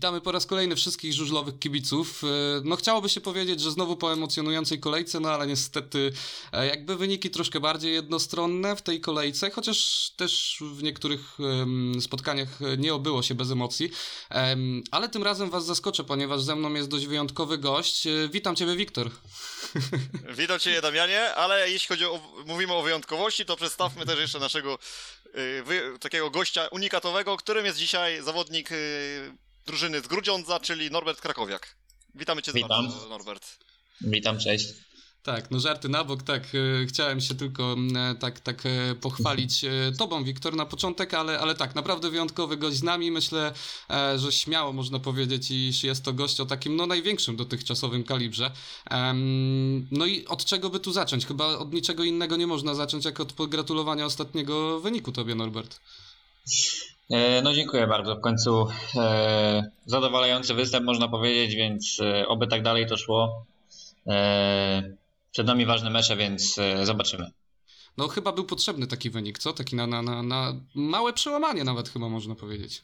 Witamy po raz kolejny wszystkich żużlowych kibiców. E, no chciałoby się powiedzieć, że znowu po emocjonującej kolejce, no ale niestety e, jakby wyniki troszkę bardziej jednostronne w tej kolejce, chociaż też w niektórych spotkaniach nie obyło się bez emocji. Ale tym razem was zaskoczę, ponieważ ze mną jest dość wyjątkowy gość. E, witam ciebie, Wiktor. Witam cię, Damianie, ale jeśli chodzi o, mówimy o wyjątkowości, to przedstawmy też jeszcze naszego takiego gościa unikatowego, którym jest dzisiaj zawodnik drużyny z Grudziądza, czyli Norbert Krakowiak. Witamy Cię Witam. bardzo, Norbert. Witam, cześć. Tak, no żarty na bok, tak, e, chciałem się tylko e, tak, tak e, pochwalić tobą, Wiktor, na początek, ale, ale tak, naprawdę wyjątkowy gość z nami, myślę, że śmiało można powiedzieć, iż jest to gość o takim, no największym dotychczasowym kalibrze. No i od czego by tu zacząć? Chyba od niczego innego nie można zacząć, jak od pogratulowania ostatniego wyniku tobie, Norbert. E, no dziękuję bardzo. W końcu e, zadowalający występ można powiedzieć, więc e, oby tak dalej to szło. E, przed nami ważne mecze, więc e, zobaczymy. No chyba był potrzebny taki wynik, co? Taki na, na, na, na małe przełamanie nawet chyba można powiedzieć.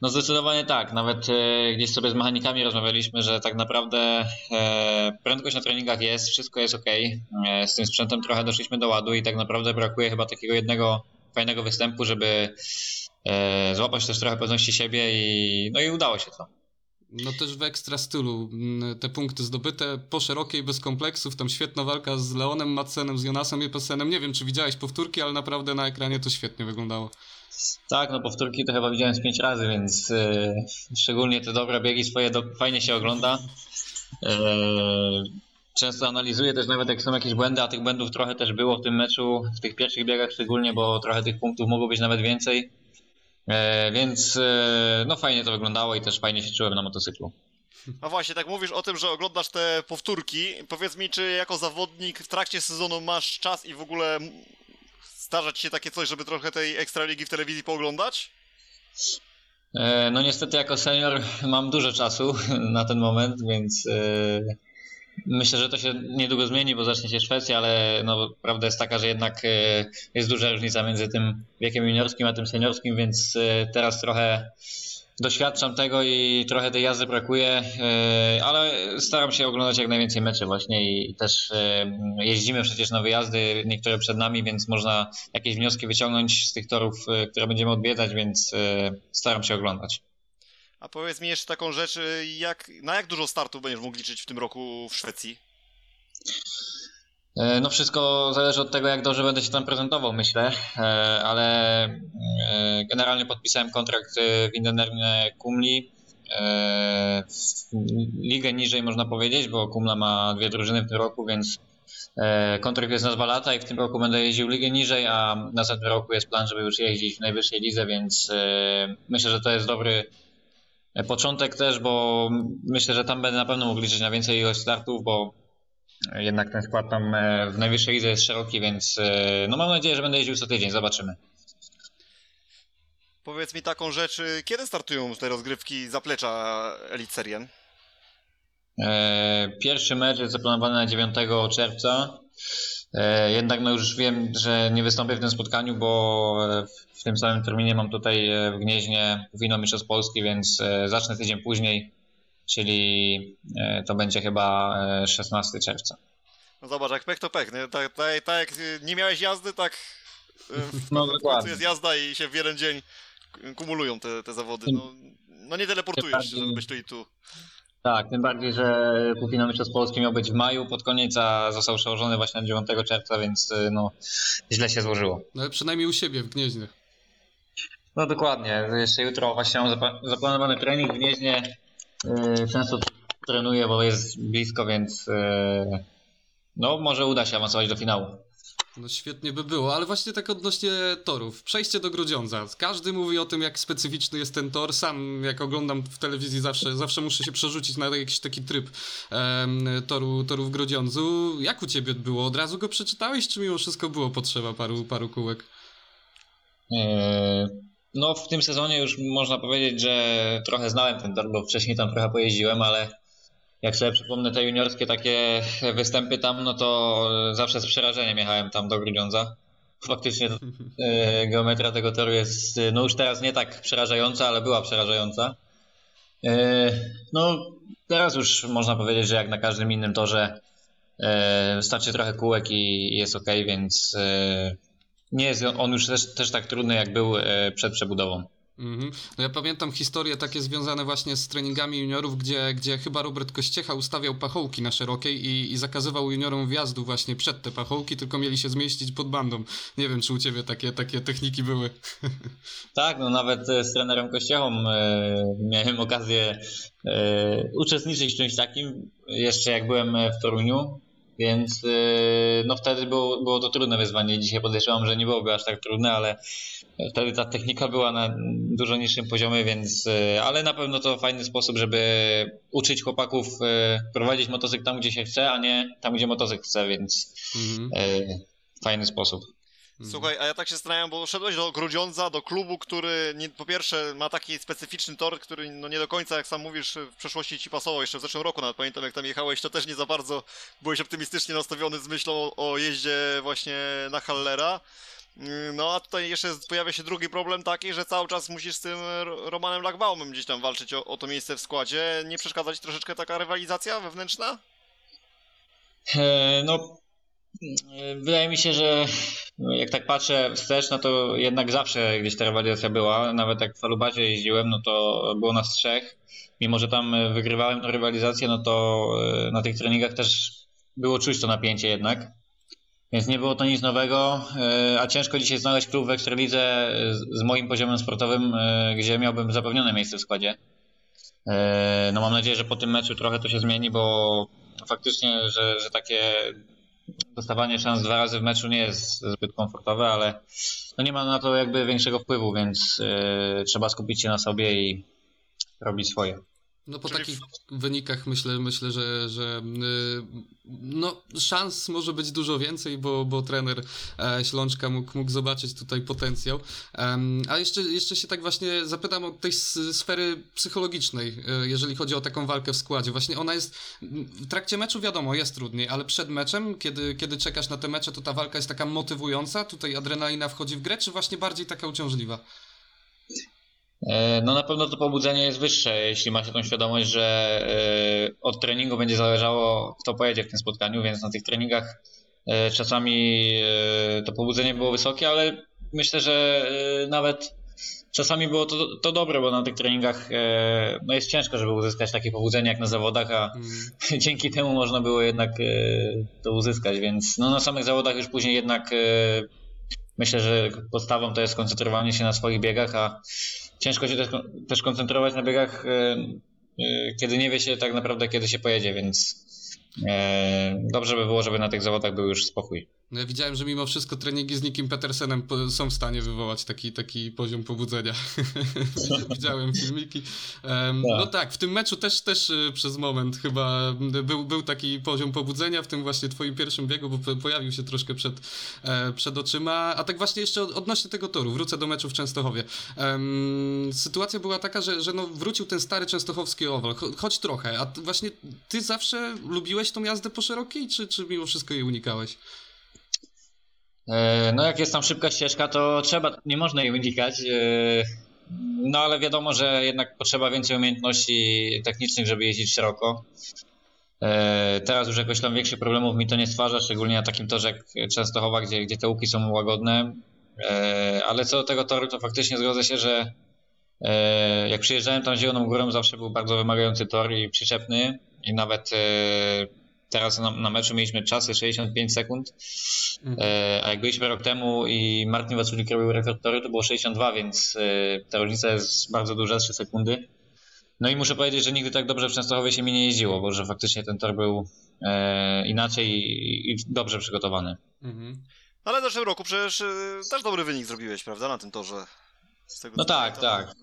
No zdecydowanie tak. Nawet e, gdzieś sobie z mechanikami rozmawialiśmy, że tak naprawdę e, prędkość na treningach jest, wszystko jest ok. E, z tym sprzętem trochę doszliśmy do ładu i tak naprawdę brakuje chyba takiego jednego fajnego występu, żeby e, złapać też trochę pewności siebie i no i udało się to. No też w ekstra stylu. Mm, te punkty zdobyte po szerokiej, bez kompleksów. Tam świetna walka z Leonem Madsenem, z Jonasem Jepesenem. Nie wiem, czy widziałeś powtórki, ale naprawdę na ekranie to świetnie wyglądało. Tak, no powtórki to chyba widziałem z pięć razy, więc yy, szczególnie te dobre biegi swoje do, fajnie się ogląda. Yy, często analizuję też nawet jak są jakieś błędy, a tych błędów trochę też było w tym meczu, w tych pierwszych biegach szczególnie, bo trochę tych punktów mogło być nawet więcej. E, więc e, no fajnie to wyglądało i też fajnie się czułem na motocyklu. A właśnie, tak mówisz o tym, że oglądasz te powtórki. Powiedz mi, czy jako zawodnik w trakcie sezonu masz czas i w ogóle zdarza ci się takie coś, żeby trochę tej ekstraligi w telewizji pooglądać? E, no niestety jako senior mam dużo czasu na ten moment, więc Myślę, że to się niedługo zmieni, bo zacznie się Szwecja, ale no, prawda jest taka, że jednak e, jest duża różnica między tym wiekiem juniorskim a tym seniorskim, więc e, teraz trochę doświadczam tego i trochę tej jazdy brakuje, e, ale staram się oglądać jak najwięcej meczy właśnie i też jeździmy przecież na wyjazdy, niektóre przed nami, więc można jakieś wnioski wyciągnąć z tych torów, które będziemy odwiedzać, więc staram się oglądać. A powiedz mi jeszcze taką rzecz, y, jak, na jak dużo startów będziesz mógł liczyć w tym roku w Szwecji? E, no wszystko zależy od tego, jak dobrze będę się tam prezentował, myślę, e, ale e, generalnie podpisałem kontrakt w Indonerne Kumli. Ligę niżej można powiedzieć, bo Kumla ma dwie drużyny w tym roku, więc kontrakt jest na dwa lata i w tym roku będę jeździł ligę niżej, a w następnym roku jest plan, żeby już jeździć w najwyższej lidze, więc myślę, że to jest dobry początek też, bo myślę, że tam będę na pewno mógł liczyć na więcej ilość startów, bo jednak ten skład tam e, w najwyższej lidze jest szeroki, więc e, no mam nadzieję, że będę jeździł co tydzień, zobaczymy. Powiedz mi taką rzecz, kiedy startują te rozgrywki zaplecza Elite Serien? E, pierwszy mecz jest zaplanowany na 9 czerwca. Jednak no już wiem, że nie wystąpię w tym spotkaniu, bo w tym samym terminie mam tutaj e, w Gnieźnie wino Mistrzostw Polski, więc e, zacznę tydzień później, czyli e, to będzie chyba 16 czerwca. No zobacz, jak pek to pek, nie? Tak, tak, tak jak nie miałeś jazdy, tak no, dokładnie. jest jazda i się w jeden dzień kumulują te, te zawody. No, no nie teleportujesz się, żeby być tu i tu. Tak, tym bardziej, że półfinał Mistrzostw Polski miał być w maju pod koniec, a został przełożony właśnie na 9 czerwca, więc no źle się złożyło. No ale przynajmniej u siebie w Gnieźnie. No dokładnie. Jeszcze jutro właśnie mam zaplanowany trening w Gnieźnie. Yy, często trenuję, bo jest blisko, więc yy, no może uda się awansować do finału. No świetnie by było, ale właśnie tak odnośnie torów. Przejście do Grudziądza. Każdy mówi o tym, jak specyficzny jest ten tor. Sam, jak oglądam w telewizji, zawsze, zawsze muszę się przerzucić na jakiś taki tryb toru, toru w Grodziądzu. Jak u ciebie było? Od razu go przeczytałeś, czy mimo wszystko było potrzeba paru, paru kółek? Yy, no w tym sezonie już można powiedzieć, że trochę znałem ten tor, bo wcześniej tam trochę pojeździłem, ale jak sobie przypomnę te juniorskie takie występy tam, no to zawsze z przerażeniem jechałem tam do Grudziądza. Faktycznie e, geometria tego toru jest no już teraz nie tak przerażająca, ale była przerażająca. E, No, teraz już można powiedzieć, że jak na każdym innym torze e, wystarczy trochę kółek i jest ok, więc e, nie jest on już też, też tak trudny, jak był e, przed przebudową. Mhm. No ja pamiętam historie takie związane właśnie z treningami juniorów, gdzie, gdzie chyba Robert Kościecha ustawiał pachołki na szerokiej i, i zakazywał juniorom wjazdu właśnie przed te pachołki, tylko mieli się zmieścić pod bandą. Nie wiem, czy u ciebie takie, takie techniki były. Tak, no nawet e, z trenerem Kościechą e, miałem okazję e, uczestniczyć w czymś takim, jeszcze jak byłem e, w Toruniu, więc e, no wtedy było, było to trudne wyzwanie. Dzisiaj podejrzewam, że nie byłoby aż tak trudne, ale wtedy ta technika była na dużo niższym poziomie, więc e, ale na pewno to fajny sposób, żeby uczyć chłopaków e, prowadzić motocykl tam, gdzie się chce, a nie tam, gdzie motocykl chce, więc Mhm. e, fajny sposób. Słuchaj, a ja tak się zastanawiam, bo szedłeś do Grudziądza, do klubu, który nie, po pierwsze ma taki specyficzny tor, który no nie do końca, jak sam mówisz, w przeszłości ci pasował. Jeszcze w zeszłym roku nawet pamiętam, jak tam jechałeś, to też nie za bardzo byłeś optymistycznie nastawiony z myślą o, o jeździe właśnie na Hallera. Mm, No a tutaj jeszcze pojawia się drugi problem taki, że cały czas musisz z tym Ro- Romanem Lagbaumem gdzieś tam walczyć o, o to miejsce w składzie. Nie przeszkadza ci troszeczkę taka rywalizacja wewnętrzna? E, No, e, wydaje mi się, że no, jak tak patrzę wstecz, no to jednak zawsze gdzieś ta rywalizacja była. Nawet jak w Falubacie jeździłem, no to było nas trzech. Mimo, że tam e, wygrywałem tę rywalizację, no to na tych treningach też było czuć to napięcie jednak. Więc nie było to nic nowego, e, a ciężko dzisiaj znaleźć klub w Ekstralidze z- z moim poziomem sportowym, e, gdzie miałbym zapewnione miejsce w składzie. E, No mam nadzieję, że po tym meczu trochę to się zmieni, bo faktycznie, że, że takie dostawanie szans dwa razy w meczu nie jest zbyt komfortowe, ale no nie ma na to jakby większego wpływu, więc e, trzeba skupić się na sobie i robić swoje. No po Czyli takich wynikach myślę, myślę że, że y, no, szans może być dużo więcej, bo, bo trener e, Ślączka mógł, mógł zobaczyć tutaj potencjał. A jeszcze, jeszcze się tak właśnie zapytam o tej sfery psychologicznej, e, jeżeli chodzi o taką walkę w składzie. Właśnie ona jest, w trakcie meczu wiadomo, jest trudniej, ale przed meczem, kiedy, kiedy czekasz na te mecze, to ta walka jest taka motywująca, tutaj adrenalina wchodzi w grę, czy właśnie bardziej taka uciążliwa? E, No na pewno to pobudzenie jest wyższe, jeśli ma się tą świadomość, że e, od treningu będzie zależało, kto pojedzie w tym spotkaniu, więc na tych treningach e, czasami to pobudzenie było wysokie, ale myślę, że nawet czasami było to, to dobre, bo na tych treningach no jest ciężko, żeby uzyskać takie pobudzenie jak na zawodach, a Mm. dzięki temu można było jednak to uzyskać, więc no na samych zawodach już później jednak myślę, że podstawą to jest koncentrowanie się na swoich biegach, a ciężko się też, też koncentrować na biegach, e, e, kiedy nie wie się tak naprawdę, kiedy się pojedzie, więc e, dobrze by było, żeby na tych zawodach był już spokój. No ja widziałem, że mimo wszystko treningi z Nikim Petersenem są w stanie wywołać taki, taki poziom pobudzenia. widziałem filmiki. Tak. No tak, w tym meczu też, też y, przez moment chyba był, był taki poziom pobudzenia w tym właśnie twoim pierwszym biegu, bo po- pojawił się troszkę przed, e, przed oczyma. A tak właśnie jeszcze od- odnośnie tego toru, wrócę do meczu w Częstochowie. Em, sytuacja była taka, że, że no wrócił ten stary częstochowski owal, cho, choć trochę. A właśnie ty zawsze lubiłeś tą jazdę po szerokiej, czy, czy mimo wszystko jej unikałeś? E, No jak jest tam szybka ścieżka, to trzeba, nie można jej unikać. e, No ale wiadomo, że jednak potrzeba więcej umiejętności technicznych, żeby jeździć szeroko. E, Teraz już jakoś tam większych problemów mi to nie stwarza, szczególnie na takim torze jak Częstochowa, gdzie, gdzie te łuki są łagodne. Ale co do tego toru, to faktycznie zgodzę się, że jak przyjeżdżałem tam Zieloną Górą, zawsze był bardzo wymagający tor i przyczepny. I nawet teraz na, na meczu mieliśmy czasy 65 sekund. E, A jak byliśmy rok temu i Martin Waculik robił rekord toru, to było 62, więc e, ta różnica jest bardzo duża, 3 sekundy. No i muszę powiedzieć, że nigdy tak dobrze w Częstochowie się mi nie jeździło, bo że faktycznie ten tor był e, inaczej i, i dobrze przygotowany. Mhm. Ale w zeszłym roku przecież też dobry wynik zrobiłeś, prawda, na tym torze? Z tego, No tak, tak.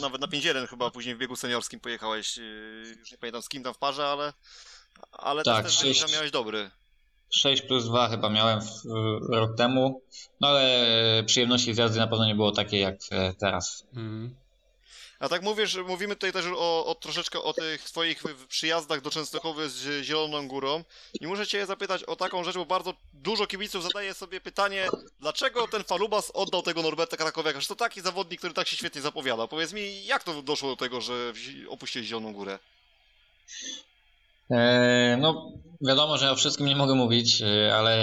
Nawet na 5-1 chyba później w biegu seniorskim pojechałeś, już nie pamiętam z kim tam w parze, ale, ale Tak, też ten wynik sześć. tam miałeś dobry. 6 plus 2 chyba miałem w, w, rok temu, no ale przyjemności z jazdy na pewno nie było takiej jak e, teraz. Mhm. A tak mówisz, mówimy tutaj też o, o troszeczkę o tych twoich przyjazdach do Częstochowy z Zieloną Górą i muszę cię zapytać o taką rzecz, bo bardzo dużo kibiców zadaje sobie pytanie, dlaczego ten Falubas oddał tego Norberta Krakowiaka, że to taki zawodnik, który tak się świetnie zapowiada. Powiedz mi, jak to doszło do tego, że opuściłeś Zieloną Górę? E, No, wiadomo, że o wszystkim nie mogę mówić, e, ale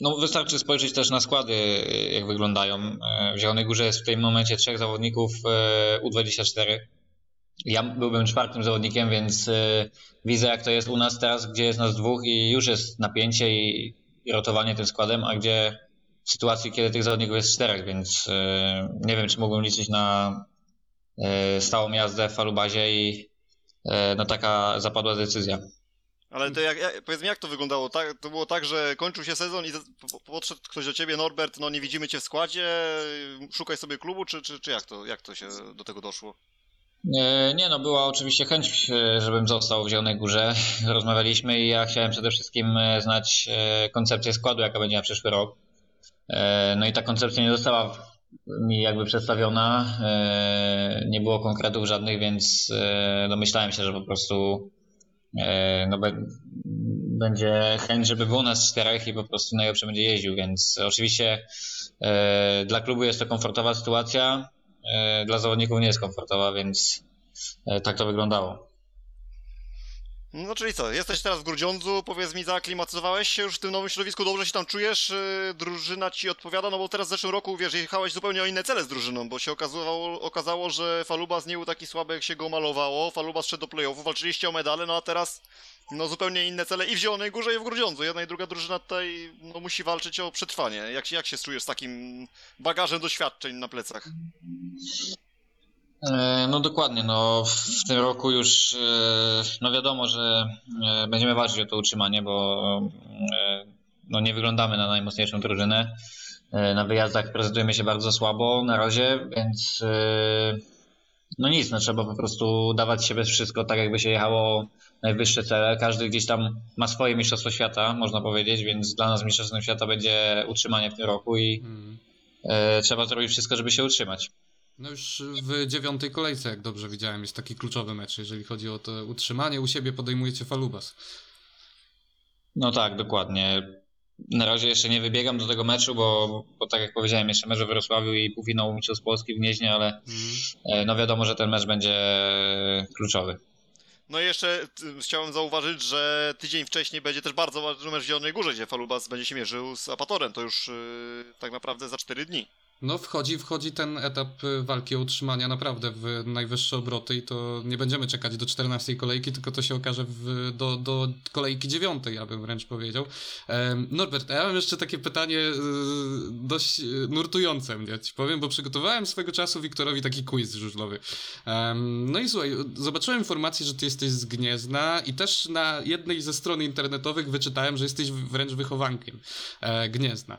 no, wystarczy spojrzeć też na składy, e, jak wyglądają. W Zielonej Górze jest w tym momencie trzech zawodników e, U24. Ja byłbym czwartym zawodnikiem, więc widzę, jak to jest u nas teraz, gdzie jest nas dwóch i już jest napięcie i, rotowanie tym składem, a gdzie w sytuacji, kiedy tych zawodników jest czterech, więc nie wiem, czy mógłbym liczyć na stałą jazdę w falubazie i no taka zapadła decyzja. Ale to jak, jak, powiedz mi, jak to wyglądało? Tak, to było tak, że kończył się sezon i podszedł ktoś do ciebie, Norbert, no nie widzimy cię w składzie, szukaj sobie klubu, czy, czy, czy jak, to, jak to się do tego doszło? E, Nie no, była oczywiście chęć, e, żebym został w Zielonej Górze. Rozmawialiśmy i ja chciałem przede wszystkim e, znać e, koncepcję składu, jaka będzie na przyszły rok. E, No i ta koncepcja nie została mi jakby przedstawiona, e, nie było konkretów żadnych, więc e, domyślałem się, że po prostu e, no, będzie chęć, żeby było nas czterech i po prostu najlepszy będzie jeździł, więc oczywiście dla klubu jest to komfortowa sytuacja, dla zawodników nie jest komfortowa, więc tak to wyglądało. No czyli co, jesteś teraz w Grudziądzu, powiedz mi, zaaklimatyzowałeś się już w tym nowym środowisku, dobrze się tam czujesz, yy, drużyna ci odpowiada, no bo teraz w zeszłym roku, wiesz, jechałeś zupełnie o inne cele z drużyną, bo się okazało, okazało że Falubas nie był taki słaby, jak się go malowało, Falubas szedł do playoffu, walczyliście o medale, no a teraz no zupełnie inne cele i w Zielonej Górze i w Grudziądzu, jedna i druga drużyna tutaj no, musi walczyć o przetrwanie. Jak, jak się czujesz z takim bagażem doświadczeń na plecach? E, No dokładnie, no w tym roku już e, no wiadomo, że e, będziemy walczyć o to utrzymanie, bo no nie wyglądamy na najmocniejszą drużynę. Na wyjazdach prezentujemy się bardzo słabo na razie, więc no nic, no trzeba po prostu dawać z siebie wszystko, tak jakby się jechało najwyższe cele. Każdy gdzieś tam ma swoje mistrzostwo świata, można powiedzieć, więc dla nas mistrzostwem świata będzie utrzymanie w tym roku i Mm. trzeba zrobić wszystko, żeby się utrzymać. No już w dziewiątej kolejce, jak dobrze widziałem, jest taki kluczowy mecz, jeżeli chodzi o to utrzymanie. U siebie podejmujecie Falubas. No tak, dokładnie. Na razie jeszcze nie wybiegam do tego meczu, bo, bo tak jak powiedziałem, jeszcze mecz we Wrocławiu i półfinał Mistrzostw Polski w Gnieźnie, ale Mm. no wiadomo, że ten mecz będzie kluczowy. No i jeszcze chciałem zauważyć, że tydzień wcześniej będzie też bardzo ważny mecz w Zielonej Górze, gdzie Falubas będzie się mierzył z Apatorem, to już y, tak naprawdę za 4 dni. No wchodzi, wchodzi ten etap y, walki o utrzymania naprawdę w najwyższe obroty i to nie będziemy czekać do 14 kolejki, tylko to się okaże w, do, do kolejki dziewiątej, ja bym wręcz powiedział. Norbert, ja mam jeszcze takie pytanie y, dość y, nurtujące mnie, ci powiem, bo przygotowałem swego czasu Wiktorowi taki quiz żużlowy. No i słuchaj, zobaczyłem informację, że ty jesteś z Gniezna i też na jednej ze stron internetowych wyczytałem, że jesteś wręcz wychowankiem e, Gniezna.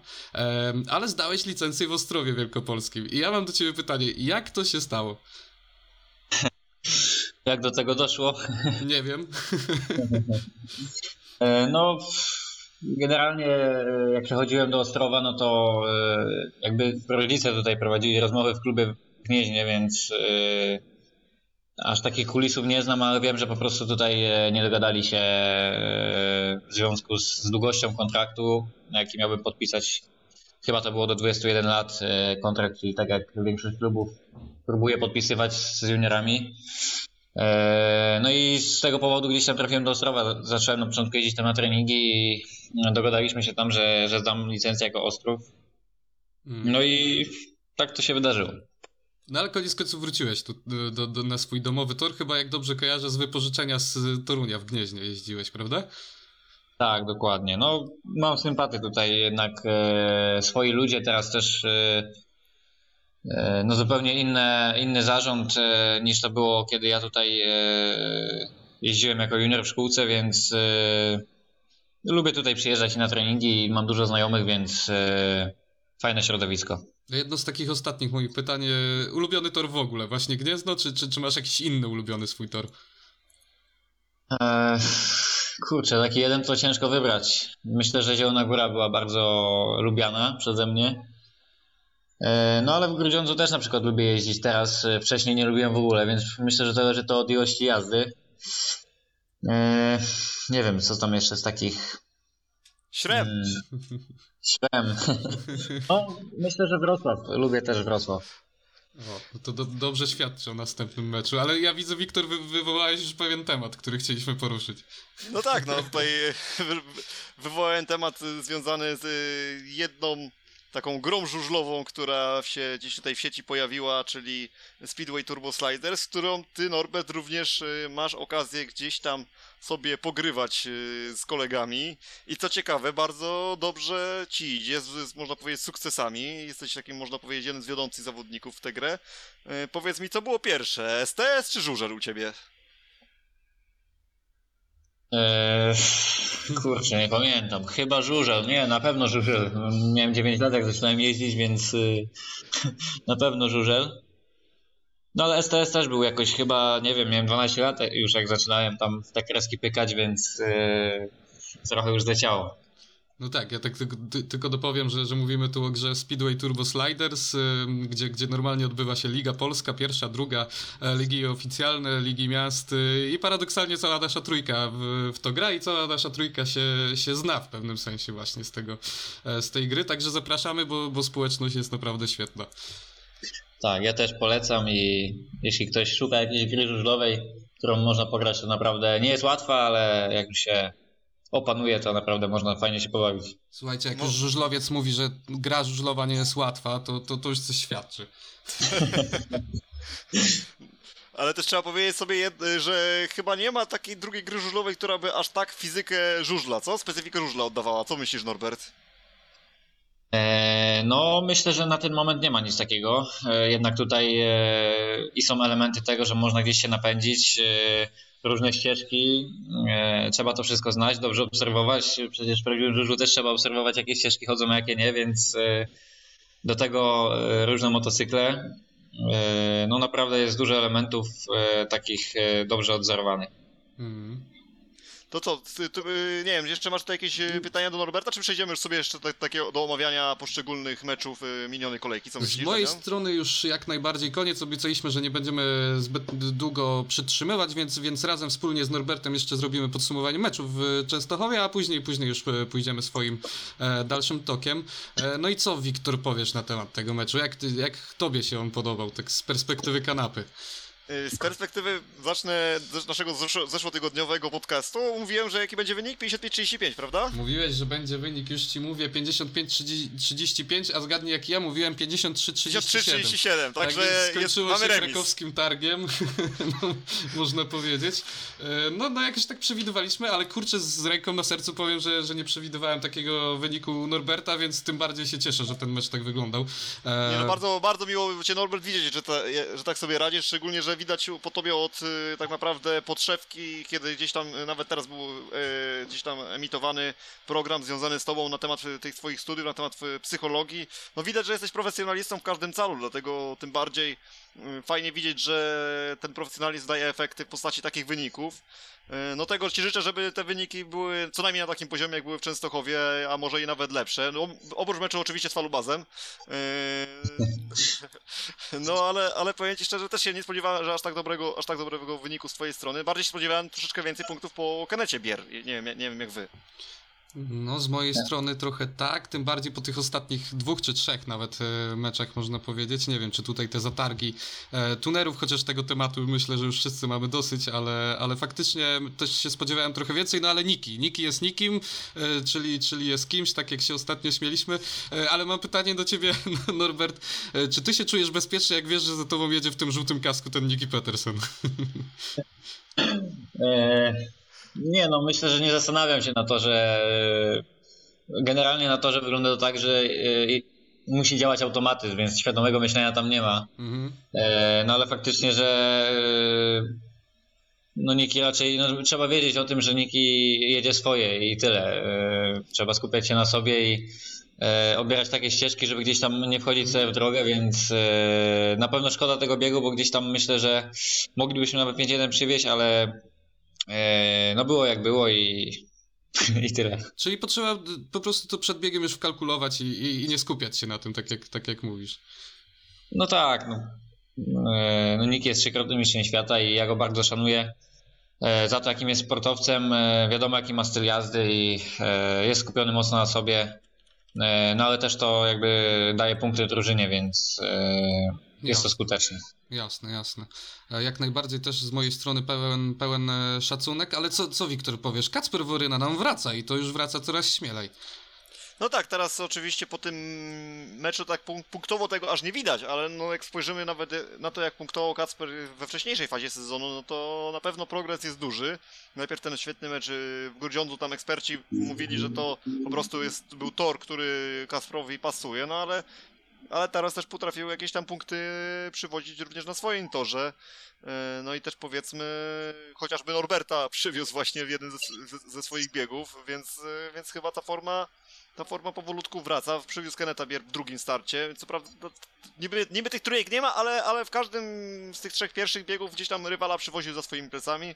Ale zdałeś licencję w Ostrowie Wielkopolskim. I ja mam do ciebie pytanie, jak to się stało? Jak do tego doszło? Nie wiem. E, No, generalnie e, jak przechodziłem do Ostrowa, no to e, jakby rodzice tutaj prowadzili rozmowy w klubie w Gnieźnie, więc aż takich kulisów nie znam, ale wiem, że po prostu tutaj nie dogadali się w związku z, z długością kontraktu, na jaki miałbym podpisać. Chyba to było do 21 lat e, kontrakt, czyli tak jak większość klubów próbuje podpisywać z juniorami. E, No i z tego powodu gdzieś tam trafiłem do Ostrowa. Zacząłem na początku jeździć tam na treningi i dogadaliśmy się tam, że, że zdam licencję jako Ostrów. Mm. No i tak to się wydarzyło. No ale koniec końców wróciłeś tu, do, do, do, na swój domowy tor, chyba jak dobrze kojarzę z wypożyczenia z Torunia w Gnieźnie jeździłeś, prawda? Tak, dokładnie. No, mam sympatię tutaj, jednak e, swoi ludzie teraz też e, e, no zupełnie inne, inny zarząd e, niż to było, kiedy ja tutaj e, jeździłem jako junior w szkółce, więc e, lubię tutaj przyjeżdżać na treningi i mam dużo znajomych, więc fajne środowisko. Jedno z takich ostatnich moich pytań, ulubiony tor w ogóle, właśnie Gniezno, czy, czy, czy masz jakiś inny ulubiony swój tor? E, kurczę, taki jeden to ciężko wybrać. Myślę, że Zielona Góra była bardzo lubiana przeze mnie. E, No ale w Grudziądzu też na przykład lubię jeździć teraz, e, wcześniej nie lubiłem w ogóle, więc myślę, że zależy to od ilości jazdy. E, Nie wiem, co tam jeszcze z takich... Śrem. Mm, Śrem. No, myślę, że Wrocław. Lubię też Wrocław. O, no to do, dobrze świadczy o następnym meczu, ale ja widzę, Wiktor, wy, wywołałeś już pewien temat, który chcieliśmy poruszyć. No tak, no tutaj wy- wywołałem temat y, związany z y, jedną taką grą żużlową, która się gdzieś tutaj w sieci pojawiła, czyli Speedway Turbo Sliders, którą ty, Norbert, również masz okazję gdzieś tam sobie pogrywać y, z kolegami. I co ciekawe, bardzo dobrze ci idzie, z, można powiedzieć, sukcesami. Jesteś takim, można powiedzieć, jeden z wiodących zawodników w tę grę. Y, Powiedz mi, co było pierwsze, STS czy żużel u ciebie? Eee, kurczę, nie pamiętam. Chyba żużel. Nie, na pewno żużel. Miałem 9 lat, jak zaczynałem jeździć, więc y, na pewno żużel. No ale STS też był jakoś chyba, nie wiem, miałem 12 lat już jak zaczynałem tam w te kreski pykać, więc y, trochę już zleciało. No tak, ja tak tylko, ty, tylko dopowiem, że, że mówimy tu o grze Speedway Turbo Sliders, y, gdzie, gdzie normalnie odbywa się Liga Polska, pierwsza, druga, e, ligi oficjalne, ligi miast y, i paradoksalnie cała nasza trójka w, w to gra i cała nasza trójka się, się zna w pewnym sensie właśnie z tego, e, z tej gry, także zapraszamy, bo, bo społeczność jest naprawdę świetna. Tak, ja też polecam i jeśli ktoś szuka jakiejś gry żużlowej, którą można pograć, to naprawdę nie jest łatwa, ale jak już się opanuje, to naprawdę można fajnie się pobawić. Słuchajcie, jak No. już żużlowiec mówi, że gra żużlowa nie jest łatwa, to, to, to już coś świadczy. Ale też trzeba powiedzieć sobie, że chyba nie ma takiej drugiej gry żużlowej, która by aż tak fizykę żużla, co? Specyfikę żużla oddawała. Co myślisz, Norbert? E, No, myślę, że na ten moment nie ma nic takiego. E, Jednak tutaj e, i są elementy tego, że można gdzieś się napędzić, różne ścieżki. Trzeba to wszystko znać, dobrze obserwować. Przecież w prawdziwym żużlu też trzeba obserwować, jakie ścieżki chodzą, a jakie nie, więc do tego różne motocykle. No, naprawdę jest dużo elementów takich dobrze odzorowanych. Mhm. To co, ty, ty, y, nie wiem, jeszcze masz tutaj jakieś y, pytania do Norberta, czy przejdziemy już sobie jeszcze tak, takiego do omawiania poszczególnych meczów y, minionej kolejki? Co myślisz? Z mojej Damian? strony już jak najbardziej koniec. Obiecaliśmy, że nie będziemy zbyt długo przytrzymywać, więc, więc razem wspólnie z Norbertem jeszcze zrobimy podsumowanie meczów w Częstochowie, a później, później już pójdziemy swoim e, dalszym tokiem. E, no i co, Wiktor, powiesz na temat tego meczu? Jak, jak tobie się on podobał, tak z perspektywy kanapy? Y, Z perspektywy zacznę naszego zeszło- zeszłotygodniowego podcastu. Mówiłem, że jaki będzie wynik? 55-35, prawda? Mówiłeś, że będzie wynik, już ci mówię, 55-35, a zgadnij jak ja mówiłem 53-37. 53-37, Tak także jest, skończyło mamy się remis. krakowskim targiem, no, można powiedzieć. E, No, no jakoś tak przewidywaliśmy, ale kurczę z ręką na sercu powiem, że, że nie przewidywałem takiego wyniku Norberta, więc tym bardziej się cieszę, że ten mecz tak wyglądał. E, Nie, no bardzo, bardzo miło Cię Norbert widzieć, że, ta, że tak sobie radzisz, szczególnie, że widać po Tobie od y, tak naprawdę podszewki, kiedy gdzieś tam, y, nawet teraz był y, gdzieś tam emitowany program związany z Tobą na temat tych Twoich studiów, na temat psychologii. No widać, że jesteś profesjonalistą w każdym calu, dlatego tym bardziej fajnie widzieć, że ten profesjonalizm daje efekty w postaci takich wyników. Y, No tego Ci życzę, żeby te wyniki były co najmniej na takim poziomie, jak były w Częstochowie, a może i nawet lepsze. No, oprócz meczu oczywiście z Falubazem. Yy, No ale, ale powiem Ci szczerze, też się nie spodziewałem, że aż tak dobrego, aż tak dobrego wyniku z Twojej strony. Bardziej się spodziewałem troszeczkę więcej punktów po Kenecie Bier. Nie wiem, nie wiem jak Wy. No, z mojej strony trochę tak, tym bardziej po tych ostatnich dwóch czy trzech nawet e, meczach można powiedzieć. Nie wiem, czy tutaj te zatargi e, tunerów, chociaż tego tematu myślę, że już wszyscy mamy dosyć, ale, ale faktycznie też się spodziewałem trochę więcej, no ale Niki. Niki jest nikim, e, czyli, czyli jest kimś, tak jak się ostatnio śmieliśmy. E, ale mam pytanie do ciebie, Norbert. E, czy ty się czujesz bezpiecznie, jak wiesz, że za tobą jedzie w tym żółtym kasku ten Niki Peterson? E, Nie no, myślę, że nie zastanawiam się na to, że generalnie na to, że wygląda to tak, że e, musi działać automatyzm, więc świadomego myślenia tam nie ma. Mhm. E, No ale faktycznie, że e, no Niki raczej, no, trzeba wiedzieć o tym, że Niki jedzie swoje i tyle. E, Trzeba skupiać się na sobie i e, obierać takie ścieżki, żeby gdzieś tam nie wchodzić sobie w drogę, więc e, na pewno szkoda tego biegu, bo gdzieś tam myślę, że moglibyśmy nawet 5-1 przywieźć, ale e, no było jak było i I tyle. Czyli potrzeba po prostu to przed biegiem już wkalkulować i, i, i nie skupiać się na tym, tak jak, tak jak mówisz. No tak, no. E, no Nick jest trzykrotnym mistrzem świata i ja go bardzo szanuję e, za to, jakim jest sportowcem. Wiadomo, jaki ma styl jazdy i jest skupiony mocno na sobie. No ale też to jakby daje punkty drużynie, więc e, jest to skuteczne. Jasne, jasne. E, Jak najbardziej też z mojej strony pełen, pełen e, szacunek, ale co, co Wiktor powiesz? Kacper Woryna nam wraca i to już wraca coraz śmielej. No tak, teraz oczywiście po tym meczu tak punk- punktowo tego aż nie widać, ale no jak spojrzymy nawet na to, jak punktował Kacper we wcześniejszej fazie sezonu, no to na pewno progres jest duży. Najpierw ten świetny mecz w Grudziądzu, tam eksperci mówili, że to po prostu jest, był tor, który Kasprowi pasuje, no ale, ale teraz też potrafił jakieś tam punkty przywozić również na swoim torze. E, No i też powiedzmy, chociażby Norberta przywiózł właśnie w jeden ze, ze, swoich biegów, więc, e, więc chyba ta forma ta forma powolutku wraca. Przywiózł Keneta Bier w drugim starcie. Co prawda, no, niby, niby tych trójek nie ma, ale, ale w każdym z tych trzech pierwszych biegów gdzieś tam rywala przywoził za swoimi plecami.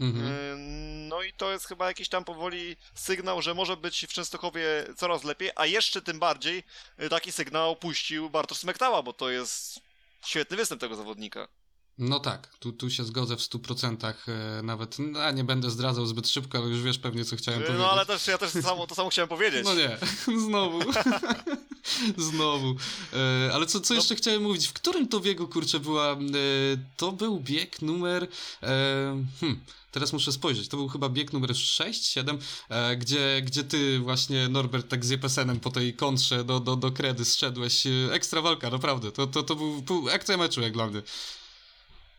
Mhm. Yy, No i to jest chyba jakiś tam powoli sygnał, że może być w Częstochowie coraz lepiej, a jeszcze tym bardziej yy, taki sygnał puścił Bartosz Smektała, bo to jest świetny występ tego zawodnika. No tak, tu, tu się zgodzę w 100%. E, nawet, no, nie będę zdradzał zbyt szybko, ale już wiesz pewnie, co chciałem Yy, powiedzieć. No ale też ja też to samo, to samo chciałem powiedzieć. No nie, znowu. znowu. E, ale co, co jeszcze chciałem mówić? W którym to biegu, kurczę, była... E, to był bieg numer... Hmm, teraz muszę spojrzeć. To był chyba bieg numer 6, 7, e, gdzie, gdzie ty właśnie, Norbert, tak z Jepesenem po tej kontrze do, do, do kredy zszedłeś. Ekstra walka, naprawdę. To, to, to był, był akcja meczu, jak dla mnie.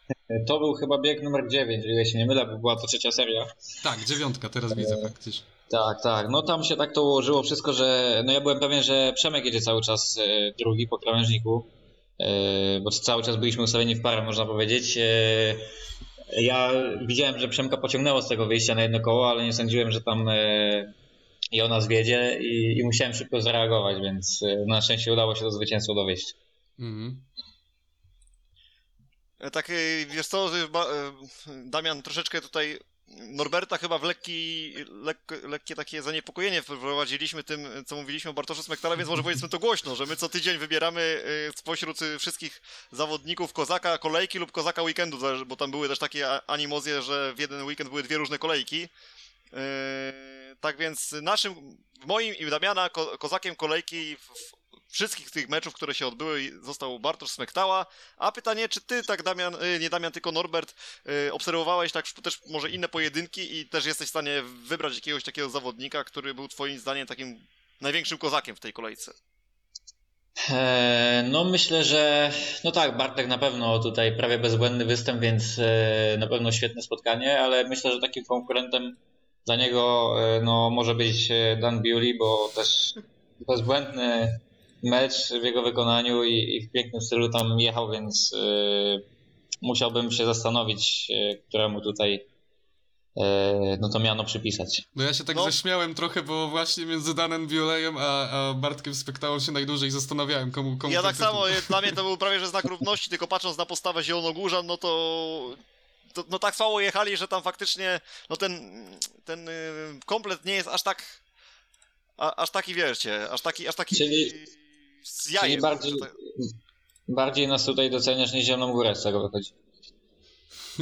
To był chyba bieg numer 9, o ile się nie mylę, bo była to trzecia seria. Tak, dziewiątka, teraz widzę faktycznie. Tak, tak. No tam się tak to ułożyło wszystko, że no ja byłem pewien, że Przemek jedzie cały czas e, drugi po krawężniku, e, bo cały czas byliśmy ustawieni w parę, można powiedzieć. E, ja widziałem, że Przemka pociągnęło z tego wyjścia na jedno koło, ale nie sądziłem, że tam e, i ona zwiedzie i, i musiałem szybko zareagować, więc e, na szczęście udało się to zwycięstwo dowieść. Mhm. E, Tak, e, wiesz co, e, Damian, troszeczkę tutaj Norberta chyba w lekki, lek, lekkie takie zaniepokojenie wprowadziliśmy tym, co mówiliśmy o Bartoszu Smektala, więc może powiedzmy to głośno, że my co tydzień wybieramy spośród wszystkich zawodników kozaka kolejki lub kozaka weekendu, bo tam były też takie animozje, że w jeden weekend były dwie różne kolejki. Tak więc naszym, moim i Damiana ko, kozakiem kolejki w wszystkich tych meczów, które się odbyły, został Bartosz Smektała. A pytanie, czy ty tak Damian, y, nie Damian, tylko Norbert, y, obserwowałeś tak też może inne pojedynki i też jesteś w stanie wybrać jakiegoś takiego zawodnika, który był twoim zdaniem takim największym kozakiem w tej kolejce? E, No myślę, że no tak, Bartek na pewno tutaj prawie bezbłędny występ, więc e, na pewno świetne spotkanie, ale myślę, że takim konkurentem dla niego e, no, może być Dan Bewley, bo też bezbłędny mecz w jego wykonaniu i, i w pięknym stylu tam jechał, więc e, musiałbym się zastanowić, e, któremu tutaj e, no to miano przypisać. No ja się tak No. zaśmiałem trochę, bo właśnie między Danem Biolejem a, a Bartkiem Spektałą się najdłużej zastanawiałem, komu komu Ja tak tytuł. samo, y, dla mnie to był prawie że znak równości, tylko patrząc na postawę Zielonogórzan, no to, to no tak słabo jechali, że tam faktycznie no ten, ten y, komplet nie jest aż tak a, aż taki, wiecie, aż taki, aż taki Czyli- z jajem. Czyli bardziej, tak- bardziej nas tutaj doceniasz niż Zieloną Górę z tego wychodzi.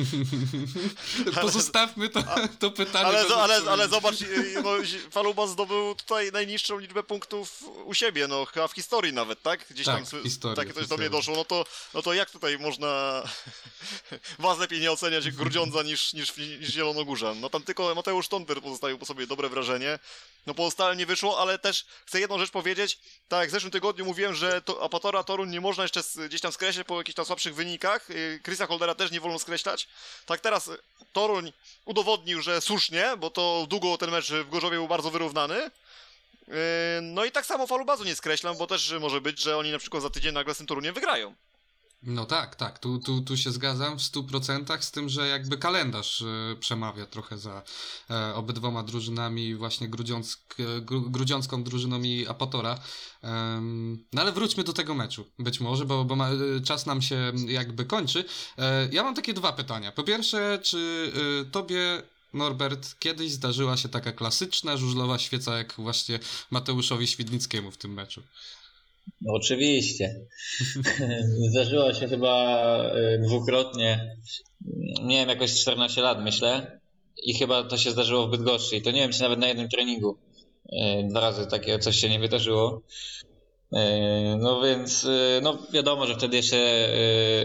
Pozostawmy to, to pytanie. Ale, zo- ale, ale zobacz, no, Faluba zdobył tutaj najniższą liczbę punktów u siebie, no chyba w historii nawet, tak? Gdzieś Tak, tam historii, takie coś do mnie doszło, no to, no to jak tutaj można was lepiej nie oceniać Grudziądza niż, niż, niż Zielonogórzan? No tam tylko Mateusz Tonber pozostawił po sobie dobre wrażenie, no pozostałe nie wyszło, ale też chcę jedną rzecz powiedzieć, tak jak w zeszłym tygodniu mówiłem, że to, Apatora Torun nie można jeszcze gdzieś tam skreślać po jakichś tam słabszych wynikach, y, Chrisa Holdera też nie wolno skreślać, tak teraz Toruń udowodnił, że słusznie, bo to długo ten mecz w Gorzowie był bardzo wyrównany. Yy, No i tak samo Falubazu nie skreślam, bo też może być, że oni na przykład za tydzień nagle z tym Toruniem wygrają. No tak, tak, tu, tu, tu się zgadzam w 100%, z tym, że jakby kalendarz e, przemawia trochę za e, obydwoma drużynami, właśnie grudziąck, e, gru, grudziącką drużyną i Apatora. No ale wróćmy do tego meczu, być może, bo, bo ma, czas nam się jakby kończy. Ja mam takie dwa pytania. Po pierwsze, czy tobie Norbert, kiedyś zdarzyła się taka klasyczna żużlowa świeca, jak właśnie Mateuszowi Świdnickiemu w tym meczu. No, oczywiście. Zdarzyło się chyba y, dwukrotnie. Miałem jakoś 14 lat, myślę. I chyba to się zdarzyło w Bydgoszczy. I to nie wiem, czy nawet na jednym treningu. Y, Dwa razy takie coś się nie wydarzyło. Y, No więc, no wiadomo, że wtedy jeszcze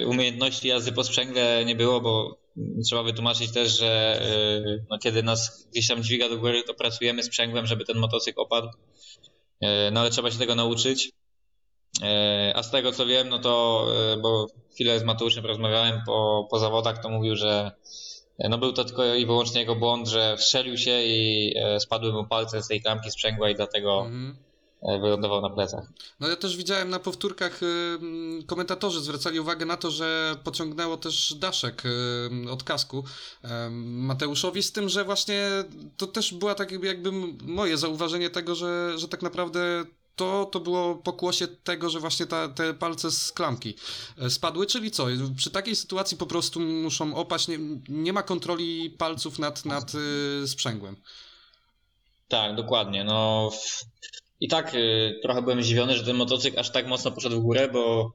umiejętności jazdy po sprzęgle nie było, bo trzeba wytłumaczyć też, że no, kiedy nas gdzieś tam dźwiga do góry, to pracujemy sprzęgłem, żeby ten motocykl opadł. No ale trzeba się tego nauczyć. E, A z tego co wiem, no to, e, bo chwilę z Mateuszem rozmawiałem po, po zawodach, to mówił, że e, no był to tylko i wyłącznie jego błąd, że wstrzelił się i spadły mu palce z tej klamki sprzęgła i dlatego Mhm. wylądował na plecach. No ja też widziałem na powtórkach, y, mm, komentatorzy zwracali uwagę na to, że pociągnęło też daszek y, od kasku Mateuszowi, z tym, że właśnie to też była tak jakby, jakby moje zauważenie tego, że, że tak naprawdę to, to było pokłosie tego, że właśnie ta, te palce z klamki e, spadły, czyli co? Przy takiej sytuacji po prostu muszą opaść, nie, nie ma kontroli palców nad, nad y, sprzęgłem. Tak, dokładnie. No i tak y, trochę byłem zdziwiony, że ten motocykl aż tak mocno poszedł w górę, bo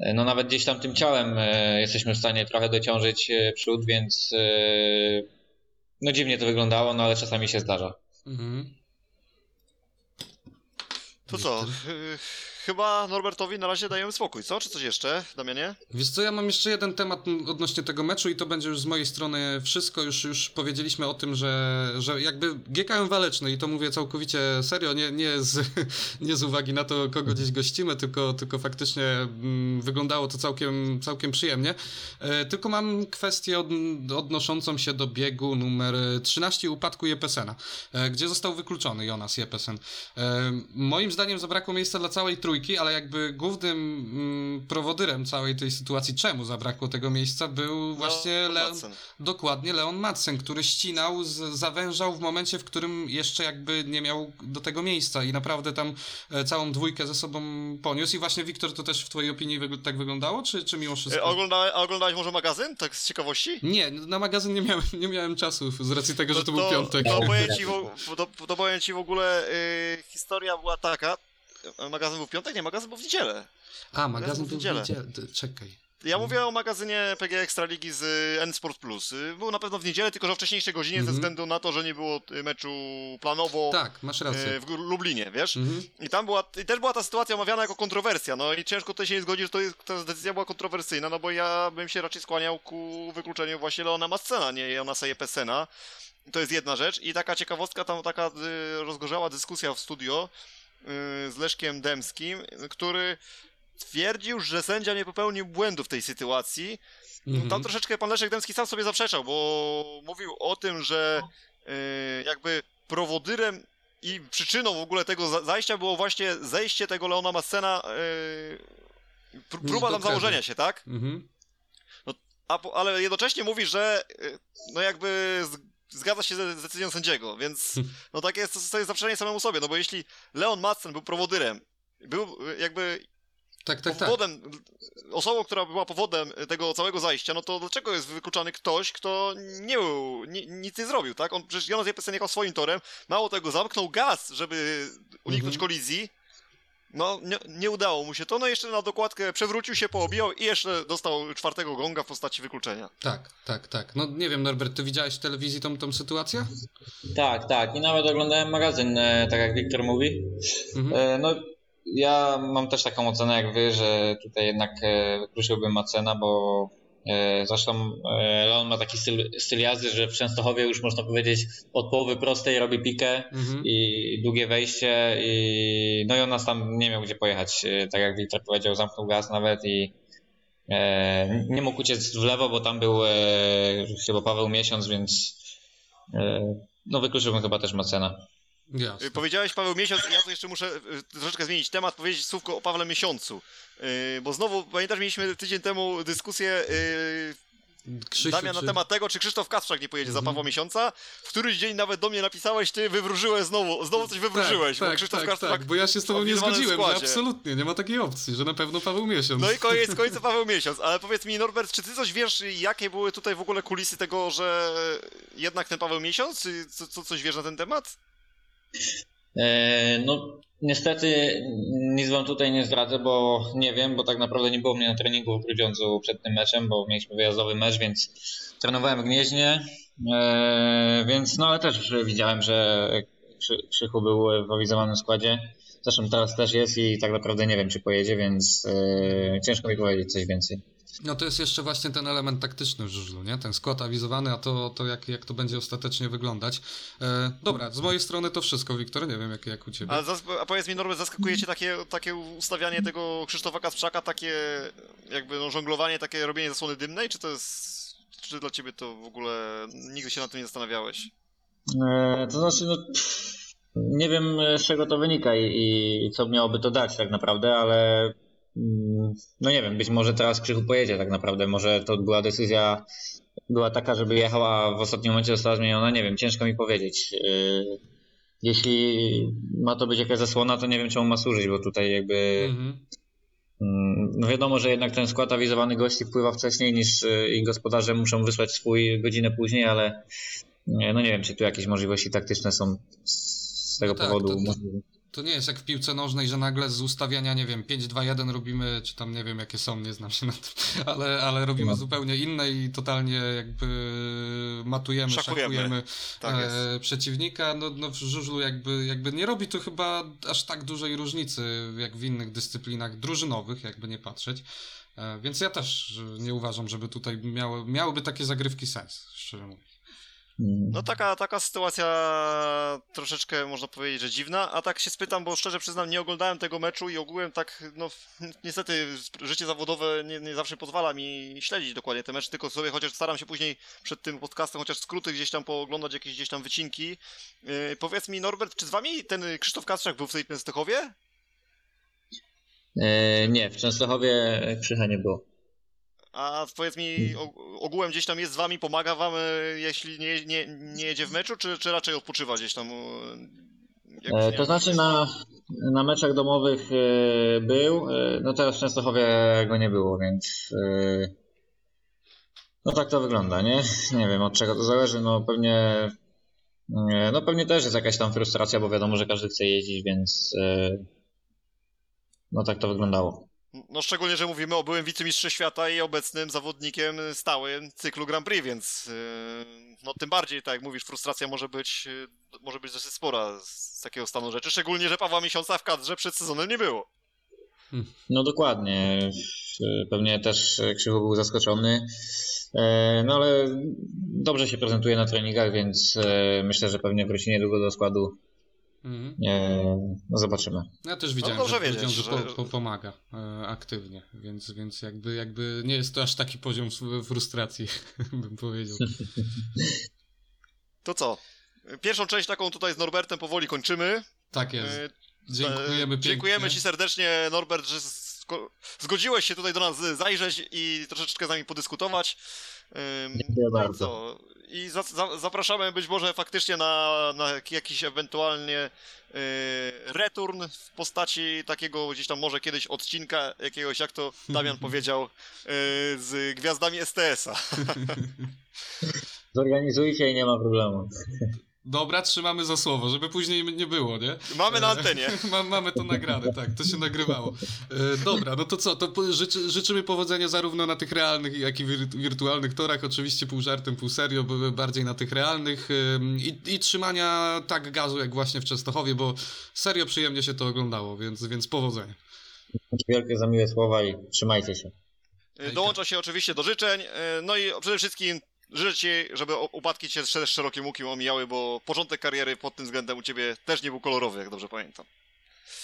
e, no nawet gdzieś tam tym ciałem e, jesteśmy w stanie trochę dociążyć e, przód, więc e, no dziwnie to wyglądało, no ale czasami się zdarza. Mhm. To co? Chyba Norbertowi na razie dajemy spokój, co? Czy coś jeszcze, Damianie? Wiesz co, ja mam jeszcze jeden temat odnośnie tego meczu i to będzie już z mojej strony wszystko. Już, już powiedzieliśmy o tym, że, że jakby GKM Waleczny i to mówię całkowicie serio, nie, nie, z, nie z uwagi na to, kogo gdzieś gościmy, tylko, tylko faktycznie wyglądało to całkiem, całkiem przyjemnie. E, tylko mam kwestię od, odnoszącą się do biegu numer 13 upadku Jepesena, e, gdzie został wykluczony Jonas Jepesen. E, moim zdaniem zabrakło miejsca dla całej trójki, ale jakby głównym mm, prowodyrem całej tej sytuacji, czemu zabrakło tego miejsca, był właśnie No, Leon, Madsen. dokładnie Leon Madsen, który ścinał, z, zawężał w momencie, w którym jeszcze jakby nie miał do tego miejsca i naprawdę tam e, całą dwójkę ze sobą poniósł. I właśnie Wiktor, to też w twojej opinii wygl- tak wyglądało, czy, czy mimo wszystko? Oglądałeś, a oglądałeś może magazyn? Tak z ciekawości? Nie, na magazyn nie miałem, nie miałem czasu z racji tego, że to był piątek. To powiem ci w, to, to powiem ci w ogóle, y, historia była taka, magazyn był w piątek? Nie, magazyn był w niedzielę. A, magazyn w był w niedzielę. niedzielę. Czekaj. Ja mówię o magazynie PG Ekstraligi z y, N-Sport Plus. Y, Był na pewno w niedzielę, tylko że o wcześniejszej godzinie Mhm. ze względu na to, że nie było meczu planowo Tak, masz rację. w Lublinie, wiesz? Mhm. I tam była, i też była ta sytuacja omawiana jako kontrowersja, no i ciężko tutaj się nie zgodzić, że to jest, ta decyzja była kontrowersyjna, no bo ja bym się raczej skłaniał ku wykluczeniu właśnie Leona Mascena, nie Jonasa Jepesena. To jest jedna rzecz i taka ciekawostka, tam taka rozgorzała dyskusja w studio z Leszkiem Demskim, który twierdził, że sędzia nie popełnił błędu w tej sytuacji. Mhm. Tam troszeczkę pan Leszek Demski sam sobie zaprzeczał, bo mówił o tym, że y, jakby prowodyrem i przyczyną w ogóle tego za- zajścia było właśnie zejście tego Leona Massena, y, Niż próba tam założenia się, tak? Mhm. A, po- ale jednocześnie mówi, że y, no jakby z, zgadza się z, decyzją sędziego, więc no takie jest, to, to jest zaprzeczenie samemu sobie, no bo jeśli Leon Madsen był prowodyrem, był y, jakby Tak, tak, tak. powodem, osobą, która była powodem tego całego zajścia, no to dlaczego jest wykluczany ktoś, kto nie był, ni, nic nie zrobił, tak? On przecież Jonas Jepesen jechał swoim torem, mało tego, zamknął gaz, żeby uniknąć Mhm. kolizji. No, nie, nie udało mu się to, no jeszcze na dokładkę przewrócił się, poobijał i jeszcze dostał czwartego gonga w postaci wykluczenia. Tak, tak, tak. No nie wiem, Norbert, ty widziałeś w telewizji tą, tą sytuację? Tak, tak. I nawet oglądałem magazyn, e, tak jak Wiktor mówi. Mhm. E, No, ja mam też taką ocenę jak wy, że tutaj jednak e, wykluczyłbym Macena, bo zresztą e, Leon ma taki styl, styl jazdy, że w Częstochowie już można powiedzieć od połowy prostej robi pikę Mhm. i długie wejście i no i on nas tam nie miał gdzie pojechać, e, tak jak Wiktor powiedział, zamknął gaz nawet i e, nie mógł uciec w lewo, bo tam był e, chyba Paweł Miesiąc, więc e, no wykluczyłbym chyba też Macena. Jasne. Powiedziałeś Paweł Miesiąc, ja tu jeszcze muszę y, troszeczkę zmienić temat, powiedzieć słówko o Pawle Miesiącu. Y, Bo znowu, pamiętasz, mieliśmy tydzień temu dyskusję y, Krzysiu, Damian, na czy- temat tego, czy Krzysztof Kasprzak nie pojedzie za Mhm. Pawła Miesiąca. W któryś dzień nawet do mnie napisałeś, ty wywróżyłeś znowu, znowu coś wywróżyłeś, tak, bo Krzysztof tak, Kasprzak... tak, bo ja się z tobą nie zgodziłem, że absolutnie, nie ma takiej opcji, że na pewno Paweł Miesiąc. No i koniec końca Paweł Miesiąc, ale powiedz mi Norbert, czy ty coś wiesz, jakie były tutaj w ogóle kulisy tego, że jednak ten Paweł Miesiąc, co, co, coś wiesz na ten temat? E, No, niestety nic wam tutaj nie zdradzę, bo nie wiem, bo tak naprawdę nie było mnie na treningu w Grudziądzu przed tym meczem, bo mieliśmy wyjazdowy mecz, więc trenowałem w Gnieźnie, e, więc no ale też widziałem, że Krzy- Krzychu był w awizowanym składzie. Zresztą teraz też jest i tak naprawdę nie wiem, czy pojedzie, więc e, ciężko mi powiedzieć coś więcej. No to jest jeszcze właśnie ten element taktyczny w żużlu, nie? Ten skład awizowany, a to, to jak, jak to będzie ostatecznie wyglądać. E, dobra, z mojej strony to wszystko, Wiktor, nie wiem jak, jak u ciebie. A, zas- a powiedz mi Norbert, zaskakuje cię takie, takie ustawianie tego Krzysztofa Kasprzaka, takie jakby no, żonglowanie, takie robienie zasłony dymnej, czy to jest... Czy dla ciebie to w ogóle nigdy się nad tym nie zastanawiałeś? E, To znaczy, no, pff, nie wiem z czego to wynika i, i co miałoby to dać tak naprawdę, ale no nie wiem, być może teraz Krzychu pojedzie tak naprawdę, może to była decyzja, była taka, żeby jechał, a w ostatnim momencie została zmieniona, nie wiem, ciężko mi powiedzieć. E, Jeśli ma to być jakaś zasłona, to nie wiem czemu ma służyć, bo tutaj jakby Mhm. Mm, No wiadomo, że jednak ten skład awizowany gości wpływa wcześniej niż y, i gospodarze muszą wysłać swój godzinę później, ale nie, no nie wiem, czy tu jakieś możliwości taktyczne są z tego No tak, powodu. to- to-. To nie jest jak w piłce nożnej, że nagle z ustawiania, nie wiem, 5-2-1 robimy, czy tam nie wiem jakie są, nie znam się na tym, ale, ale robimy No. zupełnie inne i totalnie jakby matujemy, Szachujemy. szachujemy Tak e, przeciwnika. No, no w żużlu jakby, jakby nie robi to chyba aż tak dużej różnicy jak w innych dyscyplinach drużynowych, jakby nie patrzeć. E, więc ja też nie uważam, żeby tutaj miały, miałyby takie zagrywki sens, szczerze mówiąc. Mm. No taka, taka sytuacja troszeczkę można powiedzieć, że dziwna, a tak się spytam, bo szczerze przyznam, nie oglądałem tego meczu i ogółem tak, no niestety życie zawodowe nie, nie zawsze pozwala mi śledzić dokładnie te mecze, tylko sobie chociaż staram się później przed tym podcastem chociaż skróty gdzieś tam pooglądać, jakieś gdzieś tam wycinki. Yy, powiedz mi Norbert, czy z wami ten Krzysztof Kasprzak był w tej Częstochowie? E, nie, w Częstochowie Krzycha nie było. A powiedz mi, ogółem gdzieś tam jest z wami, pomaga wam, yy, jeśli nie, nie, nie jedzie w meczu, czy, czy raczej odpoczywa gdzieś tam? E, nie- to znaczy na, na meczach domowych e, był, e, no teraz w Częstochowie go nie było, więc e, no tak to wygląda, nie? Nie wiem od czego to zależy, no pewnie e, no pewnie też jest jakaś tam frustracja, bo wiadomo, że każdy chce jeździć, więc e, no tak to wyglądało. No szczególnie, że mówimy o byłym wicemistrzem świata i obecnym zawodnikiem stałym cyklu Grand Prix, więc yy, no tym bardziej, tak jak mówisz, frustracja może być, yy, może być dosyć spora z takiego stanu rzeczy, szczególnie, że Pawła Miesiąca w kadrze przed sezonem nie było. No dokładnie. E, Pewnie też Krzychu był zaskoczony. E, No ale dobrze się prezentuje na treningach, więc e, myślę, że pewnie wróci niedługo do składu. Mhm. E, No zobaczymy. Ja też widziałem, dobrze że, wiedzieć, że, że- po, po, pomaga e, aktywnie, więc, więc jakby, jakby nie jest to aż taki poziom frustracji, bym powiedział. To co? Pierwszą część taką tutaj z Norbertem powoli kończymy. Tak jest. Yy, Dziękujemy e, pięknie. Dziękujemy Ci serdecznie, Norbert, że zgodziłeś się tutaj do nas zajrzeć i troszeczkę z nami podyskutować. Dziękuję no bardzo. co? I za, za, zapraszamy być może faktycznie na, na jak- jakiś ewentualnie y, return w postaci takiego gdzieś tam może kiedyś odcinka jakiegoś, jak to Damian powiedział, y, z gwiazdami STS-a. Zorganizujcie i nie ma problemu. Dobra, trzymamy za słowo, żeby później nie było, nie? Mamy na antenie. Ma, mamy to nagrane, tak, to się nagrywało. E, dobra, no to co, to życzy, życzymy powodzenia zarówno na tych realnych, jak i wir, wirtualnych torach, oczywiście pół żartem, pół serio, bardziej na tych realnych i, i trzymania tak gazu jak właśnie w Częstochowie, bo serio przyjemnie się to oglądało, więc, więc powodzenia. Wielkie za miłe słowa i trzymajcie się. Y, Dołącza się oczywiście do życzeń. No i przede wszystkim życzę Ci, żeby upadki Cię z szerokim łukiem omijały, bo początek kariery pod tym względem u Ciebie też nie był kolorowy, jak dobrze pamiętam.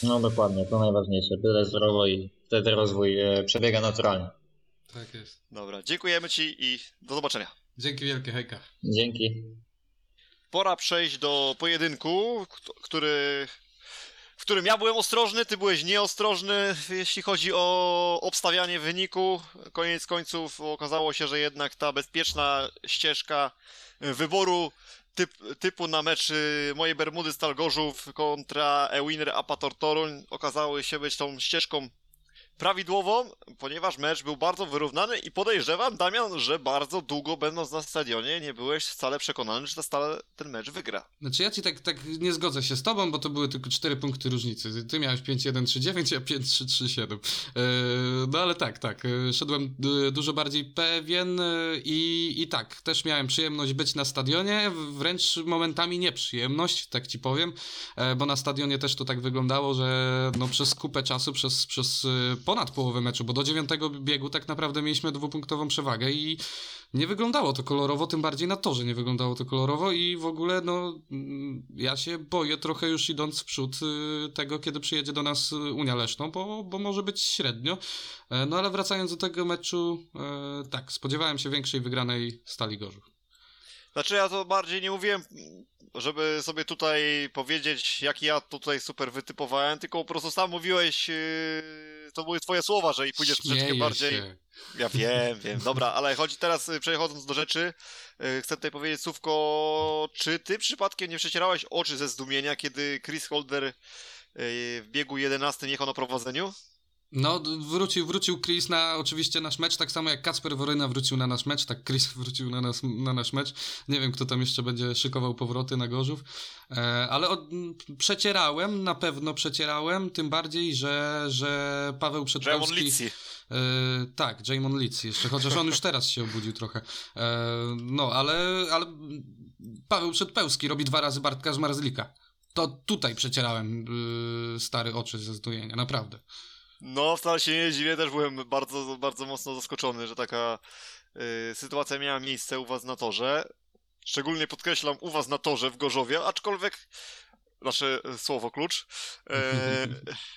No dokładnie, to najważniejsze. Byle zdrowo i wtedy rozwój e, przebiega naturalnie. Tak jest. Dobra, dziękujemy Ci i do zobaczenia. Dzięki wielkie, hejka. Dzięki. Pora przejść do pojedynku, kt- który w którym ja byłem ostrożny, ty byłeś nieostrożny, jeśli chodzi o obstawianie wyniku. Koniec końców okazało się, że jednak ta bezpieczna ścieżka wyboru typ, typu na mecz y, mojej Bermudy Stal Gorzów kontra Ewiner Apator Toruń okazały się być tą ścieżką prawidłową, ponieważ mecz był bardzo wyrównany i podejrzewam, Damian, że bardzo długo będąc na stadionie nie byłeś wcale przekonany, że ta stale ten mecz wygra. Znaczy ja ci tak, tak nie zgodzę się z tobą, bo to były tylko 4 punkty różnicy. Ty miałeś 5-1-3-9, ja 5-3-3-7. Yy, no ale tak, tak. yy, Szedłem d- dużo bardziej pewien i, i tak, też miałem przyjemność być na stadionie, wręcz momentami nieprzyjemność, tak ci powiem, bo na stadionie też to tak wyglądało, że no przez kupę czasu, przez, przez ponad połowę meczu, bo do dziewiątego biegu tak naprawdę mieliśmy dwupunktową przewagę i nie wyglądało to kolorowo, tym bardziej na torze nie wyglądało to kolorowo i w ogóle no mm, ja się boję trochę już idąc w przód y, tego, kiedy przyjedzie do nas Unia Leszną, bo, bo może być średnio. E, No ale wracając do tego meczu, e, tak, spodziewałem się większej wygranej Stali Gorzów. Znaczy ja to bardziej nie mówiłem, żeby sobie tutaj powiedzieć, jak ja tutaj super wytypowałem, tylko po prostu sam mówiłeś, yy, to były twoje słowa, że i pójdziesz troszeczkę bardziej... się. Ja wiem, wiem, dobra, ale chodzi teraz, y, przechodząc do rzeczy, y, chcę tutaj powiedzieć, Słówko, czy ty przypadkiem nie przecierałeś oczy ze zdumienia, kiedy Chris Holder y, w biegu 11 jechał na prowadzeniu? No, wrócił, wrócił Chris na oczywiście nasz mecz, tak samo jak Kacper Woryna wrócił na nasz mecz, tak Chris wrócił na, nas, na nasz mecz. Nie wiem, kto tam jeszcze będzie szykował powroty na Gorzów, e, ale od, przecierałem, na pewno przecierałem, tym bardziej, że, że Paweł Przedpełski... Lici. E, tak, Jamon Litz jeszcze, chociaż on już teraz się obudził trochę. E, no, ale, ale Paweł Przedpełski robi dwa razy Bartka Zmarzlika. To tutaj przecierałem stary oczy ze zdujenia, naprawdę. No, wcale się nie dziwię, też byłem bardzo, bardzo mocno zaskoczony, że taka y, sytuacja miała miejsce u was na torze. Szczególnie podkreślam u was na torze w Gorzowie, aczkolwiek nasze y, słowo klucz. E,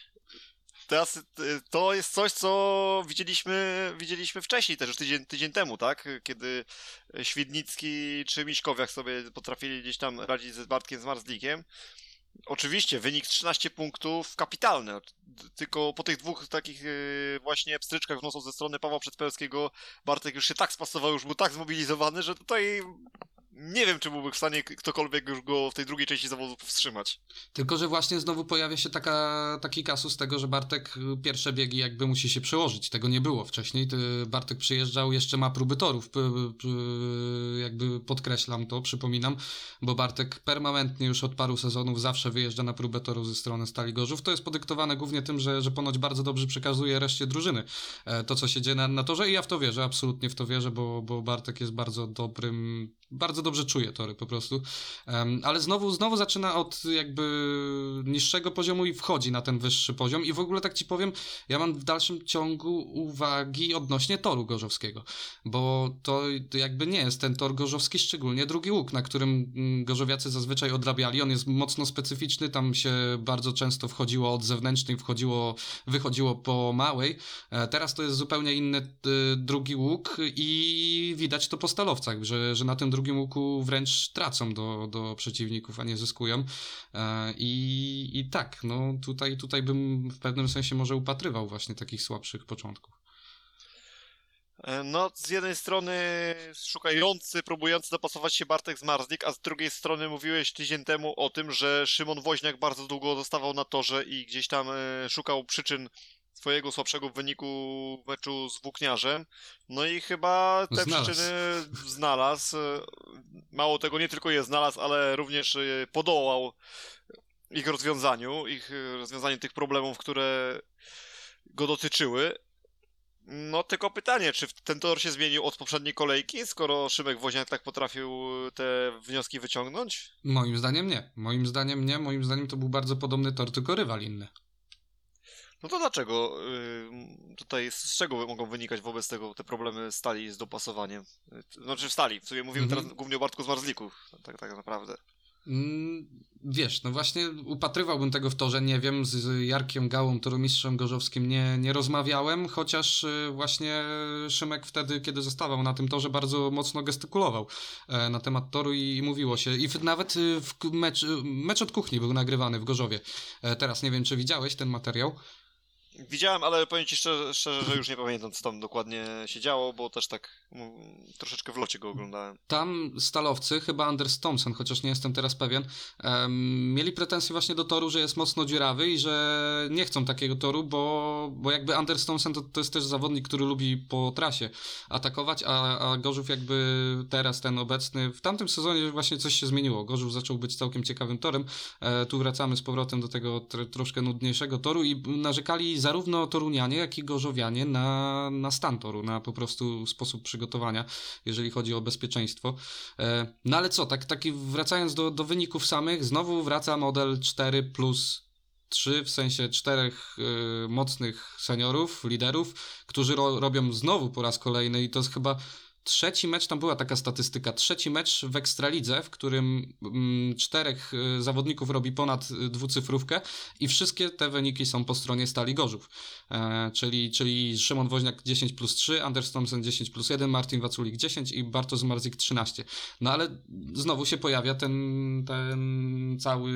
teraz y, to jest coś, co widzieliśmy, widzieliśmy wcześniej, też już tydzień, tydzień temu, tak? Kiedy Świdnicki czy Miśkowiak sobie potrafili gdzieś tam radzić ze Bartkiem Zmarzlikiem. Oczywiście, wynik 13 punktów, kapitalny. Tylko po tych dwóch takich yy, właśnie pstryczkach w nosu ze strony Pawła Przedpełskiego Bartek już się tak spasował, już był tak zmobilizowany, że tutaj nie wiem, czy byłby w stanie ktokolwiek już go w tej drugiej części zawodu powstrzymać. Tylko, że właśnie znowu pojawia się taka, taki kasus tego, że Bartek y, pierwsze biegi jakby musi się przełożyć. Tego nie było wcześniej. Bartek przyjeżdżał, jeszcze ma próby torów. Jakby podkreślam to, przypominam, bo Bartek permanentnie już od paru sezonów zawsze wyjeżdża na próbę torów ze strony Stali Gorzów. To jest podyktowane głównie tym, że, że ponoć bardzo dobrze przekazuje reszcie drużyny e, to, co się dzieje na, na torze i ja w to wierzę, absolutnie w to wierzę, bo, bo Bartek jest bardzo dobrym, bardzo dobrze czuje tory po prostu. Em, ale znowu, znowu zaczyna od jakby niższego poziomu i wchodzi na ten wyższy poziom. I w ogóle tak ci powiem, ja mam w dalszym ciągu uwagi odnośnie toru gorzowskiego, bo to jakby nie jest ten tor gorzowski, szczególnie drugi łuk, na którym mm, gorzowiacy zazwyczaj odrabiali. On jest mocno specyficzny, tam się bardzo często wchodziło od zewnętrznej, wchodziło, wychodziło po małej. E, Teraz to jest zupełnie inny y, drugi łuk i widać to po stalowcach, że, że na tym drugim wręcz tracą do, do przeciwników, a nie zyskują. E, I, I tak, no tutaj, tutaj bym w pewnym sensie może upatrywał właśnie takich słabszych początków. E, No, z jednej strony szukający, próbujący dopasować się Bartek Zmarzlik, a z drugiej strony mówiłeś tydzień temu o tym, że Szymon Woźniak bardzo długo zostawał na torze i gdzieś tam e, szukał przyczyn swojego słabszego wyniku w meczu z Włókniarzem. No i chyba te Znalazł. przyczyny znalazł. Mało tego, nie tylko je znalazł, ale również podołał ich rozwiązaniu, ich rozwiązaniu tych problemów, które go dotyczyły. No tylko pytanie, czy ten tor się zmienił od poprzedniej kolejki, skoro Szymek Woźniak tak potrafił te wnioski wyciągnąć? Moim zdaniem nie. Moim zdaniem nie. Moim zdaniem to był bardzo podobny tor, tylko rywal inny. No to dlaczego tutaj, z czego mogą wynikać wobec tego te problemy stali z dopasowaniem? Y, Znaczy w stali, w sumie mówimy Mhm. teraz głównie o Bartku Zmarzliku, tak, tak naprawdę. Mm, wiesz, no właśnie upatrywałbym tego w to, że nie wiem, z Jarkiem Gałą, torumistrzem gorzowskim nie, nie rozmawiałem, chociaż y, właśnie Szymek wtedy, kiedy zostawał na tym torze, bardzo mocno gestykulował e, na temat toru i, mówiło się. I nawet y, w mecz, mecz od kuchni był nagrywany w Gorzowie. E, teraz nie wiem, czy widziałeś ten materiał. Widziałem, ale powiem ci szczerze, szczerze, że już nie pamiętam, co tam dokładnie się działo, bo też tak mm, troszeczkę w locie go oglądałem. Tam stalowcy, chyba Anders Thompson, chociaż nie jestem teraz pewien, em, mieli pretensje właśnie do toru, że jest mocno dziurawy i że nie chcą takiego toru, bo, bo jakby Anders Thompson to, to jest też zawodnik, który lubi po trasie atakować, a, a Gorzów jakby teraz ten obecny, w tamtym sezonie właśnie coś się zmieniło. Gorzów zaczął być całkiem ciekawym torem. E, tu wracamy z powrotem do tego tr- troszkę nudniejszego toru i narzekali zarówno torunianie, jak i gorzowianie na, na stan toru, na po prostu sposób przygotowania, jeżeli chodzi o bezpieczeństwo. E, no ale co, tak, taki wracając do, do wyników samych, znowu wraca model 4 plus 3, w sensie czterech y, mocnych seniorów, liderów, którzy ro, robią znowu po raz kolejny i to jest chyba trzeci mecz, tam była taka statystyka, trzeci mecz w Ekstralidze, w którym mm, czterech y, zawodników robi ponad y, dwucyfrówkę i wszystkie te wyniki są po stronie Stali Gorzów. E, czyli, czyli Szymon Woźniak 10 plus 3, Anders Thompson 10 plus 1, Martin Waculik 10 i Bartosz Marzik 13. No ale znowu się pojawia ten, ten cały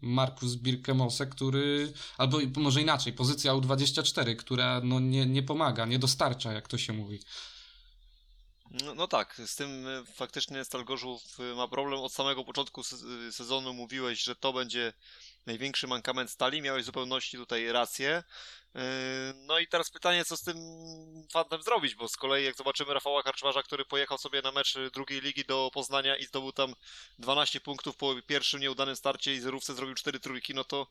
Markus Birkemose, który, albo może inaczej, pozycja U24, która no nie, nie pomaga, nie dostarcza, jak to się mówi. No, no tak, z tym y, faktycznie Stal Gorzów y, ma problem. Od samego początku y, sezonu mówiłeś, że to będzie największy mankament Stali. Miałeś w zupełności tutaj rację. Yy, No i teraz pytanie, co z tym fantem zrobić, bo z kolei jak zobaczymy Rafała Karczmarza, który pojechał sobie na mecz drugiej ligi do Poznania i zdobył tam 12 punktów po pierwszym nieudanym starcie i zerówce zrobił 4 trójki, no to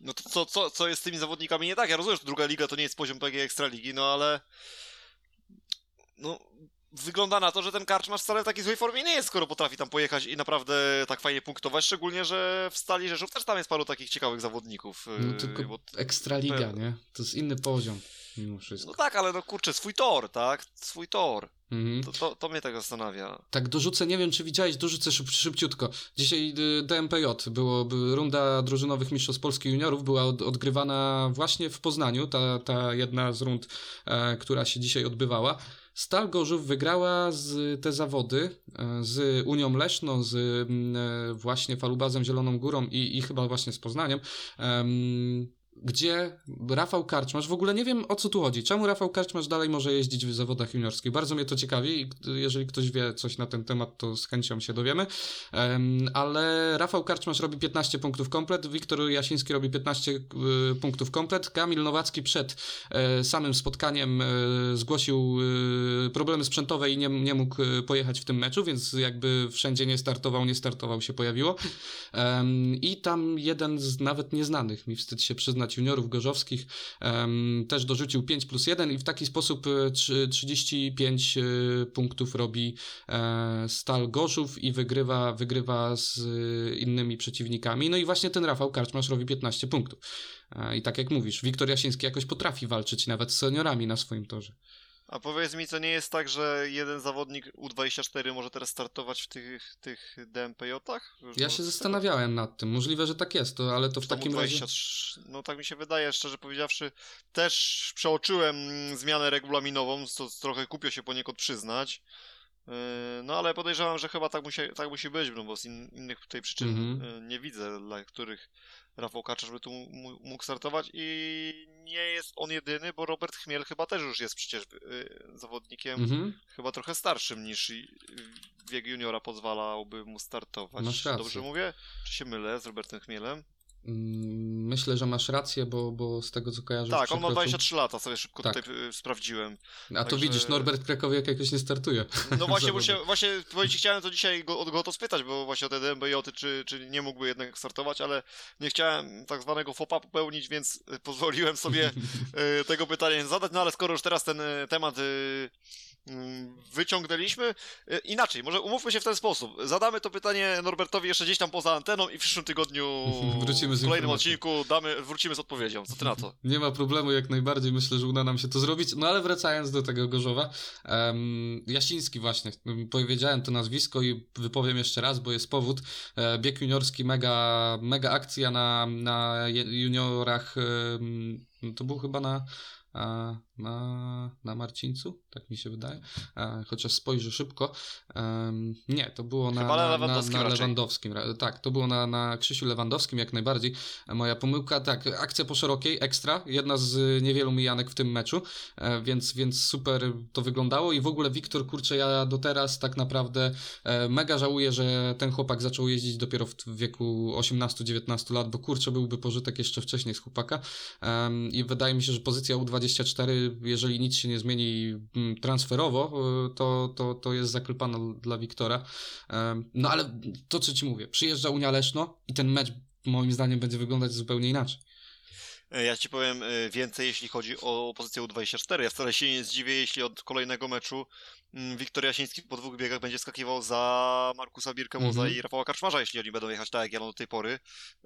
no to co, co, co jest z tymi zawodnikami nie tak? Ja rozumiem, że druga liga to nie jest poziom PG Ekstraligi, no ale no wygląda na to, że ten Karczmarz wcale w takiej złej formie nie jest, skoro potrafi tam pojechać i naprawdę tak fajnie punktować, szczególnie, że w Stali Rzeszów też tam jest paru takich ciekawych zawodników. No yy, tylko bo- Ekstraliga, nie? To jest inny poziom, mimo wszystko. No tak, ale no kurczę, swój tor, tak? Swój tor. Mhm. To, to, to mnie tak zastanawia. Tak, dorzucę, nie wiem czy widziałeś, dorzucę szyb, szybciutko. Dzisiaj y, DMPJ, było, by, runda drużynowych Mistrzostw Polski Juniorów była od, odgrywana właśnie w Poznaniu, ta, ta jedna z rund, e, która się dzisiaj odbywała. Stal Gorzów wygrała z te zawody e, z Unią Leszno, z mm, e, właśnie Falubazem Zieloną Górą i, i chyba właśnie z Poznaniem. Em, gdzie Rafał Karczmarz, w ogóle nie wiem o co tu chodzi. Czemu Rafał Karczmarz dalej może jeździć w zawodach juniorskich? Bardzo mnie to ciekawi i jeżeli ktoś wie coś na ten temat, to z chęcią się dowiemy. Em, ale Rafał Karczmarz robi 15 punktów komplet, Wiktor Jasiński robi 15 y, punktów komplet, Kamil Nowacki przed e, samym spotkaniem e, zgłosił e, problemy sprzętowe i nie, nie mógł e, pojechać w tym meczu, więc jakby wszędzie nie startował, nie startował się pojawiło. I tam jeden z nawet nieznanych, mi wstyd się przyznać, juniorów gorzowskich, też dorzucił 5 plus 1 i w taki sposób e, trzy- 35 e, punktów robi e, Stal Gorzów i wygrywa, wygrywa z e, innymi przeciwnikami. No i właśnie ten Rafał Karczmarz robi 15 punktów. E, I tak jak mówisz, Wiktor Jasiński jakoś potrafi walczyć nawet z seniorami na swoim torze. A powiedz mi, co nie jest tak, że jeden zawodnik U24 może teraz startować w tych, tych DMPJ-ach? Ja się zastanawiałem nad tym. Możliwe, że tak jest, to, ale to w takim razie... U23, no tak mi się wydaje, szczerze powiedziawszy. Też przeoczyłem zmianę regulaminową, co trochę kupio się poniekąd przyznać. Yy, No ale podejrzewam, że chyba tak musi, tak musi być, no bo z in, innych tutaj przyczyn Mhm. yy, nie widzę, dla których Rafał Kaczmarz by tu mógł startować i nie jest on jedyny, bo Robert Chmiel chyba też już jest przecież yy, zawodnikiem Mhm. chyba trochę starszym niż wiek juniora pozwalałby mu startować. Dobrze mówię? Czy się mylę z Robertem Chmielem? Mm, Myślę, że masz rację, bo, bo z tego co kojarzę. Tak, on ma przekroczył- 23 lata, sobie szybko Tak. tutaj y, sprawdziłem. A to Także- widzisz, Norbert Krakowiak jakoś nie startuje. No właśnie, się, właśnie powiedzieć, chciałem to dzisiaj go, od go to spytać, bo właśnie o te DMBJ, czy, czy nie mógłby jednak startować, ale nie chciałem tak zwanego fopa popełnić, więc y, pozwoliłem sobie y, tego pytania zadać, no ale skoro już teraz ten temat wyciągnęliśmy. E, Inaczej, może umówmy się w ten sposób. Zadamy to pytanie Norbertowi jeszcze gdzieś tam poza anteną i w przyszłym tygodniu Wrócimy z w kolejnym odcinku damy, wrócimy z odpowiedzią. Co ty na to? Nie ma problemu, jak najbardziej. Myślę, że uda nam się to zrobić. No ale wracając do tego Gorzowa. Um, Jasiński właśnie. Powiedziałem to nazwisko i wypowiem jeszcze raz, bo jest powód. E, bieg juniorski, mega, mega akcja na, na juniorach. to był chyba na, na, na Marcińcu, tak mi się wydaje. E, chociaż spojrzę szybko. Em, nie, to było na, na na, na, Lewandowskim na raczej. Lewandowskim. Tak, to było na, na Krzysiu Lewandowskim jak najbardziej. Moja pomyłka, tak, akcja po szerokiej, ekstra, jedna z niewielu mijanek w tym meczu, e, więc, więc super to wyglądało i w ogóle Wiktor, kurczę, ja do teraz tak naprawdę e, mega żałuję, że ten chłopak zaczął jeździć dopiero w wieku 18-19 lat, bo kurczę, byłby pożytek jeszcze wcześniej z chłopaka i wydaje mi się, że pozycja U24, jeżeli nic się nie zmieni mm, transferowo, e, to, to, to jest zaklepana dla Wiktora. Em, No ale to, co ci mówię, przyjeżdża Unia Leszno i ten mecz moim zdaniem będzie wyglądać zupełnie inaczej. E, Ja ci powiem e, więcej, jeśli chodzi o pozycję U24. Ja wcale się nie zdziwię, jeśli od kolejnego meczu Wiktor Jasiński po dwóch biegach będzie skakiwał za Markusa Birkemoza Mhm. i Rafała Karczmarza, jeśli oni będą jechać tak jak jadą do tej pory.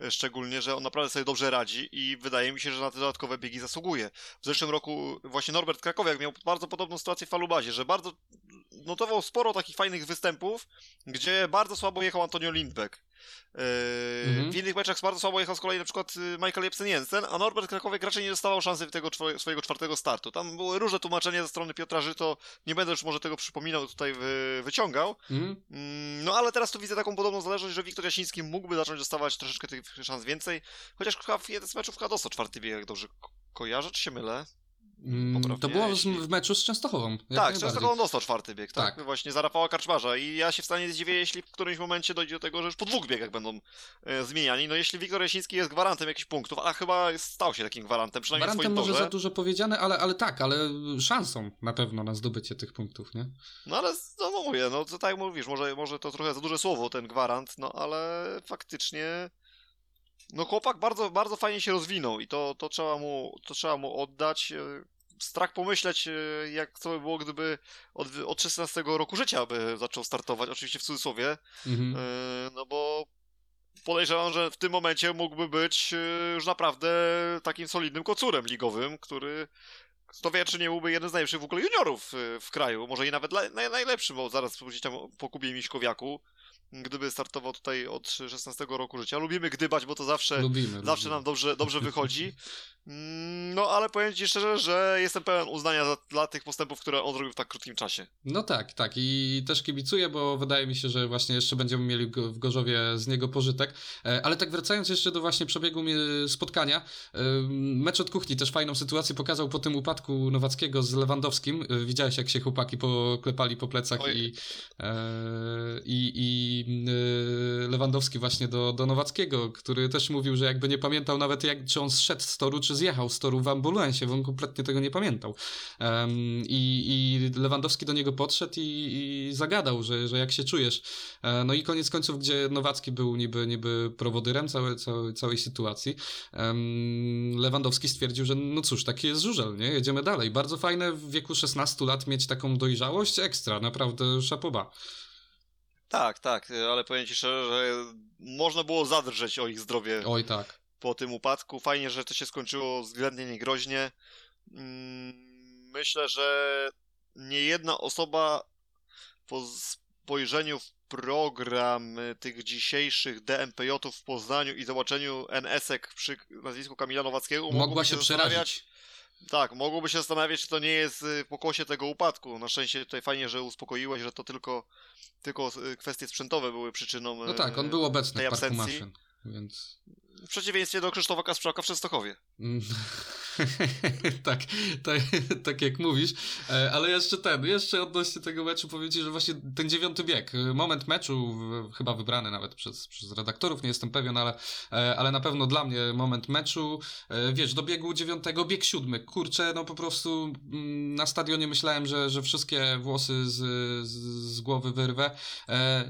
E, Szczególnie, że on naprawdę sobie dobrze radzi i wydaje mi się, że na te dodatkowe biegi zasługuje. W zeszłym roku właśnie Norbert Krakowiak miał bardzo podobną sytuację w Falubazie, że bardzo notował sporo takich fajnych występów, gdzie bardzo słabo jechał Antonio Lindbeck. Yy, Mhm. W innych meczach bardzo słabo jechał z kolei na przykład y, Michael Jepsen Jensen, a Norbert Krakowiak raczej nie dostawał szansy tego swojego czwartego startu. Tam były różne tłumaczenia ze strony Piotra Żyto, nie będę już może tego przypominał, tutaj wy, wyciągał. Mhm. Mm, No ale teraz tu widzę taką podobną zależność, że Wiktor Jasiński mógłby zacząć dostawać troszeczkę tych szans więcej, chociaż w jeden z meczów chyba dostał czwarty bieg, jak dobrze ko- kojarzę, czy się mylę? Mm, Poprawnie, To było w meczu z Częstochową. Tak, najbardziej. często on dostał czwarty bieg, tak? Tak. Właśnie za Rafała Karczmarza i ja się wcale nie zdziwię, jeśli w którymś momencie dojdzie do tego, że już po dwóch biegach będą e, zmieniani. No jeśli Wiktor Jasiński jest gwarantem jakichś punktów, a chyba stał się takim gwarantem, przynajmniej w Gwarantem swoim może za dużo powiedziane, ale, ale tak, ale szansą na pewno na zdobycie tych punktów, nie? No ale no, no mówię, no to tak jak mówisz, może, może to trochę za duże słowo ten gwarant, no ale faktycznie no chłopak bardzo, bardzo fajnie się rozwinął i to, to, trzeba, mu, to trzeba mu oddać. Strach pomyśleć, e, jak to by było, gdyby od, od 16 roku życia by zaczął startować, oczywiście w cudzysłowie, Mhm. e, no bo podejrzewam, że w tym momencie mógłby być e, już naprawdę takim solidnym kocurem ligowym, który kto wie, czy nie byłby jeden z najlepszych w ogóle juniorów w kraju, może i nawet najlepszy, bo zaraz gdzieś tam po Kubie Miśkowiaku, gdyby startował tutaj od 16 roku życia. Lubimy gdybać, bo to zawsze, Lubimy. zawsze lubimy. nam dobrze, dobrze wychodzi. Mm, No, ale powiem ci szczerze, że jestem pełen uznania za, dla tych postępów, które on zrobił w tak krótkim czasie. No tak, tak. I też kibicuję, bo wydaje mi się, że właśnie jeszcze będziemy mieli w Gorzowie z niego pożytek. E, Ale tak wracając jeszcze do właśnie przebiegu spotkania, e, mecz od kuchni też fajną sytuację pokazał po tym upadku Nowackiego z Lewandowskim. E, Widziałeś, jak się chłopaki poklepali po plecach Oj. i, i, i e, Lewandowski właśnie do, do Nowackiego, który też mówił, że jakby nie pamiętał nawet jak, czy on zszedł z toru, czy zjechał z toru w ambulansie, bo on kompletnie tego nie pamiętał. Em, i, I Lewandowski do niego podszedł i, i zagadał, że, że jak się czujesz. E, no i koniec końców, gdzie Nowacki był niby, niby prowodyrem całej, całej, całej sytuacji, em, Lewandowski stwierdził, że no cóż, taki jest żużel, nie? Jedziemy dalej. Bardzo fajne w wieku 16 lat mieć taką dojrzałość, ekstra, naprawdę szapoba. Tak, tak, ale powiem ci szczerze, że można było zadrżeć o ich zdrowie Oj tak. po tym upadku. Fajnie, że to się skończyło względnie niegroźnie. Mm, Myślę, że nie jedna osoba po spojrzeniu w program tych dzisiejszych DMPJ-ów w Poznaniu i zobaczeniu NS-ek przy nazwisku Kamila Nowackiego Mogła się przerazić. Tak, mogłoby się zastanawiać, czy to nie jest y, pokłosie tego upadku. Na szczęście tutaj fajnie, że uspokoiłeś, że to tylko, tylko y, kwestie sprzętowe były przyczyną. No tak, y, on był obecny w parku maszyn, więc... W przeciwieństwie do Krzysztofa Kasprzaka w Częstochowie. Mm. tak, tak, tak jak mówisz, E, ale jeszcze ten, jeszcze odnośnie tego meczu powiem ci, że właśnie ten dziewiąty bieg, e, moment meczu, chyba wybrany nawet przez, przez redaktorów, nie jestem pewien, ale, e, ale na pewno dla mnie moment meczu, wiesz, do biegu dziewiątego, bieg siódmy, kurczę, no po prostu mm, na stadionie myślałem, że, że wszystkie włosy z, z, głowy wyrwę,